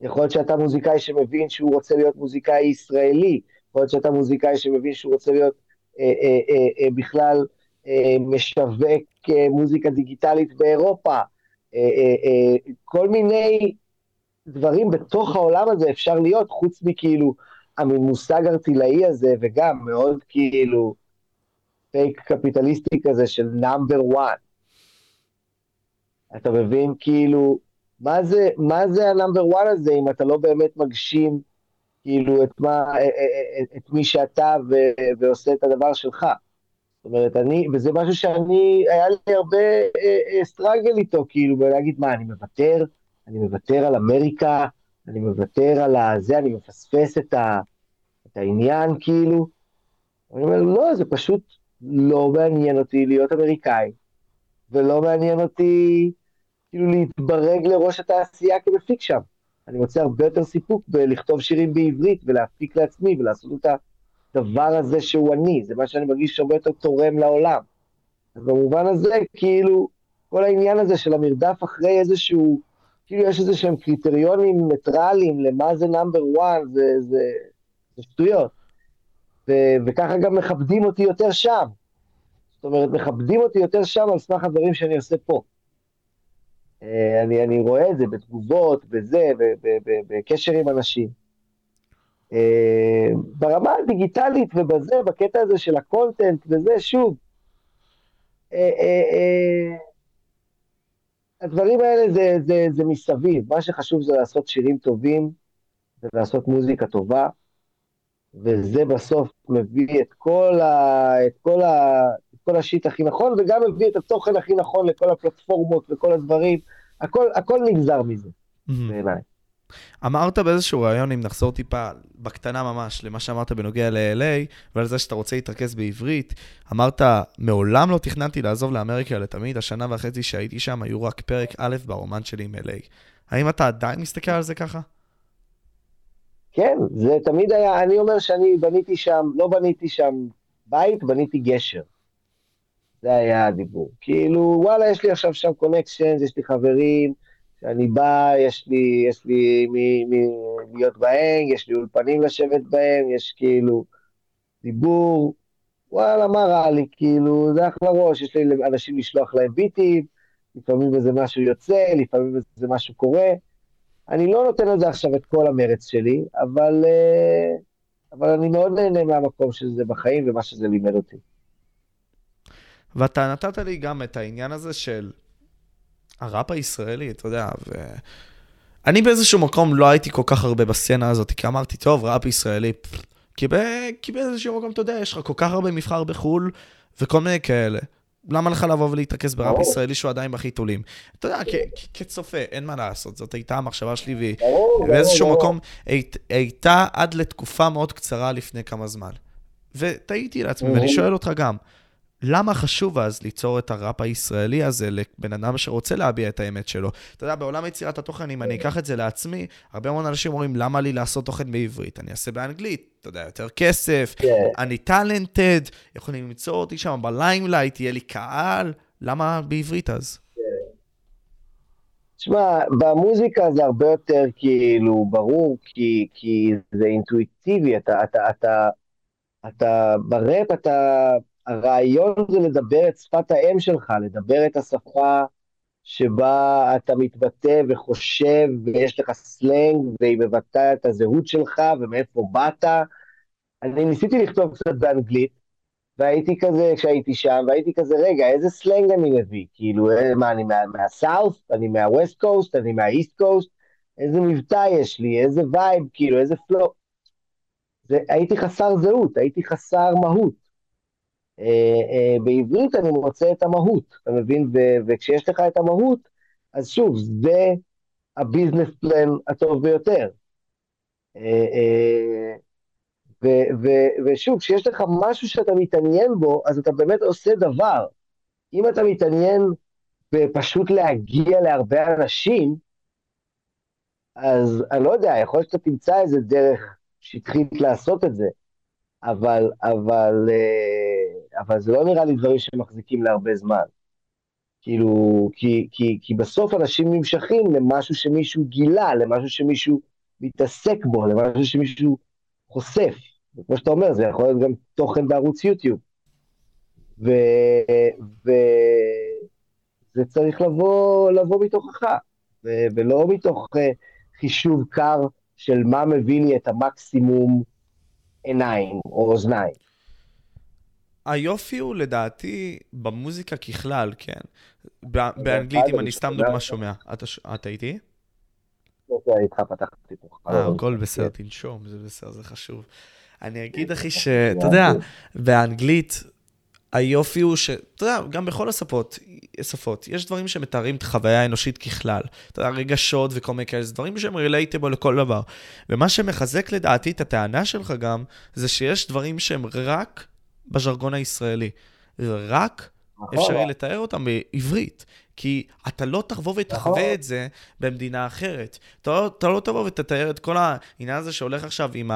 Speaker 2: יכול להיות שאתה מוזיקאי שמבין שהוא רוצה להיות מוזיקאי ישראלי, יכול להיות שאתה מוזיקאי שמבין שהוא רוצה להיות אה, אה, אה, אה, בכלל אה, משווק אה, מוזיקה דיגיטלית באירופה, אה, אה, אה, כל מיני דברים בתוך העולם הזה אפשר להיות, חוץ מכאילו הממושג ארטילאי הזה, וגם מאוד כאילו פייק קפיטליסטי כזה של number one. אתה מבין? כאילו, מה זה, מה זה ה number one הזה אם אתה לא באמת מגשים כאילו את, מה, אה, אה, אה, את מי שאתה ו, ועושה את הדבר שלך. זאת אומרת, אני, וזה משהו שאני, היה לי הרבה struggle איתו, כאילו, ולהגיד, מה, אני מוותר? אני מוותר על אמריקה, אני מוותר על הזה, אני מפספס את, ה, את העניין, כאילו. אני אומר, לא, זה פשוט לא מעניין אותי להיות אמריקאי, ולא מעניין אותי כאילו להתברג לראש התעשייה כמפיק שם. אני מוצא הרבה יותר סיפוק בלכתוב שירים בעברית ולהפיק לעצמי ולעשות את הדבר הזה שהוא אני, זה מה שאני מרגיש שהרבה יותר תורם לעולם. אז במובן הזה, כאילו, כל העניין הזה של המרדף אחרי איזשהו, כאילו יש איזה שהם קריטריונים ניטרליים למה זה number one, זה, זה, זה שטויות. ו, וככה גם מכבדים אותי יותר שם. זאת אומרת, מכבדים אותי יותר שם על סמך הדברים שאני עושה פה. אה, אני, אני רואה את זה בתגובות, בזה, בקשר עם אנשים. אה, ברמה הדיגיטלית ובזה, בקטע הזה של הקונטנט וזה, שוב, אה, הדברים האלה זה, זה, זה מסביב, מה שחשוב זה לעשות שירים טובים ולעשות מוזיקה טובה, וזה בסוף מביא את כל, ה, את כל, ה, כל השיט הכי נכון, וגם מביא את התוכן הכי נכון לכל הפלטפורמות וכל הדברים. הכל, הכל נגזר מזה, בעיניי.
Speaker 1: אמרת באיזשהו ראיון, אם נחזור טיפה בקטנה ממש למה שאמרת בנוגע ל-LA, ועל זה שאתה רוצה להתרכז בעברית, אמרת, מעולם לא תכננתי לעזוב לאמריקה לתמיד, השנה וחצי שהייתי שם היו רק פרק א' ברומן שלי עם LA. האם אתה עדיין מסתכל על זה ככה?
Speaker 2: כן, זה תמיד היה, אני אומר שאני בניתי שם, לא בניתי שם בית, בניתי גשר. זה היה הדיבור. כאילו, וואלה, יש לי עכשיו שם קונקשן, יש לי חברים, שאני בא, יש לי, יש לי מי, מי להיות בהם, יש לי אולפנים לשבת בהם, יש כאילו דיבור, וואלה, מה רע לי, כאילו, זה אחלה ראש, יש לי אנשים לשלוח להם ביטים, לפעמים איזה משהו יוצא, לפעמים איזה משהו קורה. אני לא נותן לזה עכשיו את כל המרץ שלי, אבל uh, אבל אני מאוד נהנה מהמקום של זה בחיים ומה שזה לימד אותי.
Speaker 1: ואתה נתת לי גם את העניין הזה של הראפ הישראלי, אתה יודע, ו... אני באיזשהו מקום לא הייתי כל כך הרבה בסצנה הזאת, כי אמרתי, טוב, ראפ ישראלי, כי, ב... כי באיזשהו מקום, אתה יודע, יש לך כל כך הרבה מבחר בחו"ל, וכל מיני כאלה. למה לך לבוא ולהתרכז בראפ
Speaker 2: ברור.
Speaker 1: ישראלי שהוא עדיין בחיתולים? אתה יודע, כצופה, אין מה לעשות, זאת הייתה המחשבה שלי, והיא
Speaker 2: ברור, ברור,
Speaker 1: באיזשהו
Speaker 2: ברור.
Speaker 1: מקום היית- הייתה עד לתקופה מאוד קצרה לפני כמה זמן. ותהיתי לעצמי, ואני. שואל אותך גם, למה חשוב אז ליצור את הראפ הישראלי הזה לבן אדם שרוצה להביע את האמת שלו? אתה יודע, בעולם יצירת התוכן, אם אני אקח את זה לעצמי, הרבה מאוד אנשים אומרים, למה לי לעשות תוכן בעברית? אני אעשה באנגלית, אתה יודע, יותר כסף,
Speaker 2: כן.
Speaker 1: אני טאלנטד, יכולים למצוא אותי שם ב limelight, יהיה לי קהל, למה בעברית אז?
Speaker 2: תשמע, במוזיקה זה הרבה יותר כאילו ברור, כי, כי זה אינטואיטיבי, אתה, אתה, אתה, אתה, בראפ אתה, הרעיון זה לדבר את שפת האם שלך, לדבר את השפה שבה אתה מתבטא וחושב, ויש לך סלנג, והיא מבטאה את הזהות שלך, ומאיפה באת. אני ניסיתי לכתוב קצת באנגלית, והייתי כזה, כשהייתי שם, והייתי כזה, רגע, איזה סלנג אני מביא? כאילו, אה, מה, אני מה, מה South? אני מה West Coast? אני מה East Coast? איזה מבטא יש לי? איזה vibe? כאילו, איזה flow? זה, הייתי חסר זהות, הייתי חסר מהות. אה, אה, בעברית אני מוצא את המהות, אתה מבין? וכשיש לך את המהות, אז שוב, זה ה business plan הטוב ביותר. אה, ושוב, כשיש לך משהו שאתה מתעניין בו, אז אתה באמת עושה דבר. אם אתה מתעניין בפשוט להגיע להרבה אנשים, אז אני לא יודע, יכול להיות שאתה תמצא איזה דרך שטחית לעשות את זה, אבל, אבל, אה, אבל זה לא נראה לי דברים שמחזיקים להרבה זמן. כאילו, כי, כי, כי בסוף אנשים נמשכים למשהו שמישהו גילה, למשהו שמישהו מתעסק בו, למשהו שמישהו חושף. כמו שאתה אומר, זה יכול להיות גם תוכן בערוץ יוטיוב. וזה צריך לבוא, לבוא מתוכך, ו... ולא מתוך uh, חישוב קר של מה מביא לי את המקסימום עיניים או אוזניים.
Speaker 1: היופי הוא לדעתי במוזיקה ככלל, כן. באנגלית, אם אני סתם דוגמה שומע. אתה איתי?
Speaker 2: איתך פתחתי פה.
Speaker 1: אה, הכל בסדר, תנשום, זה בסדר, זה חשוב. אני אגיד, אחי, שאתה יודע, באנגלית, היופי הוא ש... אתה יודע, גם בכל השפות, שפות, יש דברים שמתארים את החוויה האנושית ככלל. אתה יודע, רגשות וכל מיני כאלה, זה דברים שהם רילייטבול לכל דבר. ומה שמחזק לדעתי את הטענה שלך גם, זה שיש דברים שהם רק בז'רגון הישראלי. רק
Speaker 2: נכון.
Speaker 1: אפשרי לתאר אותם בעברית. כי אתה לא תבוא
Speaker 2: נכון.
Speaker 1: ותחווה את זה במדינה אחרת. אתה לא, אתה לא תבוא ותתאר את כל העניין הזה שהולך עכשיו עם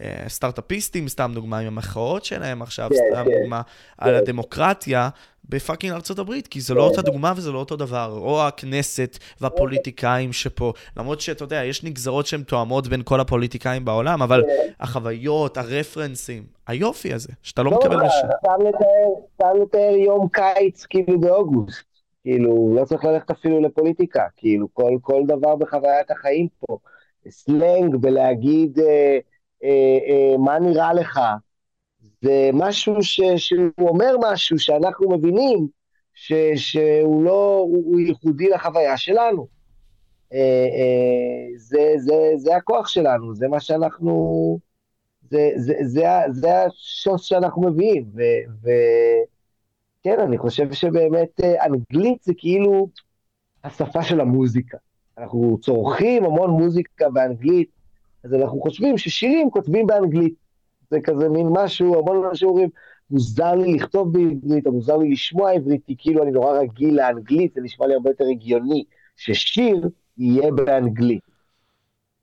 Speaker 1: הסטארט-אפיסטים, סתם דוגמה, עם המחאות שלהם עכשיו,
Speaker 2: כן,
Speaker 1: סתם
Speaker 2: כן.
Speaker 1: דוגמה, על הדמוקרטיה. בפאקינג ארצות הברית, כי זה לא אותה דוגמה וזה לא אותו דבר. או הכנסת והפוליטיקאים שפה. למרות שאתה יודע, יש נגזרות שהן תואמות בין כל הפוליטיקאים בעולם, אבל החוויות, הרפרנסים, היופי הזה, שאתה לא מקבל
Speaker 2: לא. סתם לתאר, סתם לתאר יום קיץ כאילו באוגוסט. כאילו, לא צריך ללכת אפילו לפוליטיקה, כאילו, כל, כל דבר בחוויית החיים פה. סלנג בלהגיד אה, אה, אה, מה נראה לך, זה משהו ש, שהוא אומר משהו שאנחנו מבינים ש, שהוא לא, הוא, הוא ייחודי לחוויה שלנו. אה, אה, זה, זה, זה הכוח שלנו, זה מה שאנחנו, זה, זה, זה, זה השוס שאנחנו מביאים, ו, וכן, אני חושב שבאמת אה, אנגלית זה כאילו השפה של המוזיקה. אנחנו צורכים המון מוזיקה באנגלית, אז אנחנו חושבים ששירים כותבים באנגלית. זה כזה מין משהו, המון אנשים אומרים, מוזר לי לכתוב בעברית, או מוזר לי לשמוע עברית, כי כאילו אני נורא רגיל לאנגלית, זה נשמע לי הרבה יותר הגיוני ששיר יהיה באנגלית.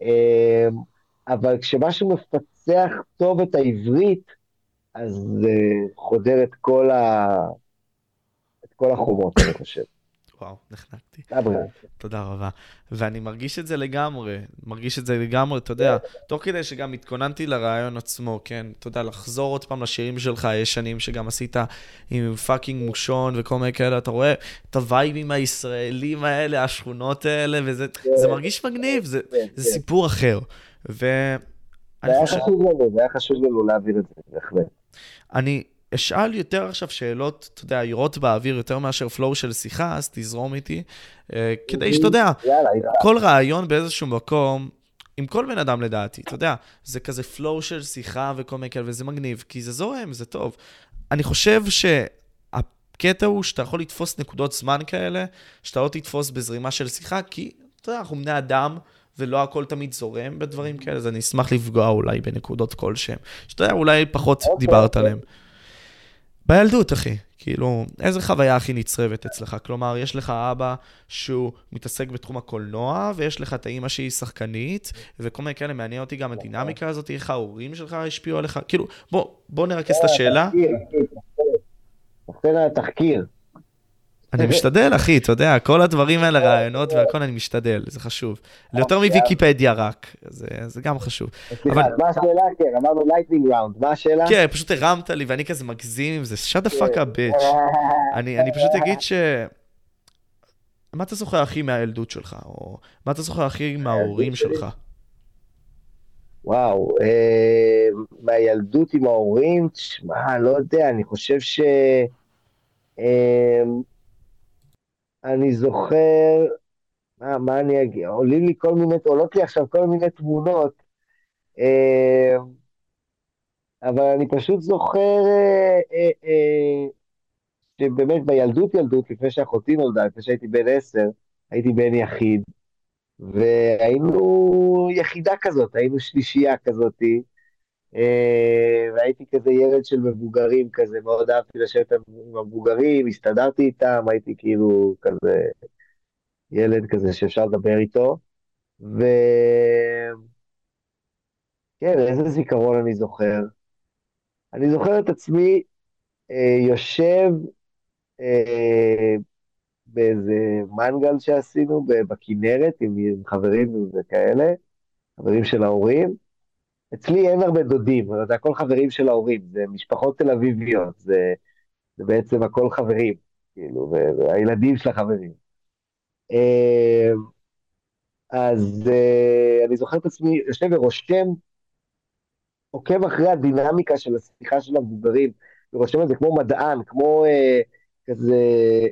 Speaker 2: אמ, אבל כשמשהו מפצח טוב את העברית, אז זה חודר את כל, ה... כל החומות, אני חושב.
Speaker 1: וואו, נחנקתי. תודה רבה. ואני מרגיש את זה לגמרי, מרגיש את זה לגמרי, אתה יודע, תוך כדי שגם התכוננתי לראיון עצמו, כן? אתה יודע, לחזור עוד פעם לשירים שלך הישנים שגם עשית עם fucking מושון וכל מיני כאלה, אתה רואה את הווייבים הישראלים האלה, השכונות האלה, וזה זה מרגיש מגניב, זה,
Speaker 2: כן,
Speaker 1: זה
Speaker 2: כן.
Speaker 1: סיפור אחר.
Speaker 2: זה היה. חשוב לנו, זה היה חשוב לנו להבין את זה, בהחלט.
Speaker 1: אני אשאל יותר עכשיו שאלות, אתה יודע, יורות באוויר יותר מאשר פלואו של שיחה, אז תזרום איתי, אה, כדי שאתה יודע, כל רעיון באיזשהו מקום, עם כל בן אדם לדעתי, אתה יודע, זה כזה פלואו של שיחה וכל מיני כאלה, וזה מגניב, כי זה זורם, זה טוב. אני חושב שהקטע הוא שאתה יכול לתפוס נקודות זמן כאלה, שאתה לא תתפוס בזרימה של שיחה, כי, אתה יודע, אנחנו בני אדם, ולא הכל תמיד זורם בדברים כאלה, אז אני אשמח לפגוע אולי בנקודות כלשהם, שאתה יודע, אולי פחות okay, אוקיי, דיברת okay. אוקיי. עליהם. בילדות, אחי. כאילו, איזה חוויה הכי נצרבת אצלך? כלומר, יש לך אבא שהוא מתעסק בתחום הקולנוע, ויש לך את האימא שהיא שחקנית, וכל מיני כאלה, מעניין אותי גם הדינמיקה הזאת, איך ההורים שלך השפיעו עליך. כאילו, בוא, בוא נרכז את השאלה.
Speaker 2: תחתן על התחקיר.
Speaker 1: אני משתדל, אחי, אתה יודע, כל הדברים האלה, ראיונות והכל, אני משתדל, זה חשוב. יותר מוויקיפדיה רק, זה גם חשוב.
Speaker 2: סליחה, מה השאלה? כן, אמרנו lightning round, מה השאלה?
Speaker 1: כן, פשוט הרמת לי, ואני כזה מגזים עם זה, shut the fuck up bitch. אני פשוט אגיד ש... מה אתה זוכר הכי מהילדות שלך, או מה אתה זוכר הכי מההורים שלך?
Speaker 2: וואו, אה, מהילדות עם ההורים, תשמע, לא יודע, אני חושב ש... אני זוכר, מה, מה אני אגיד, עולים לי כל מיני, עולות לי עכשיו כל מיני תמונות, אה, אבל אני פשוט זוכר אה, אה, שבאמת בילדות ילדות, לפני שאחותי נולדה, לפני שהייתי בן עשר, הייתי בן יחיד, והיינו יחידה כזאת, היינו שלישייה כזאתי, והייתי כזה ילד של מבוגרים כזה, מאוד אהבתי לשבת עם המבוגרים, הסתדרתי איתם, הייתי כאילו כזה ילד כזה שאפשר לדבר איתו. ו... כן, איזה זיכרון אני זוכר. אני זוכר את עצמי אה, יושב אה, באיזה מנגל שעשינו בכנרת עם, עם חברים וכאלה, חברים של ההורים, אצלי אין הרבה דודים, זה הכל חברים של ההורים, זה משפחות תל אביביות, זה, זה בעצם הכל חברים, כאילו, והילדים של החברים. אה, אז אה, אני זוכר את עצמי יושב ורושם, עוקב אחרי הדינמיקה של השיחה של המבוגרים, ורושם את זה כמו מדען, כמו אה, כזה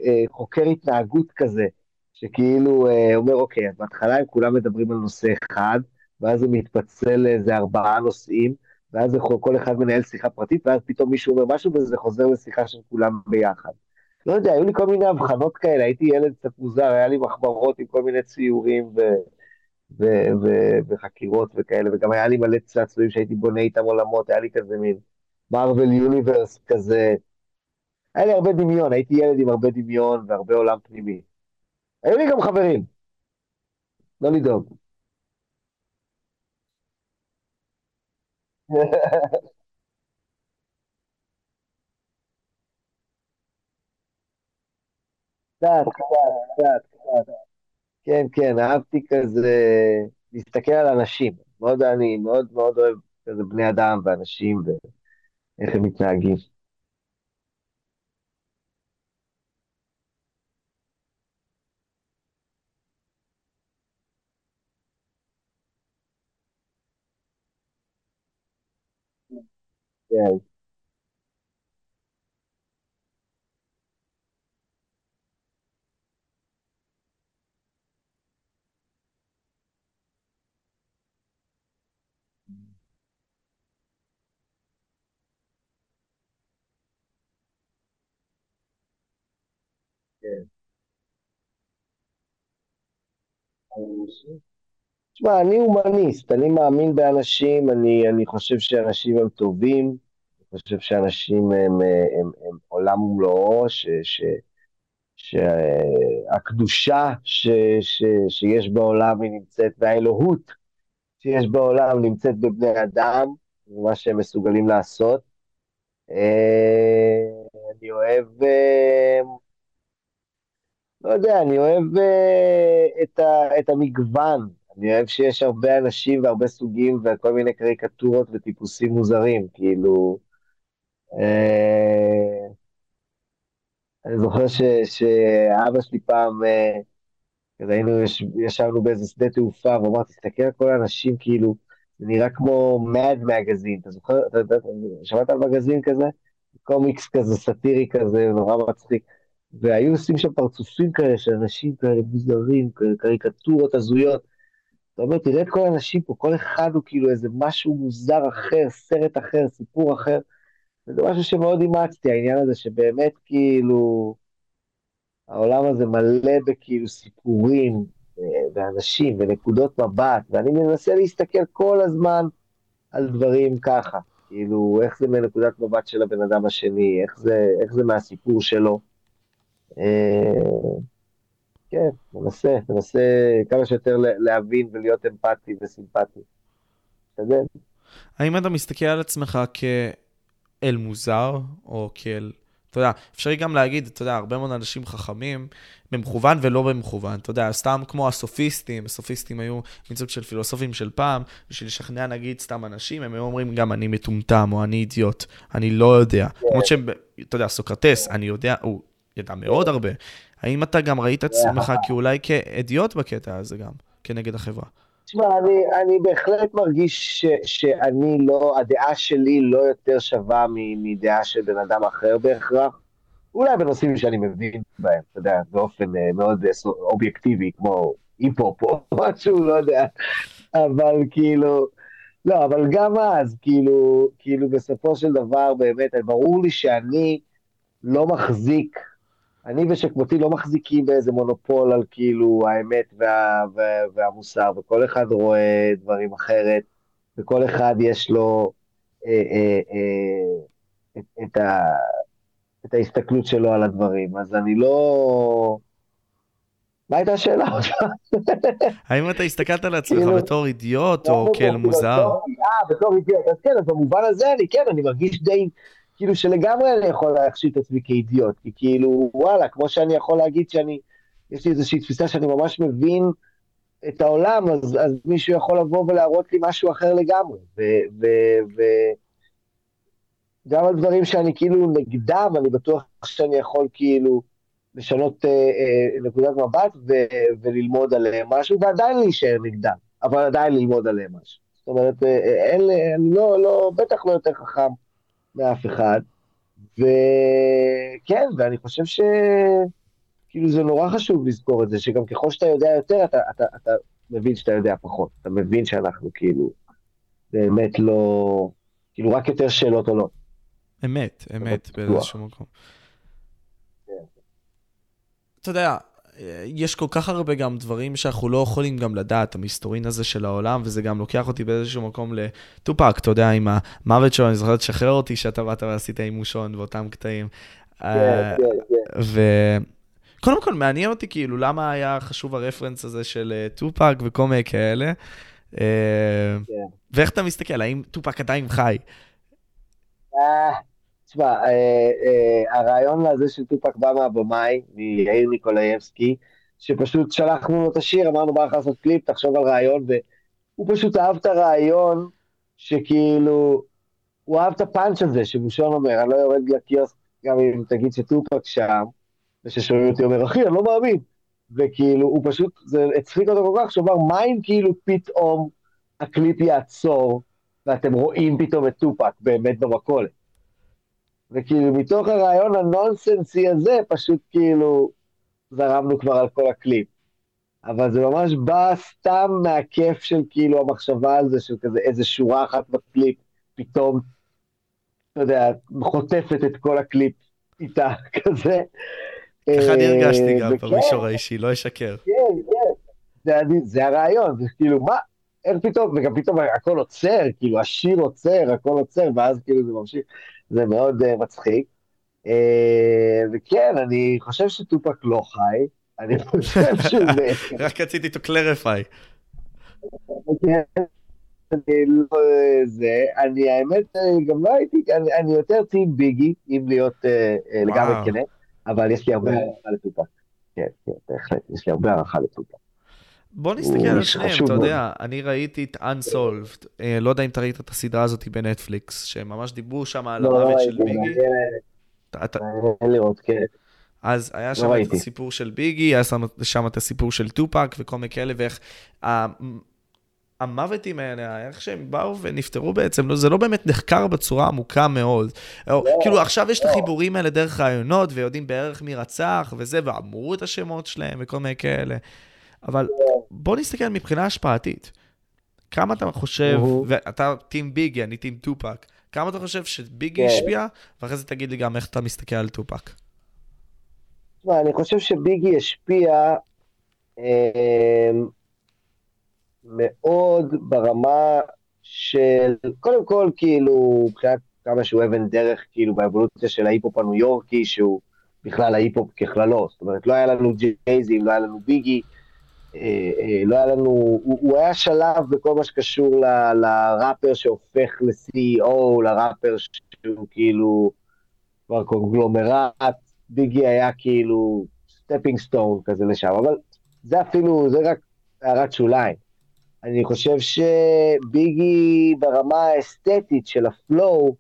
Speaker 2: אה, חוקר התנהגות כזה, שכאילו אומר, אוקיי, בהתחלה הם כולם מדברים על נושא אחד, ואז זה מתפצל לאיזה ארבעה נושאים, ואז כל אחד מנהל שיחה פרטית, ואז פתאום מישהו אומר משהו וזה חוזר לשיחה של כולם ביחד. לא יודע, היו לי כל מיני הבחנות כאלה, הייתי ילד קצת מוזר, היה לי מחברות עם כל מיני ציורים ו... ו- ו- וחקירות וכאלה, וגם היה לי מלא צעצועים שהייתי בונה איתם עולמות, היה לי כזה מין מרוויל יוניברס כזה. היה לי הרבה דמיון, הייתי ילד עם הרבה דמיון והרבה עולם פנימי. היו לי גם חברים, לא לדאוג. קצת, קצת, קצת, קצת. כן, כן, אהבתי כזה להסתכל על אנשים. מאוד אני מאוד מאוד אוהב כזה בני אדם ואנשים ואיך הם מתנהגים. כן. תשמע, אני הומניסט, אני מאמין באנשים, אני, אני חושב שאנשים הם טובים, אני חושב שאנשים הם, הם, הם עולם ומלואו, שהקדושה ש, ש, שיש בעולם היא נמצאת, והאלוהות שיש בעולם נמצאת בבני אדם, ומה שהם מסוגלים לעשות. אה, אני אוהב, אה, לא יודע, אני אוהב אה, את, ה, את המגוון, אני אוהב שיש הרבה אנשים והרבה סוגים וכל מיני קריקטורות וטיפוסים מוזרים, כאילו... אה, אני זוכר ש, שאבא שלי פעם, אה, היינו, ישבנו באיזה שדה תעופה, והוא תסתכל על כל האנשים, כאילו, זה נראה כמו מד מגזין, אתה זוכר, אתה יודע, שמעת על מגזין כזה? קומיקס כזה, סאטירי כזה, נורא מצחיק. והיו עושים שם פרצופים כאלה של אנשים כאלה מוזרים, קריקטורות הזויות. אתה אומר, תראה את כל האנשים פה, כל אחד הוא כאילו איזה משהו מוזר אחר, סרט אחר, סיפור אחר. וזה משהו שמאוד אימצתי, העניין הזה שבאמת כאילו, העולם הזה מלא בכאילו סיפורים, אה, ואנשים, ונקודות מבט, ואני מנסה להסתכל כל הזמן על דברים ככה. כאילו, איך זה מנקודת מבט של הבן אדם השני, איך זה, איך זה מהסיפור שלו. אה, כן, מנסה, מנסה כמה שיותר להבין ולהיות אמפתי וסימפטי. משתדל.
Speaker 1: האם אתה מסתכל על עצמך כאל מוזר, או כאל... אתה יודע, אפשרי גם להגיד, אתה יודע, הרבה מאוד אנשים חכמים, במכוון ולא במכוון. אתה יודע, סתם כמו הסופיסטים, הסופיסטים היו מין סוג של פילוסופים של פעם, בשביל לשכנע נגיד סתם אנשים, הם היו אומרים גם אני מטומטם, או אני אידיוט, אני לא יודע. כן. למרות שהם, אתה יודע, סוקרטס, אני יודע, הוא ידע מאוד הרבה. האם אתה גם ראית עצמך כאולי כאדיוט בקטע הזה גם, כנגד החברה?
Speaker 2: תשמע, אני, אני בהחלט מרגיש ש, שאני לא, הדעה שלי לא יותר שווה מדעה של בן אדם אחר בהכרח. אולי בנושאים שאני מבין בהם, אתה יודע, באופן uh, מאוד אובייקטיבי, כמו היפ-הופ או משהו, לא יודע. אבל כאילו, לא, אבל גם אז, כאילו, כאילו בסופו של דבר, באמת, ברור לי שאני לא מחזיק אני ושכמותי לא מחזיקים באיזה מונופול על כאילו האמת וה, וה, והמוסר, וכל אחד רואה דברים אחרת, וכל אחד יש לו אה, אה, אה, את, את, ה, את ההסתכלות שלו על הדברים. אז אני לא... מה הייתה השאלה
Speaker 1: האם אתה הסתכלת על עצמך כאילו- בתור אידיוט או כאל כאילו, מוזר?
Speaker 2: אה, בתור אידיוט, אז כן, אז במובן הזה אני כן, אני מרגיש די... כאילו שלגמרי אני יכול להחשיב את עצמי כאידיוט, כי כאילו, וואלה, כמו שאני יכול להגיד שאני, יש לי איזושהי תפיסה שאני ממש מבין את העולם, אז, אז מישהו יכול לבוא ולהראות לי משהו אחר לגמרי. וגם על דברים שאני כאילו נגדם, אני בטוח שאני יכול כאילו לשנות אה, אה, נקודת מבט ו- וללמוד עליהם משהו, ועדיין להישאר נגדם, אבל עדיין ללמוד עליהם משהו. זאת אומרת, אה, אה אין, אני לא, לא, בטח לא יותר חכם מאף אחד. וכן, ואני חושב ש... כאילו זה נורא חשוב לזכור את זה, שגם ככל שאתה יודע יותר, אתה, אתה, אתה מבין שאתה יודע פחות. אתה מבין שאנחנו כאילו באמת לא... כאילו רק יותר שאלות עולות.
Speaker 1: אמת, אמת, באיזשהו מקום. כן. אתה יודע, יש כל כך הרבה גם דברים שאנחנו לא יכולים גם לדעת, המסתורין הזה של העולם, וזה גם לוקח אותי באיזשהו מקום לטופק, אתה יודע, עם המוות שלו, אני זוכר לשחרר אותי שאתה באת ועשית אימושון ואותם קטעים. כן, אה, כן, כן. וקודם כל, מעניין אותי כאילו, למה היה חשוב הרפרנס הזה של אה, טופק וכל מיני כאלה. אה, ואיך אתה מסתכל, האם טופאק עדיין חי?
Speaker 2: תשמע, אה, אה, הרעיון לזה של טופאק בא מהבמאי, מאיר ניקולאייבסקי, שפשוט שלחנו לו את השיר, אמרנו בא לך לעשות קליפ, תחשוב על רעיון, והוא פשוט אהב את הרעיון, שכאילו, הוא אהב את הפאנץ' הזה, שמושון אומר, אני לא יורד לקיוסק, גם אם תגיד שטופאק שם, וששומעים אותי אומר, אחי, אני לא מאמין. וכאילו, הוא פשוט, זה הצחיק אותו כל כך, שהוא אמר, מה אם כאילו פתאום הקליפ יעצור, ואתם רואים פתאום את טופאק באמת במכולת. וכאילו מתוך הרעיון הנונסנסי הזה, פשוט כאילו זרמנו כבר על כל הקליפ. אבל זה ממש בא סתם מהכיף של כאילו המחשבה על זה, של כזה איזה שורה אחת בקליפ, פתאום, אתה יודע, חוטפת את כל הקליפ איתה, כזה.
Speaker 1: ככה אני הרגשתי גם במישור האישי, לא אשקר.
Speaker 2: כן, כן, זה, זה הרעיון, זה כאילו, מה, איך פתאום, וגם פתאום הכל עוצר, כאילו השיר עוצר, הכל עוצר, ואז כאילו זה ממשיך. זה מאוד uh, מצחיק. Uh, וכן, אני חושב שטופק לא חי, אני חושב שהוא...
Speaker 1: רק רציתי to clarify.
Speaker 2: כן, אני לא זה, אני האמת גם לא הייתי, אני, אני יותר טים ביגי, אם להיות uh, לגמרי כנה, אבל יש לי הרבה הערכה לטופק. כן, כן, בהחלט, יש לי הרבה הערכה לטופק.
Speaker 1: בוא נסתכל על שניהם, אתה יודע, אני ראיתי את Unsolved, אה, לא יודע אם אתה ראית את הסדרה הזאת בנטפליקס, שהם ממש דיברו שם על לא, המוות של ביגי.
Speaker 2: אין לראות, כן.
Speaker 1: אז היה לא שם את הסיפור של ביגי, היה שם את הסיפור של טופק וכל מיני כאלה, ואיך המוותים האלה, איך שהם באו ונפטרו בעצם, לא, זה לא באמת נחקר בצורה עמוקה מאוד. לא, כאילו, עכשיו יש לא. את החיבורים האלה דרך רעיונות, ויודעים בערך מי רצח וזה, ואמרו את השמות שלהם וכל מיני כאלה. אבל. בוא נסתכל מבחינה השפעתית. כמה אתה חושב, ואתה טים ביגי, אני טים טופק, כמה אתה חושב שביגי כן. השפיע, ואחרי זה תגיד לי גם איך אתה מסתכל על טופק.
Speaker 2: אני חושב שביגי השפיע אה, מאוד ברמה של, קודם כל, כאילו, מבחינת כמה שהוא אבן דרך, כאילו, באבולוציה של ההיפ-הופ הניו יורקי, שהוא בכלל ההיפ-הופ ככללו, זאת אומרת, לא היה לנו ג'יי-זי, לא היה לנו ביגי, לא היה לנו, הוא, הוא היה שלב בכל מה שקשור ל, לראפר שהופך ל-CEO, לראפר שהוא כאילו כבר קונגלומרט, ביגי היה כאילו stepping stone כזה לשם, אבל זה אפילו, זה רק הערת שוליים. אני חושב שביגי ברמה האסתטית של ה flow,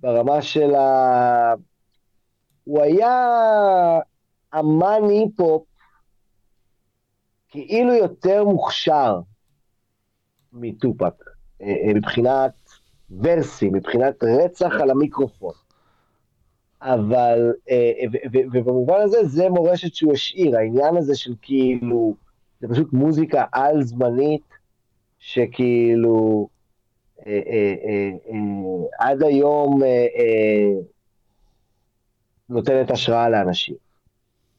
Speaker 2: ברמה של ה... הוא היה אמן היפ-הופ כאילו יותר מוכשר מטופאק, אה, אה, מבחינת verses, מבחינת רצח על המיקרופון. אבל, אה, ובמובן הזה, זה מורשת שהוא השאיר, העניין הזה של כאילו, זה פשוט מוזיקה על-זמנית, שכאילו, עד היום נותנת השראה לאנשים.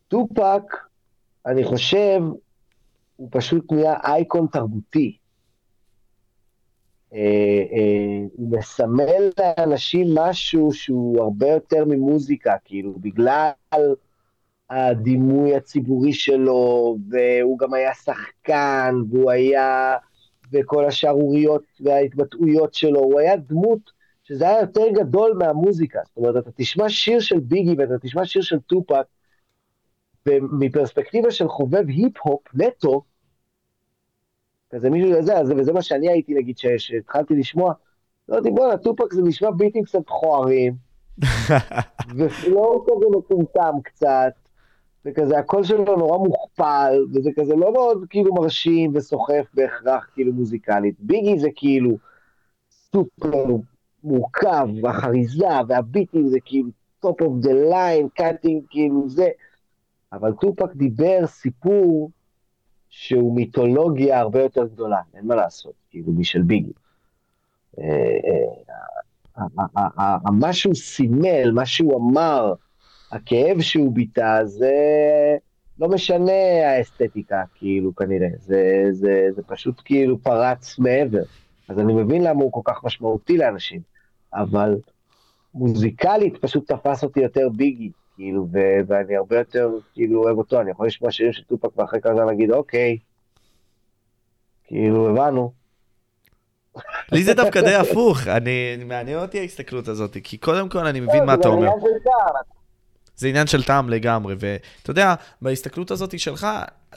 Speaker 2: טופק, אני חושב, הוא פשוט נהיה אייקון תרבותי. אה, אה, הוא מסמל לאנשים משהו שהוא הרבה יותר ממוזיקה, כאילו, בגלל הדימוי הציבורי שלו, והוא גם היה שחקן, והוא היה, וכל השערוריות וההתבטאויות שלו, הוא היה דמות שזה היה יותר גדול מהמוזיקה. זאת אומרת, אתה תשמע שיר של ביגי ואתה תשמע שיר של טופק, ומפרספקטיבה של חובב היפ-הופ נטו, כזה מישהו יודע, וזה מה שאני הייתי, נגיד, שהתחלתי לשמוע, לא אמרתי, בואנה, טופק זה נשמע ביטים קצת מכוערים, ו flow כזה מטומטם קצת, וכזה הקול שלו נורא מוכפל, וזה כזה לא מאוד כאילו מרשים וסוחף בהכרח כאילו מוזיקלית. ביגי זה כאילו סופר מורכב, והחריזה והביטים זה כאילו top of the line, cutting, כאילו זה. אבל טופאק דיבר סיפור שהוא מיתולוגיה הרבה יותר גדולה, אין מה לעשות, כאילו, משל ביגי. אה, אה, מה שהוא סימל, מה שהוא אמר, הכאב שהוא ביטא, זה לא משנה האסתטיקה, כאילו, כנראה. זה, זה, זה פשוט כאילו פרץ מעבר. אז אני מבין למה הוא כל כך משמעותי לאנשים, אבל מוזיקלית פשוט תפס אותי יותר ביגי. כאילו, ו- ואני הרבה יותר, כאילו, אוהב אותו, אני יכול לשמוע שירים של טופק ואחרי כזה להגיד, אוקיי, כאילו, הבנו.
Speaker 1: לי זה דווקא די הפוך, אני, מעניין אותי ההסתכלות הזאת, כי קודם כל אני מבין מה אתה אומר. זה עניין של טעם לגמרי, ואתה יודע, בהסתכלות הזאת שלך,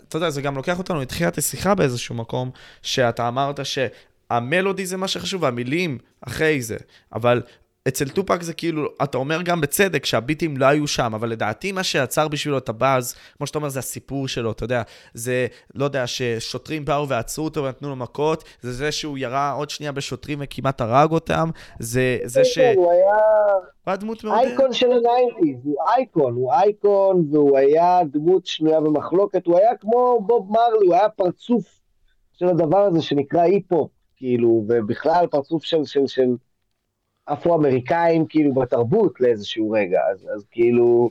Speaker 1: אתה יודע, זה גם לוקח אותנו לתחילת השיחה באיזשהו מקום, שאתה אמרת שהמלודי זה מה שחשוב, והמילים אחרי זה, אבל אצל טופק זה כאילו, אתה אומר גם בצדק שהביטים לא היו שם, אבל לדעתי מה שיצר בשבילו את הבאז, כמו שאתה אומר, זה הסיפור שלו, אתה יודע, זה, לא יודע, ששוטרים באו ועצרו אותו ונתנו לו מכות, זה זה שהוא ירה עוד שנייה בשוטרים וכמעט הרג אותם, זה, זה ש...
Speaker 2: כן, הוא היה...
Speaker 1: הוא היה דמות מאוד...
Speaker 2: אייקון של ה nineties, הוא אייקון, הוא אייקון, והוא היה דמות שנויה במחלוקת, הוא היה כמו בוב מרלי, הוא היה פרצוף של הדבר הזה שנקרא היפ-הופ, כאילו, ובכלל פרצוף של... של, של אפרו-אמריקאים כאילו בתרבות לאיזשהו רגע, אז, אז כאילו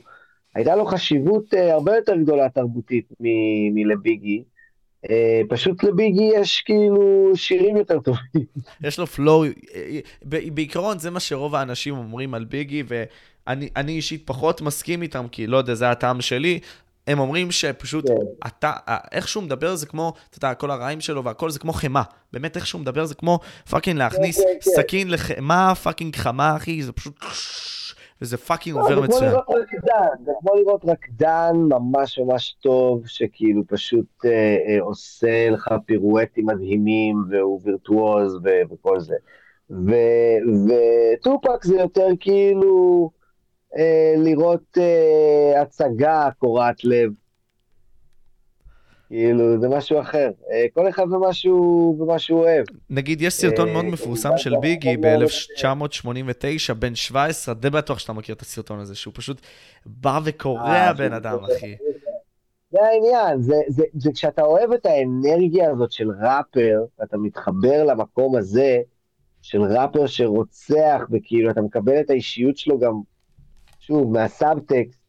Speaker 2: הייתה לו חשיבות uh, הרבה יותר גדולה תרבותית מלביגי. Uh, פשוט לביגי יש כאילו שירים יותר טובים.
Speaker 1: יש לו flow, בעיקרון זה מה שרוב האנשים אומרים על ביגי, ואני אישית פחות מסכים איתם, כי לא יודע, זה הטעם שלי, הם אומרים שפשוט, כן. אתה, איך שהוא מדבר זה כמו, אתה יודע, כל הריימים שלו והכל זה כמו חמאה. באמת, איך שהוא מדבר זה כמו fucking להכניס כן, כן, כן. סכין לחמאה fucking חמה, אחי, זה פשוט... וזה fucking לא, עובר מצוין.
Speaker 2: זה כמו לראות רקדן, זה כמו לראות רקדן ממש ממש טוב, שכאילו פשוט אה, אה, עושה לך פירואטים מדהימים, והוא וירטואוז וכל זה. וטופאק זה יותר כאילו... אה, לראות אה, הצגה קורעת לב. כאילו, זה משהו אחר. אה, כל אחד ומה שהוא אוהב.
Speaker 1: נגיד, יש סרטון מאוד מפורסם של ביגי ב-1989, בן 17, די בטוח שאתה מכיר את הסרטון הזה, שהוא פשוט בא וקורע בן אדם, אחי.
Speaker 2: זה העניין, זה, זה, זה כשאתה אוהב את האנרגיה הזאת של ראפר, אתה מתחבר למקום הזה של ראפר שרוצח, וכאילו אתה מקבל את האישיות שלו גם, שוב, מהסאבטקסט,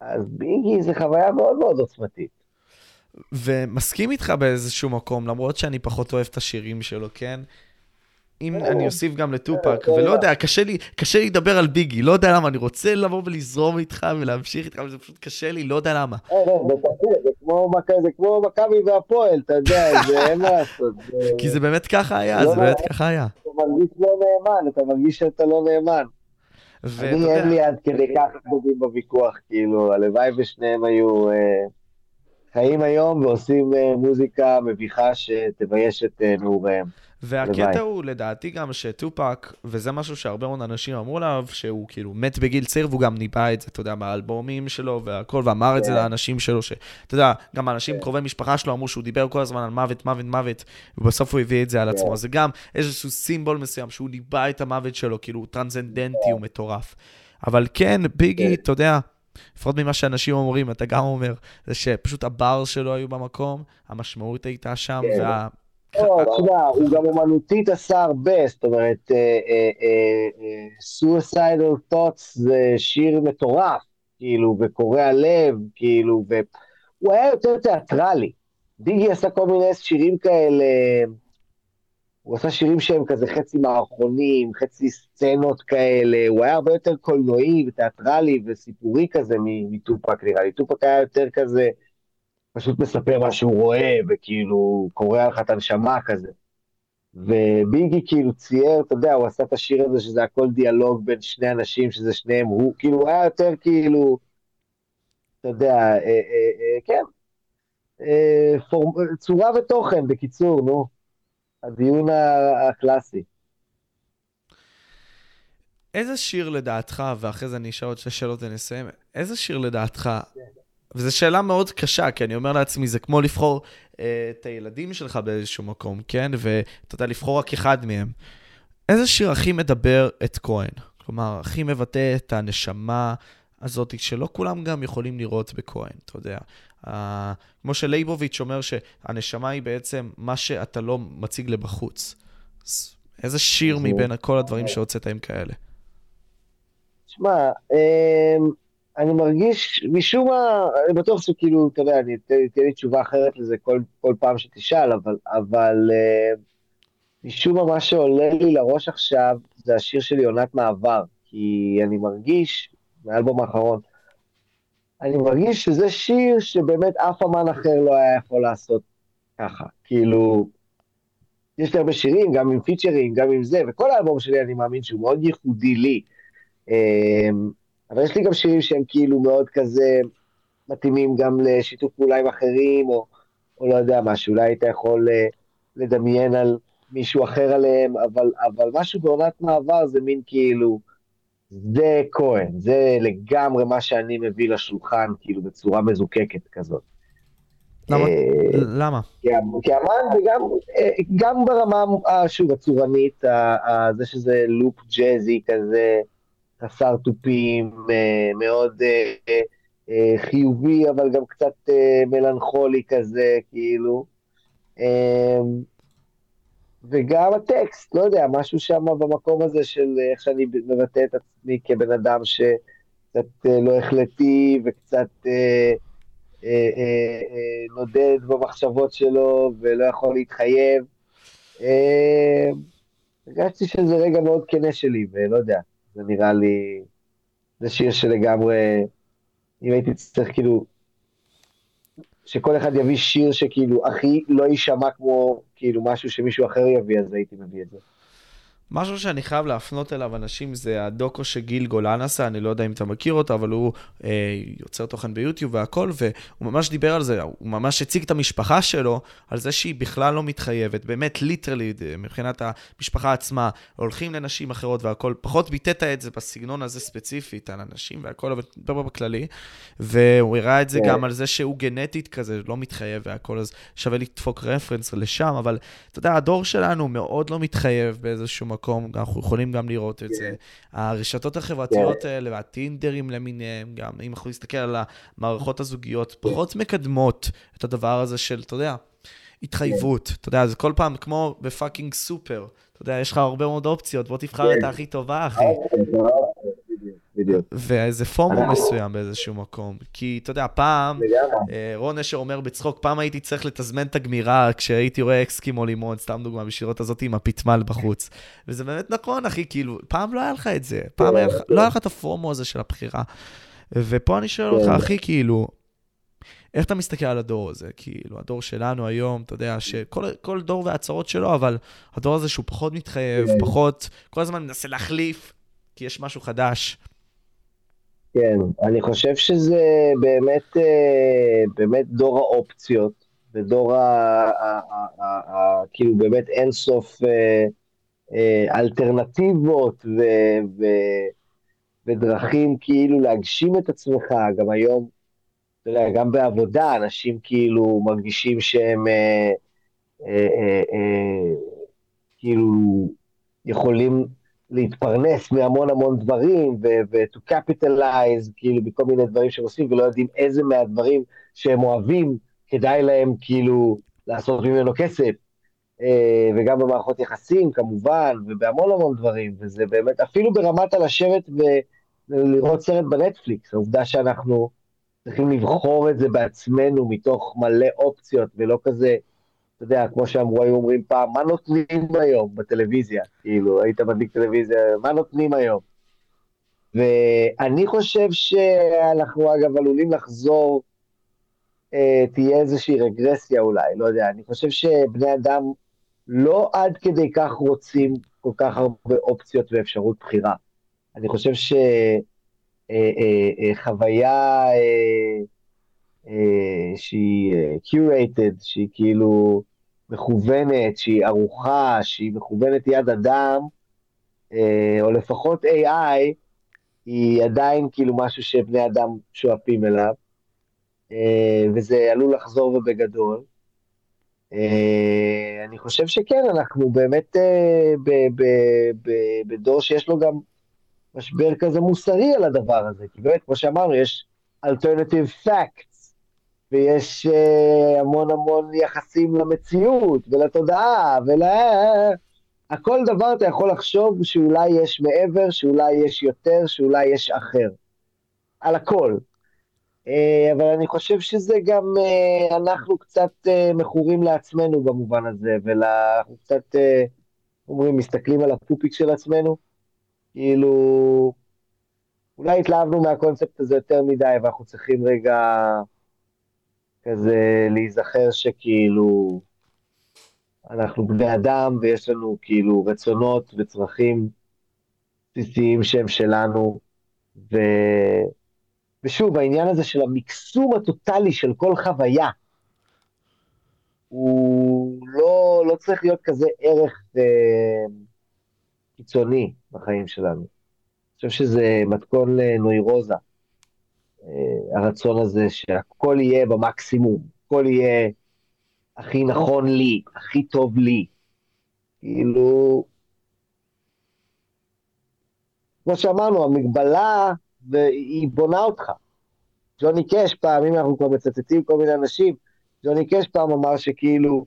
Speaker 2: אז ביגי זה חוויה מאוד מאוד עוצמתית.
Speaker 1: ומסכים איתך באיזשהו מקום, למרות שאני פחות אוהב את השירים שלו, כן? אם אני אוסיף גם לטופק, ולא יודע, קשה לי, קשה לי לדבר על ביגי, לא יודע למה, אני רוצה לבוא ולזרום איתך ולהמשיך איתך, וזה פשוט קשה לי, לא יודע למה.
Speaker 2: לא, לא, זה כמו מכבי והפועל, אתה יודע, זה אין מה לעשות.
Speaker 1: כי זה באמת ככה היה, זה באמת ככה היה.
Speaker 2: אתה מרגיש לא נאמן, אתה מרגיש שאתה לא נאמן. אני אין לי עד כדי כך גדולים בוויכוח, כאילו, הלוואי ושניהם היו... חיים היום ועושים מוזיקה מביכה שתבייש את נעוריהם.
Speaker 1: והקטע הוא לדעתי גם שטופק, וזה משהו שהרבה מאוד אנשים אמרו עליו, שהוא כאילו מת בגיל צעיר והוא גם ניבא את זה, אתה יודע, מהאלבומים שלו והכל, ואמר את זה כן. לאנשים שלו, שאתה יודע, גם אנשים כן. קרובי משפחה שלו אמרו שהוא דיבר כל הזמן על מוות, מוות, מוות, ובסוף הוא הביא את זה על עצמו. כן. זה גם איזשהו סימבול מסוים, שהוא ניבא את המוות שלו, כאילו הוא טרנסצנדנטי, הוא מטורף. אבל כן, ביגי, אתה יודע, לפחות ממה שאנשים אומרים, אתה גם אומר, זה שפשוט הבר שלו היו במקום, המשמעות הייתה שם, וה...
Speaker 2: לא, הוא גם אומנותית עשה הרבה, זאת אומרת, אה, אה, אה, Suicidal Thoughts זה שיר מטורף, כאילו, וקורע לב, כאילו, והוא היה יותר תיאטרלי. דיגי עשה כל מיני שירים כאלה, הוא עשה שירים שהם כזה חצי מערכונים, חצי סצנות כאלה, הוא היה הרבה יותר קולנועי ותיאטרלי וסיפורי כזה מטופק נראה לי. טופק היה יותר כזה... פשוט מספר מה שהוא רואה, וכאילו קורע לך את הנשמה כזה. וביגי כאילו צייר, אתה יודע, הוא עשה את השיר הזה שזה הכל דיאלוג בין שני אנשים, שזה שניהם, הוא כאילו הוא היה יותר כאילו, אתה יודע, אה, אה, אה, כן, אה, פור... צורה ותוכן, בקיצור, נו, הדיון הקלאסי.
Speaker 1: איזה שיר לדעתך, ואחרי זה אני אשאל עוד שתי שאלות ונסיים, איזה שיר לדעתך כן. וזו שאלה מאוד קשה, כי אני אומר לעצמי, זה כמו לבחור אה, את הילדים שלך באיזשהו מקום, כן? ואתה יודע, לבחור רק אחד מהם. איזה שיר הכי מדבר את כהן? כלומר, הכי מבטא את הנשמה הזאת, שלא כולם גם יכולים לראות בכהן, אתה יודע. Uh, כמו שלייבוביץ' אומר שהנשמה היא בעצם מה שאתה לא מציג לבחוץ. אז איזה שיר מבין כל הדברים שהוצאת הם כאלה?
Speaker 2: שמע, אמ, אני מרגיש, משום מה, אני בטוח שכאילו, אתה יודע, אני אתן לי תשובה אחרת לזה כל, כל פעם שתשאל, אבל, אבל uh, משום מה, מה שעולה לי לראש עכשיו, זה השיר של יונת מעבר, כי אני מרגיש, מהאלבום האחרון, אני מרגיש שזה שיר שבאמת אף אמן אחר לא היה יכול לעשות ככה. כאילו, יש לי הרבה שירים, גם עם פיצ'רים, גם עם זה, וכל האלבום שלי אני מאמין שהוא מאוד ייחודי לי. אמ, אבל יש לי גם שירים שהם כאילו מאוד כזה מתאימים גם לשיתוף פעולה עם אחרים, או, או לא יודע מה, שאולי היית יכול uh, לדמיין על מישהו אחר עליהם, אבל, אבל משהו בעונת מעבר זה מין כאילו, זה כהן, זה לגמרי מה שאני מביא לשולחן, כאילו בצורה מזוקקת כזאת.
Speaker 1: למה? אה, למה?
Speaker 2: כי אמן וגם אה, גם ברמה, שוב, הצורנית, זה שזה לופ ג'אזי כזה, חסר תופים, אה, מאוד אה, אה, חיובי, אבל גם קצת מלנכולי כזה, כאילו. וגם הטקסט, לא יודע, משהו שם במקום הזה של איך שאני מבטא את עצמי כבן אדם שקצת לא החלטי וקצת אה, אה, אה, נודד במחשבות שלו ולא יכול להתחייב. הרגשתי שזה רגע מאוד כנה שלי, ולא יודע. זה נראה לי, זה שיר שלגמרי, אם הייתי צריך כאילו, שכל אחד יביא שיר שכאילו הכי לא יישמע כמו כאילו משהו שמישהו אחר יביא, אז הייתי מביא את זה.
Speaker 1: משהו שאני חייב להפנות אליו אנשים זה הדוקו שגיל גולן עשה, אני לא יודע אם אתה מכיר אותו, אבל הוא אה, יוצר תוכן ביוטיוב והכל, והוא ממש דיבר על זה, הוא ממש הציג את המשפחה שלו, על זה שהיא בכלל לא מתחייבת, באמת ליטרלי, מבחינת המשפחה עצמה, הולכים לנשים אחרות והכל, פחות ביטאת את זה בסגנון הזה ספציפית, על אנשים והכל, אבל דבר בכללי, והוא הראה את זה. גם על זה שהוא גנטית כזה, לא מתחייב והכל, אז שווה לדפוק רפרנס לשם, אבל אתה יודע, הדור שלנו מאוד לא מתחייב באיזשהו מקום, אנחנו יכולים גם לראות את זה. כן. הרשתות החברתיות כן. האלה והטינדרים למיניהם, גם אם אנחנו נסתכל על המערכות הזוגיות, פחות מקדמות את הדבר הזה של, אתה יודע, התחייבות. אתה יודע, זה כל פעם כמו ב fucking סופר. אתה יודע, יש לך הרבה מאוד אופציות, בוא תבחר את הכי טובה, אחי.
Speaker 2: בדיוק.
Speaker 1: ואיזה FOMO מסוים באיזשהו מקום. כי, אתה יודע, פעם, אה, רון נשר אומר בצחוק, פעם הייתי צריך לתזמן את הגמירה כשהייתי רואה אסקימו לימון, סתם דוגמה, בשביל לראות הזאת עם הפטמה בחוץ. וזה באמת נכון, אחי, כאילו, פעם לא היה לך את זה. פעם לא היה לך את הפומו הזה של הבחירה. ופה אני שואל אותך, כן. אחי, כאילו, איך אתה מסתכל על הדור הזה? כאילו, הדור שלנו היום, אתה יודע, שכל דור והצהרות שלו, אבל הדור הזה שהוא פחות מתחייב, כן. פחות, כל הזמן מנסה להחליף, כי יש משהו חדש.
Speaker 2: כן, אני חושב שזה באמת, אה, באמת דור האופציות, ודור ה... כאילו באמת אינסוף אה, אה, אלטרנטיבות ו, ו, ודרכים כאילו להגשים את עצמך, גם היום, אתה יודע, גם בעבודה, אנשים כאילו מרגישים שהם אה, אה, אה, כאילו יכולים להתפרנס מהמון המון דברים, ו-to capitalize, כאילו, בכל מיני דברים שהם עושים, ולא יודעים איזה מהדברים שהם אוהבים, כדאי להם כאילו לעשות ממנו כסף. אה, וגם במערכות יחסים, כמובן, ובהמון המון דברים, וזה באמת, אפילו ברמת הלשבת ולראות סרט בנטפליקס, העובדה שאנחנו צריכים לבחור את זה בעצמנו מתוך מלא אופציות, ולא כזה, יודע, כמו שאמרו, היו אומרים פעם, מה נותנים היום בטלוויזיה? כאילו, היית מדליק טלוויזיה, מה נותנים היום? ואני חושב שאנחנו אגב עלולים לחזור, אה, תהיה איזושהי רגרסיה אולי, לא יודע, אני חושב שבני אדם לא עד כדי כך רוצים כל כך הרבה אופציות ואפשרות בחירה. אני חושב שחוויה אה, אה, אה, שהיא curated, שהיא כאילו מכוונת, שהיא ערוכה, שהיא מכוונת יד אדם, או לפחות AI, היא עדיין כאילו משהו שבני אדם שואפים אליו, וזה עלול לחזור ובגדול. אני חושב שכן, אנחנו באמת בדור שיש לו גם משבר כזה מוסרי על הדבר הזה, כי באמת, כמו שאמרנו, יש alternative facts, ויש uh, המון המון יחסים למציאות ולתודעה, ול... הכל דבר אתה יכול לחשוב שאולי יש מעבר, שאולי יש יותר, שאולי יש אחר. על הכל. Uh, אבל אני חושב שזה גם, uh, אנחנו קצת uh, מכורים לעצמנו במובן הזה, ואנחנו קצת, uh, אומרים, מסתכלים על הפופיק של עצמנו, כאילו, אולי התלהבנו מהקונספט הזה יותר מדי, ואנחנו צריכים רגע כזה להיזכר שכאילו, אנחנו בני אדם ויש לנו כאילו רצונות וצרכים בסיסיים שהם שלנו, ו... ושוב, העניין הזה של המקסום הטוטלי של כל חוויה, הוא לא, לא צריך להיות כזה ערך אה, קיצוני בחיים שלנו. אני חושב שזה מתכון לנוירוזה, הרצון הזה שהכל יהיה במקסימום, הכל יהיה הכי נכון לי, הכי טוב לי. כאילו, כמו שאמרנו, המגבלה, היא בונה אותך. ג'וני קאש פעם, אם אנחנו כבר מצטטים כל מיני אנשים, ג'וני קאש פעם אמר שכאילו,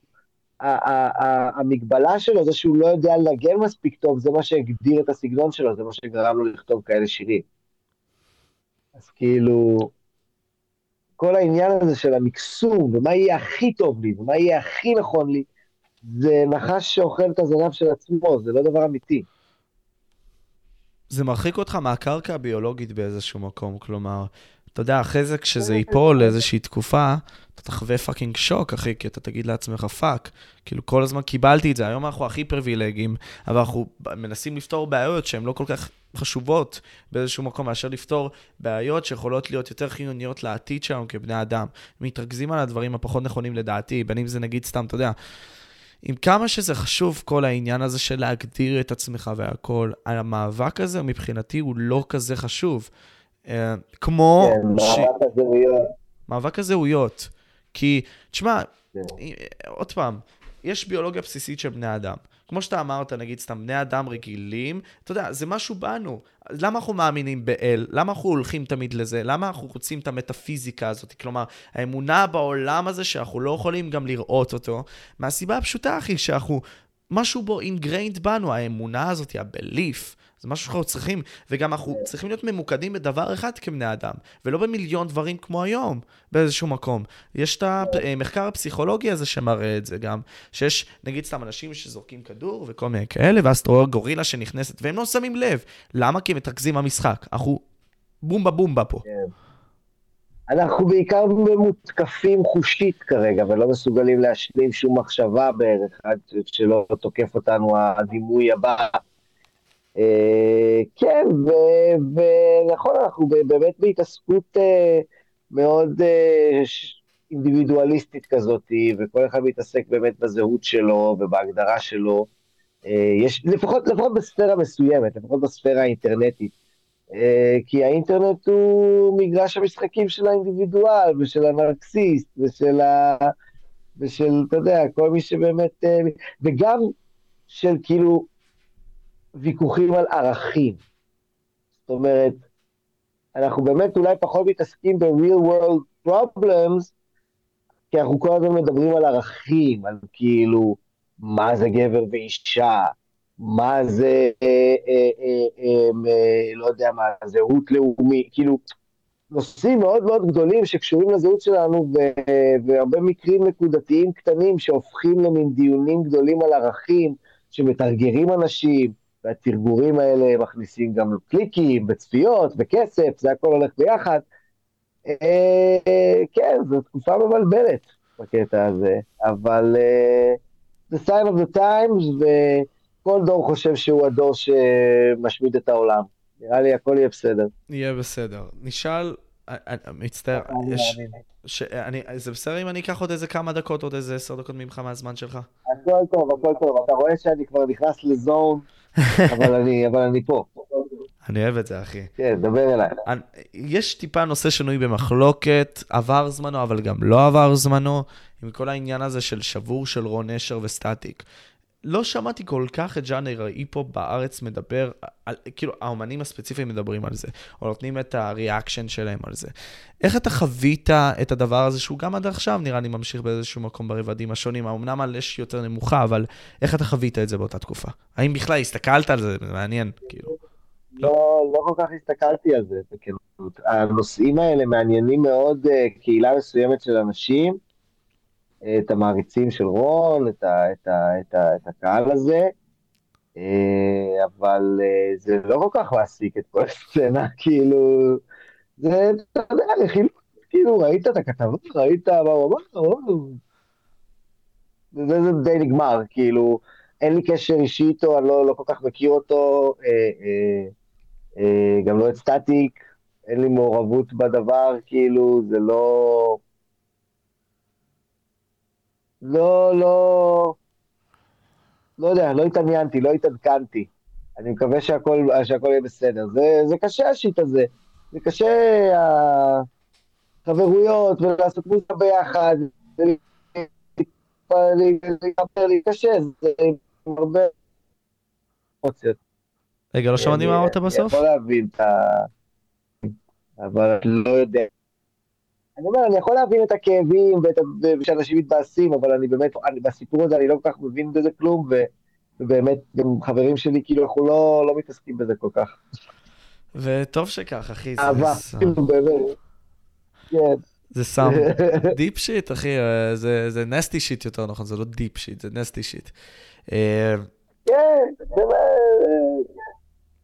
Speaker 2: המגבלה שלו זה שהוא לא יודע לנגן מספיק טוב, זה מה שהגדיר את הסגנון שלו, זה מה שגרם לו לכתוב כאלה שירים. אז כאילו, כל העניין הזה של המקסום, ומה יהיה הכי טוב לי, ומה יהיה הכי נכון לי, זה נחש שאוכל את הזנב של עצמו, זה לא דבר אמיתי.
Speaker 1: זה מרחיק אותך מהקרקע הביולוגית באיזשהו מקום, כלומר, אתה יודע, אחרי זה כשזה ייפול לאיזושהי תקופה, אתה תחווה fucking שוק, אחי, כי אתה תגיד לעצמך fuck. כאילו, כל הזמן קיבלתי את זה, היום אנחנו הכי פריבילגיים, אבל אנחנו מנסים לפתור בעיות שהן לא כל כך חשובות באיזשהו מקום, מאשר לפתור בעיות שיכולות להיות יותר חיוניות לעתיד שלנו כבני אדם. מתרכזים על הדברים הפחות נכונים לדעתי, בין אם זה נגיד סתם, אתה יודע, עם כמה שזה חשוב, כל העניין הזה של להגדיר את עצמך והכל, המאבק הזה מבחינתי הוא לא כזה חשוב. אה, כמו...
Speaker 2: כן, ש... מאבק הזהויות.
Speaker 1: מאבק הזהויות. כי, תשמע, כן. עוד פעם, יש ביולוגיה בסיסית של בני אדם. כמו שאתה אמרת, נגיד סתם, בני אדם רגילים, אתה יודע, זה משהו בנו. למה אנחנו מאמינים באל? למה אנחנו הולכים תמיד לזה? למה אנחנו רוצים את המטאפיזיקה הזאת? כלומר, האמונה בעולם הזה שאנחנו לא יכולים גם לראות אותו, מהסיבה הפשוטה, אחי, שאנחנו, משהו בו ingrained בנו, האמונה הזאת, ה-belief. זה משהו שאנחנו צריכים, וגם אנחנו צריכים להיות ממוקדים בדבר אחד כבני אדם, ולא במיליון דברים כמו היום, באיזשהו מקום. יש את המחקר הפסיכולוגי הזה שמראה את זה גם, שיש נגיד סתם אנשים שזורקים כדור וכל מיני כאלה, ואז אתה רואה גורילה שנכנסת, והם לא שמים לב. למה? כי הם מתרכזים במשחק. אנחנו בומבה בומבה פה. כן.
Speaker 2: אנחנו בעיקר מותקפים חושית כרגע, ולא מסוגלים להשלים שום מחשבה בערך, עד שלא תוקף אותנו הדימוי הבא. אה, כן, ונכון, אנחנו באמת בהתעסקות אה, מאוד אה, אינדיבידואליסטית כזאת, וכל אחד מתעסק באמת בזהות שלו ובהגדרה שלו. יש, לפחות, לפחות בספירה מסוימת, לפחות בספירה האינטרנטית. כי האינטרנט הוא מגרש המשחקים של האינדיבידואל ושל הנרקסיסט ושל ה... ושל, אתה יודע, כל מי שבאמת... וגם של כאילו ויכוחים על ערכים. זאת אומרת, אנחנו באמת אולי פחות מתעסקים ב-real world problems, כי אנחנו כל הזמן מדברים על ערכים, על כאילו, מה זה גבר ואישה, מה זה, אה, אה, אה, אה, אה, לא יודע מה, זהות לאומי, כאילו, נושאים מאוד מאוד גדולים שקשורים לזהות שלנו, והרבה מקרים נקודתיים קטנים שהופכים למין דיונים גדולים על ערכים, שמתרגרים אנשים, והתרגורים האלה מכניסים גם קליקים, וצפיות, וכסף, זה הכל הולך ביחד. אה, כן, זו תקופה מבלבלת בקטע הזה, אבל אה, זה sign of the times, וכל דור חושב שהוא הדור שמשמיד את העולם. נראה לי הכל יהיה בסדר.
Speaker 1: יהיה בסדר. נשאל, מצטער, יש... שאני, זה בסדר אם אני אקח עוד איזה כמה דקות, עוד איזה עשר דקות ממך מהזמן שלך?
Speaker 2: הכל טוב, הכל טוב. אתה רואה שאני כבר נכנס לזון. אבל אני, אבל אני פה.
Speaker 1: אני אוהב את זה, אחי.
Speaker 2: כן, דבר אליי.
Speaker 1: יש טיפה נושא שנוי במחלוקת, עבר זמנו, אבל גם לא עבר זמנו, עם כל העניין הזה של שבור של רון נשר וסטטיק. לא שמעתי כל כך את ז'אנר ההיפו בארץ מדבר, על, כאילו האומנים הספציפיים מדברים על זה, או נותנים את הריאקשן שלהם על זה. איך אתה חווית את הדבר הזה, שהוא גם עד עכשיו נראה לי ממשיך באיזשהו מקום ברבדים השונים, אמנם על אש יותר נמוכה, אבל איך אתה חווית את זה באותה תקופה? האם בכלל הסתכלת על זה? זה מעניין, כאילו.
Speaker 2: לא, לא כל כך הסתכלתי על זה, כאילו, הנושאים האלה מעניינים מאוד uh, קהילה מסוימת של אנשים, את המעריצים של רון, את, ה, את, ה, את, ה, את הקהל הזה, אה, אבל אה, זה לא כל כך מעסיק את כל הסצנה, כאילו, זה, אתה יודע, רכילות, כאילו, ראית את הכתבה, ראית מה הוא אמר, זה, זה די נגמר, כאילו, אין לי קשר אישי איתו, אני לא, לא כל כך מכיר אותו, אה, אה, אה, גם לא את סטטיק, אין לי מעורבות בדבר, כאילו, זה לא... לא, לא, לא יודע, לא התעניינתי, לא התעדכנתי. אני מקווה שהכל, שהכל יהיה בסדר. זה, זה קשה השיט הזה. זה קשה החברויות ולעשות מוזיקה ביחד. לי קשה, זה הרבה אמוציות.
Speaker 1: רגע, לא שמעתי מה אמרת בסוף?
Speaker 2: אני יכול להבין את ה... אבל לא יודע. אני אומר, אני יכול להבין את הכאבים ושאנשים מתבאסים, אבל אני באמת, אני, בסיפור הזה אני לא כל כך מבין בזה כלום, ו, ובאמת, גם חברים שלי, כאילו, אנחנו לא, לא מתעסקים בזה כל כך.
Speaker 1: וטוב שכך, אחי.
Speaker 2: אהבה, כאילו, באמת. כן.
Speaker 1: זה some deep shit, אחי, זה, זה nasty shit יותר נכון, זה לא deep shit, זה nasty shit.
Speaker 2: אה, כן, זה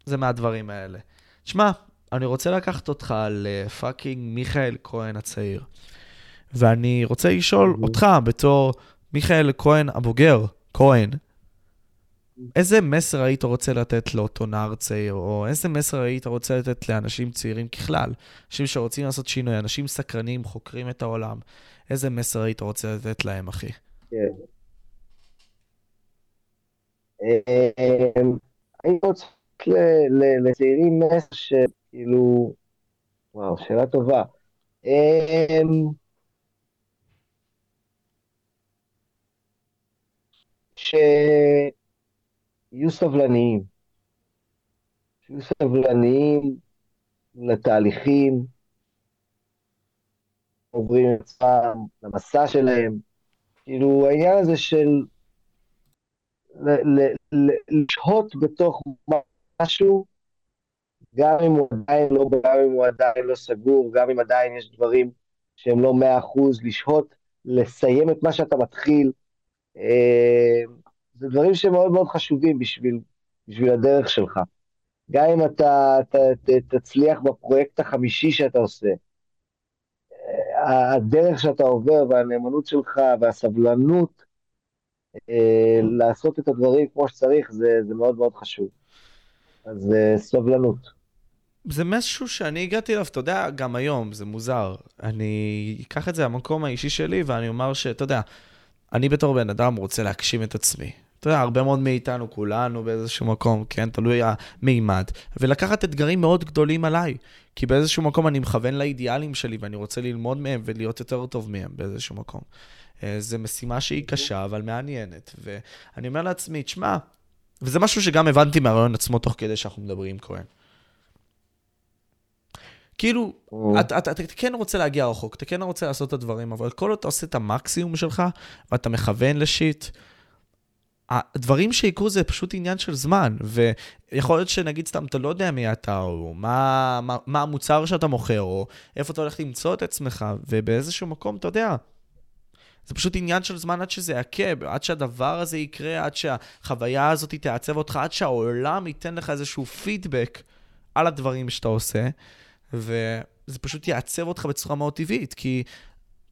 Speaker 1: זה מהדברים האלה. שמע, אני רוצה לקחת אותך ל fucking מיכאל כהן הצעיר. ואני רוצה לשאול אותך בתור מיכאל כהן הבוגר, כהן, איזה מסר היית רוצה לתת לאותו נער צעיר, או איזה מסר היית רוצה לתת לאנשים צעירים ככלל, אנשים שרוצים לעשות שינוי, אנשים סקרנים, חוקרים את העולם, איזה מסר היית רוצה לתת להם, אחי? כן.
Speaker 2: אמ, אני רוצה לצעירים מסר שכאילו, וואו, שאלה טובה. אמ, שיהיו סבלניים. שיהיו סבלניים לתהליכים, עוברים עצמם, למסע שלהם. כאילו, העניין הזה של לשהות בתוך משהו, גם אם הוא עדיין לא, גם אם הוא עדיין לא סגור, גם אם עדיין יש דברים שהם לא מאה אחוז, לשהות, לסיים את מה שאתה מתחיל, אה, זה דברים שמאוד מאוד חשובים בשביל, בשביל הדרך שלך. גם אם אתה, אתה ת, תצליח בפרויקט החמישי שאתה עושה, אה, הדרך שאתה עובר והנאמנות שלך והסבלנות אה, לעשות את הדברים כמו שצריך, זה, זה מאוד מאוד חשוב. אז סבלנות.
Speaker 1: זה משהו שאני הגעתי אליו, אתה יודע, גם היום, זה מוזר. אני אקח את זה למקום האישי שלי ואני אומר שאתה יודע, אני בתור בן אדם רוצה להגשים את עצמי. אתה יודע, הרבה מאוד מאיתנו, כולנו באיזשהו מקום, כן, תלוי המימד, ולקחת אתגרים מאוד גדולים עליי, כי באיזשהו מקום אני מכוון לאידיאלים שלי ואני רוצה ללמוד מהם ולהיות יותר טוב מהם באיזשהו מקום. אה, זו משימה שהיא קשה, אבל מעניינת. ואני אומר לעצמי, תשמע, וזה משהו שגם הבנתי מהרעיון עצמו תוך כדי שאנחנו מדברים כהן. כאילו, אתה, אתה, אתה כן רוצה להגיע רחוק, אתה כן רוצה לעשות את הדברים, אבל כל עוד אתה עושה את המקסימום שלך, ואתה מכוון לשיט, הדברים שיקרו זה פשוט עניין של זמן, ויכול להיות שנגיד סתם, אתה לא יודע מי אתה, או מה, מה, מה המוצר שאתה מוכר, או איפה אתה הולך למצוא את עצמך, ובאיזשהו מקום, אתה יודע, זה פשוט עניין של זמן עד שזה יעכב, עד שהדבר הזה יקרה, עד שהחוויה הזאת תעצב אותך, עד שהעולם ייתן לך איזשהו פידבק על הדברים שאתה עושה, וזה פשוט יעצב אותך בצורה מאוד טבעית, כי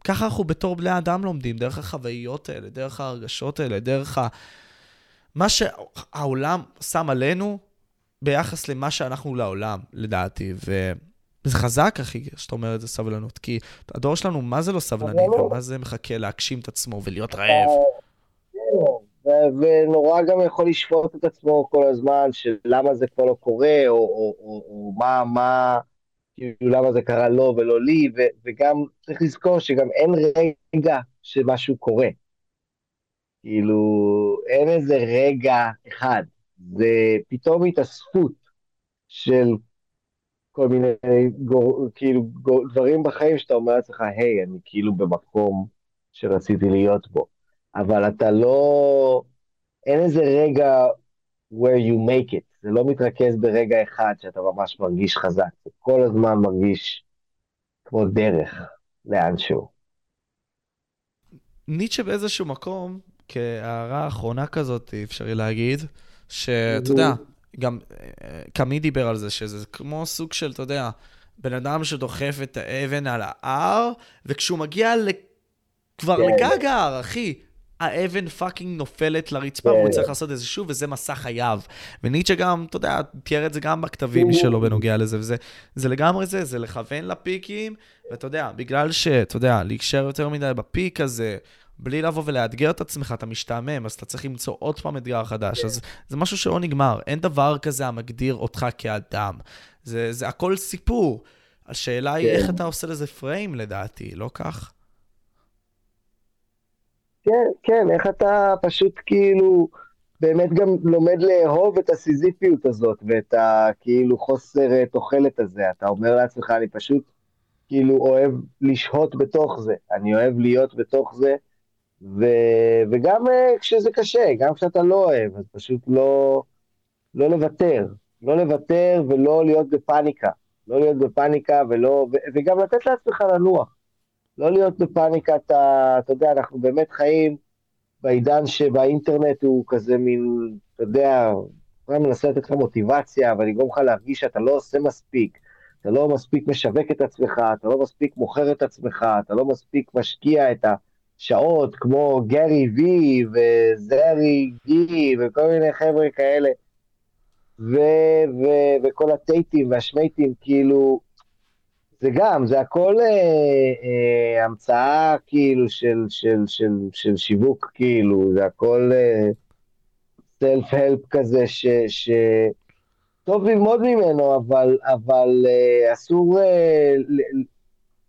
Speaker 1: ככה אנחנו בתור בני אדם לומדים, דרך החוויות האלה, דרך ההרגשות האלה, דרך ה... מה שהעולם שם עלינו ביחס למה שאנחנו לעולם, לדעתי. ו... זה חזק, אחי, שאתה אומר את זה סבלנות, כי הדור שלנו, מה זה לא סבלני, ומה זה מחכה להגשים את עצמו ולהיות רעב.
Speaker 2: כן, ונורא גם יכול לשפוט את עצמו כל הזמן, של למה זה כבר לא קורה, או מה, מה, כאילו למה זה קרה לו ולא לי, וגם צריך לזכור שגם אין רגע שמשהו קורה. כאילו, אין איזה רגע אחד, זה פתאום התאספות של כל מיני גור, כאילו גור, דברים בחיים שאתה אומר לעצמך, היי, אני כאילו במקום שרציתי להיות בו. אבל אתה לא, אין איזה רגע where you make it, זה לא מתרכז ברגע אחד שאתה ממש מרגיש חזק, זה כל הזמן מרגיש כמו דרך לאנשהו.
Speaker 1: ניטשה באיזשהו מקום, כהערה אחרונה כזאת, אפשרי להגיד, שאתה יודע, גם אה, קמי דיבר על זה, שזה כמו סוג של, אתה יודע, בן אדם שדוחף את האבן על ההר, וכשהוא מגיע. כבר כן. לגג ההר, אחי, האבן fucking נופלת לרצפה, והוא כן. צריך לעשות את זה שוב, וזה מסע חייו. וניטשה גם, אתה יודע, תיאר את זה גם בכתבים שלו בנוגע לזה, וזה זה לגמרי זה, זה לכוון לפיקים, ואתה יודע, בגלל שאתה יודע, להיקשר יותר מדי ב peak הזה, בלי לבוא ולאתגר את עצמך, אתה משתעמם, אז אתה צריך למצוא עוד פעם אתגר חדש. אז זה משהו שלא נגמר. אין דבר כזה המגדיר אותך כאדם. זה, זה הכל סיפור. השאלה היא איך כן. אתה עושה לזה frame, לדעתי, לא כך?
Speaker 2: כן, כן, איך אתה פשוט כאילו באמת גם לומד לאהוב את הסיזיפיות הזאת ואת הכאילו חוסר אה, תוחלת הזה. אתה אומר לעצמך, אני פשוט כאילו אוהב לשהות בתוך זה, אני אוהב להיות בתוך זה. ו, וגם uh, כשזה קשה, גם כשאתה לא אוהב, אז פשוט לא, לא לוותר, לא לוותר ולא להיות בפאניקה, לא להיות בפאניקה ולא, ו, וגם לתת לעצמך לנוח, לא להיות בפאניקה, אתה, אתה יודע, אנחנו באמת חיים בעידן שבאינטרנט הוא כזה מין, אתה יודע, הוא מנסה לתת לך מוטיבציה, אבל לגרום לך להרגיש שאתה לא עושה מספיק, אתה לא מספיק משווק את עצמך, אתה לא מספיק מוכר את עצמך, אתה לא מספיק משקיע את השעות כמו גרי וי וזרי גי וכל מיני חבר'ה כאלה, ו- ו- וכל הטייטים והשמייטים, כאילו, זה גם, זה הכל אה, אה, המצאה כאילו של, של, של, של שיווק, כאילו, זה הכל אה, self-help כזה, ש, ש... טוב ללמוד ממנו, אבל, אבל אה, אסור אה,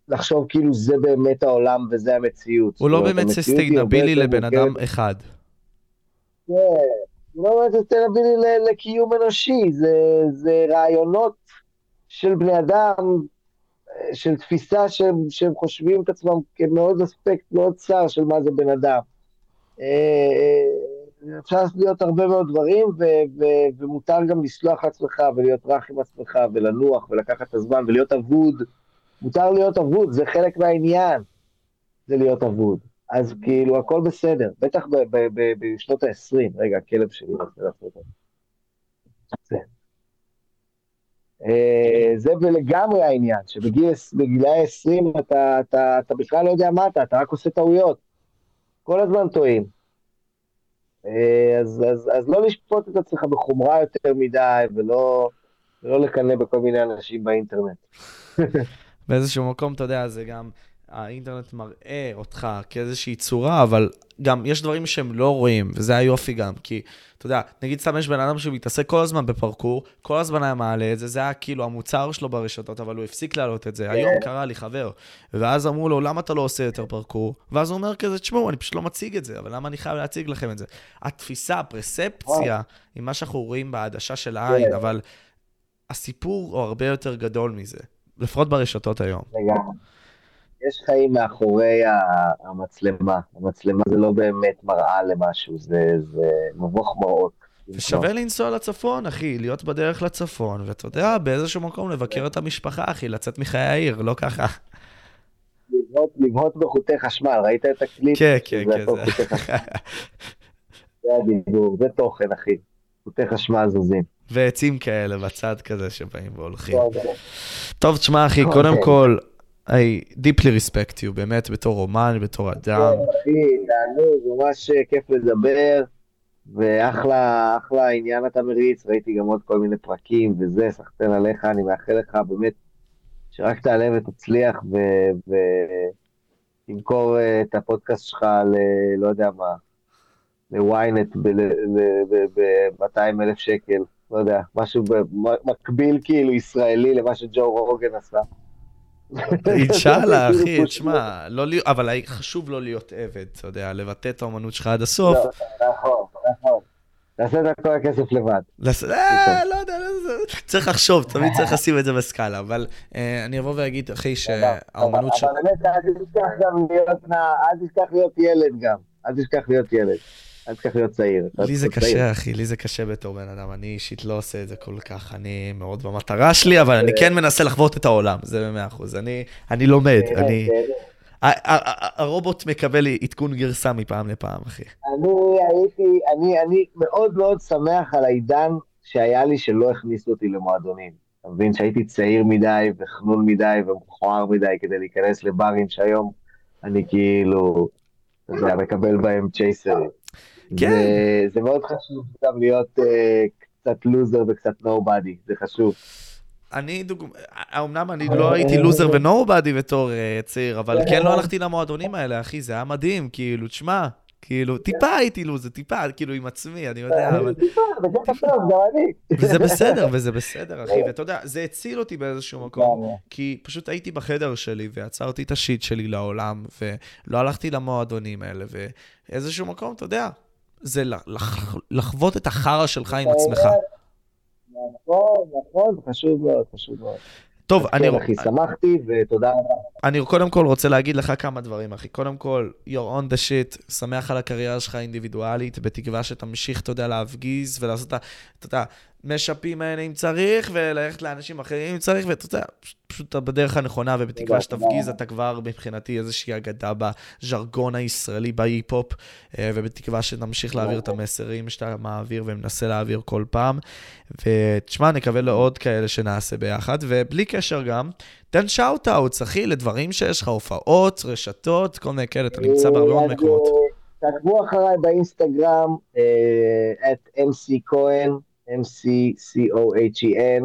Speaker 2: לחשוב כאילו זה באמת העולם וזה המציאות.
Speaker 1: הוא לא באמת sustainable לבן אדם אחד.
Speaker 2: כן, הוא לא באמת sustainable לקיום אנושי, זה, זה רעיונות של בני אדם, של תפיסה שהם, שהם חושבים את עצמם כמאוד אספקט מאוד צר של מה זה בן אדם. אפשר להיות הרבה מאוד דברים, ו- ו- ומותר גם לסלוח לעצמך, ולהיות רך עם עצמך, ולנוח, ולקחת את הזמן, ולהיות אבוד. מותר להיות אבוד, זה חלק מהעניין, זה להיות אבוד. אז כאילו, הכל בסדר, בטח בשנות ה-20. רגע, הכלב שלי רוצה לעשות את זה. אה, זה לגמרי העניין, שבגילי ה-20 אתה, אתה, אתה בכלל לא יודע מה אתה, אתה רק עושה טעויות. כל הזמן טועים. אה, אז, אז, אז לא לשפוט את עצמך בחומרה יותר מדי, ולא, ולא לקנא בכל מיני אנשים באינטרנט.
Speaker 1: באיזשהו מקום, אתה יודע, זה גם, האינטרנט מראה אותך כאיזושהי צורה, אבל גם יש דברים שהם לא רואים, וזה היופי גם, כי, אתה יודע, נגיד סתם יש בן אדם שמתעסק כל הזמן בפרקור, כל הזמן היה מעלה את זה, זה היה כאילו המוצר שלו ברשתות, אבל הוא הפסיק להעלות את זה. היום כן. קרה לי חבר, ואז אמרו לו, למה אתה לא עושה יותר פרקור? ואז הוא אומר כזה, תשמעו, אני פשוט לא מציג את זה, אבל למה אני חייב להציג לכם את זה? התפיסה, הפרספציה, עם מה שאנחנו רואים בעדשה של העין, כן. אבל הסיפור הוא הרבה יותר גדול מזה, לפחות ברשתות היום.
Speaker 2: לגמרי. יש חיים מאחורי המצלמה. המצלמה זה לא באמת מראה למשהו, זה, זה מבוך מראות.
Speaker 1: ושווה לנסוע לצפון, אחי, להיות בדרך לצפון, ואתה יודע, באיזשהו מקום לבקר את המשפחה, אחי, לצאת מחיי העיר, לא ככה.
Speaker 2: לבהות בחוטי חשמל, ראית את הקליפ?
Speaker 1: כן, כן, כן.
Speaker 2: זה הדיבור, זה תוכן, אחי. חוטי חשמל זוזים.
Speaker 1: ועצים כאלה בצד כזה שבאים והולכים. טוב, תשמע, אחי, קודם כל, I deeply respect you, באמת, בתור אומן, בתור אדם.
Speaker 2: אחי, תענוג, ממש כיף לדבר, ואחלה, אחלה עניין אתה מריץ, ראיתי גם עוד כל מיני פרקים וזה, סחטן עליך, אני מאחל לך באמת שרק תעלה ותצליח ותמכור אה, את הפודקאסט שלך ל... לא יודע מה, ל-ynet ב-200 אלף שקל, לא יודע, משהו מקביל כאילו ישראלי למה שג'ו רוגן עשה.
Speaker 1: אינשאללה, אחי, תשמע, לא אבל חשוב לא להיות עבד, אתה יודע, לבטא את האומנות שלך עד הסוף.
Speaker 2: לא, נכון, נכון. תעשה את כל הכסף לבד.
Speaker 1: אה, לא יודע, לא צריך לחשוב, תמיד צריך לשים את זה בסקאלה, אבל אה, אני אבוא ואגיד, אחי, שהאומנות
Speaker 2: ש... אבל באמת, אל תשכח להיות ילד גם, אל תשכח להיות ילד. אל תשכח להיות צעיר.
Speaker 1: לי זה קשה, אחי, לי זה קשה בתור בן אדם. אני אישית לא עושה את זה כל כך, אני מאוד במטרה שלי, אבל אני כן מנסה לחוות את העולם, זה במאה אחוז. אני לומד, אני... הרובוט מקבל עדכון גרסה מפעם לפעם, אחי.
Speaker 2: אני הייתי, אני מאוד מאוד שמח על העידן שהיה לי שלא הכניסו אותי למועדונים. אתה מבין שהייתי צעיר מדי וחנון מדי ומכוער מדי כדי להיכנס לברים שהיום אני כאילו, אתה יודע, מקבל בהם צ'ייסרים. כן. זה, זה מאוד חשוב גם להיות uh, קצת לוזר וקצת נובדי, זה חשוב.
Speaker 1: אני דוג... אמנם אני לא הייתי לוזר ונובדי בתור uh, צעיר, אבל כן לא הלכתי למועדונים האלה, אחי, זה היה מדהים, כאילו, תשמע, כאילו, טיפה הייתי לוזר, טיפה, כאילו, עם עצמי, אני יודע, אבל...
Speaker 2: טיפה, זה טוב, גם אני.
Speaker 1: וזה בסדר, וזה בסדר, אחי, ואתה יודע, זה הציל אותי באיזשהו מקום, כי פשוט הייתי בחדר שלי, ועצרתי את השיט שלי לעולם, ולא הלכתי למועדונים האלה, ואיזשהו מקום, אתה יודע, זה לח, לחוות את החרא שלך עם עצמך.
Speaker 2: נכון, נכון, חשוב מאוד, חשוב מאוד.
Speaker 1: טוב, אני...
Speaker 2: כן, אחי, שמחתי ותודה רבה.
Speaker 1: אני קודם כל רוצה להגיד לך כמה דברים, אחי. קודם כל, you're on the shit, שמח על הקריירה שלך האינדיבידואלית, בתקווה שתמשיך, אתה יודע, להפגיז ולעשות את ה... אתה יודע, המשפים האלה אם צריך, וללכת לאנשים אחרים אם צריך, ואתה יודע, פשוט, פשוט בדרך הנכונה, ובתקווה שתפגיז, אתה כבר מבחינתי איזושהי אגדה בז'רגון הישראלי, בהיפ-הופ, אה, ובתקווה שנמשיך להעביר את המסרים שאתה מעביר ומנסה להעביר כל פעם. ותשמע, נקווה לעוד כאלה שנעשה ביחד, ובלי קשר גם, תן shout-outs, אחי, לדברים שיש לך, הופעות, רשתות, כל מיני כאלה, אתה נמצא בהרבה מאוד מקומות.
Speaker 2: תעקבו אחריי באינסטגרם, at MC כהן, M-C-C-O-H-E-N.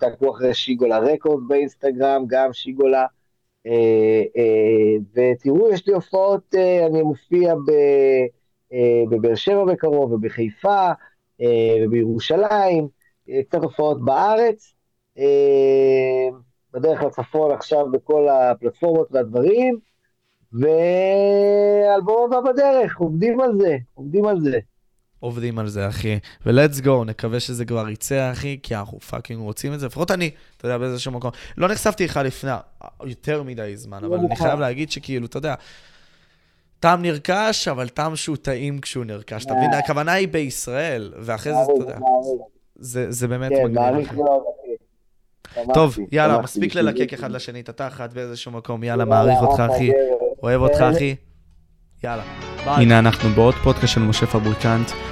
Speaker 2: תעקבו אחרי שיגולה Record באינסטגרם, גם שיגולה. ותראו, יש לי הופעות, אני מופיע בבאר שבע בקרוב, ובחיפה, ובירושלים, קצת הופעות בארץ. בדרך לצפון עכשיו בכל הפלטפורמות והדברים. ואלבום הבא בדרך, עובדים על זה, עובדים על זה.
Speaker 1: עובדים על זה, אחי. ולטס גו, נקווה שזה כבר יצא, אחי, כי אנחנו פאקינג רוצים את זה. לפחות אני, אתה יודע, באיזשהו מקום. לא נחשפתי לך לפני יותר מדי זמן, אבל אני חייב להגיד שכאילו, אתה יודע, טעם נרכש, אבל טעם שהוא טעים כשהוא נרכש. אתה מבין? הכוונה היא בישראל, ואחרי זה, אתה יודע, זה באמת
Speaker 2: כן, אחי.
Speaker 1: טוב, יאללה, מספיק ללקק אחד לשני את התחת באיזשהו מקום, יאללה, מעריך אותך, אחי. אוהב אותך, אחי. יאללה, ביי. הנה אנחנו בעוד פודקאסט של משה פבריקנט.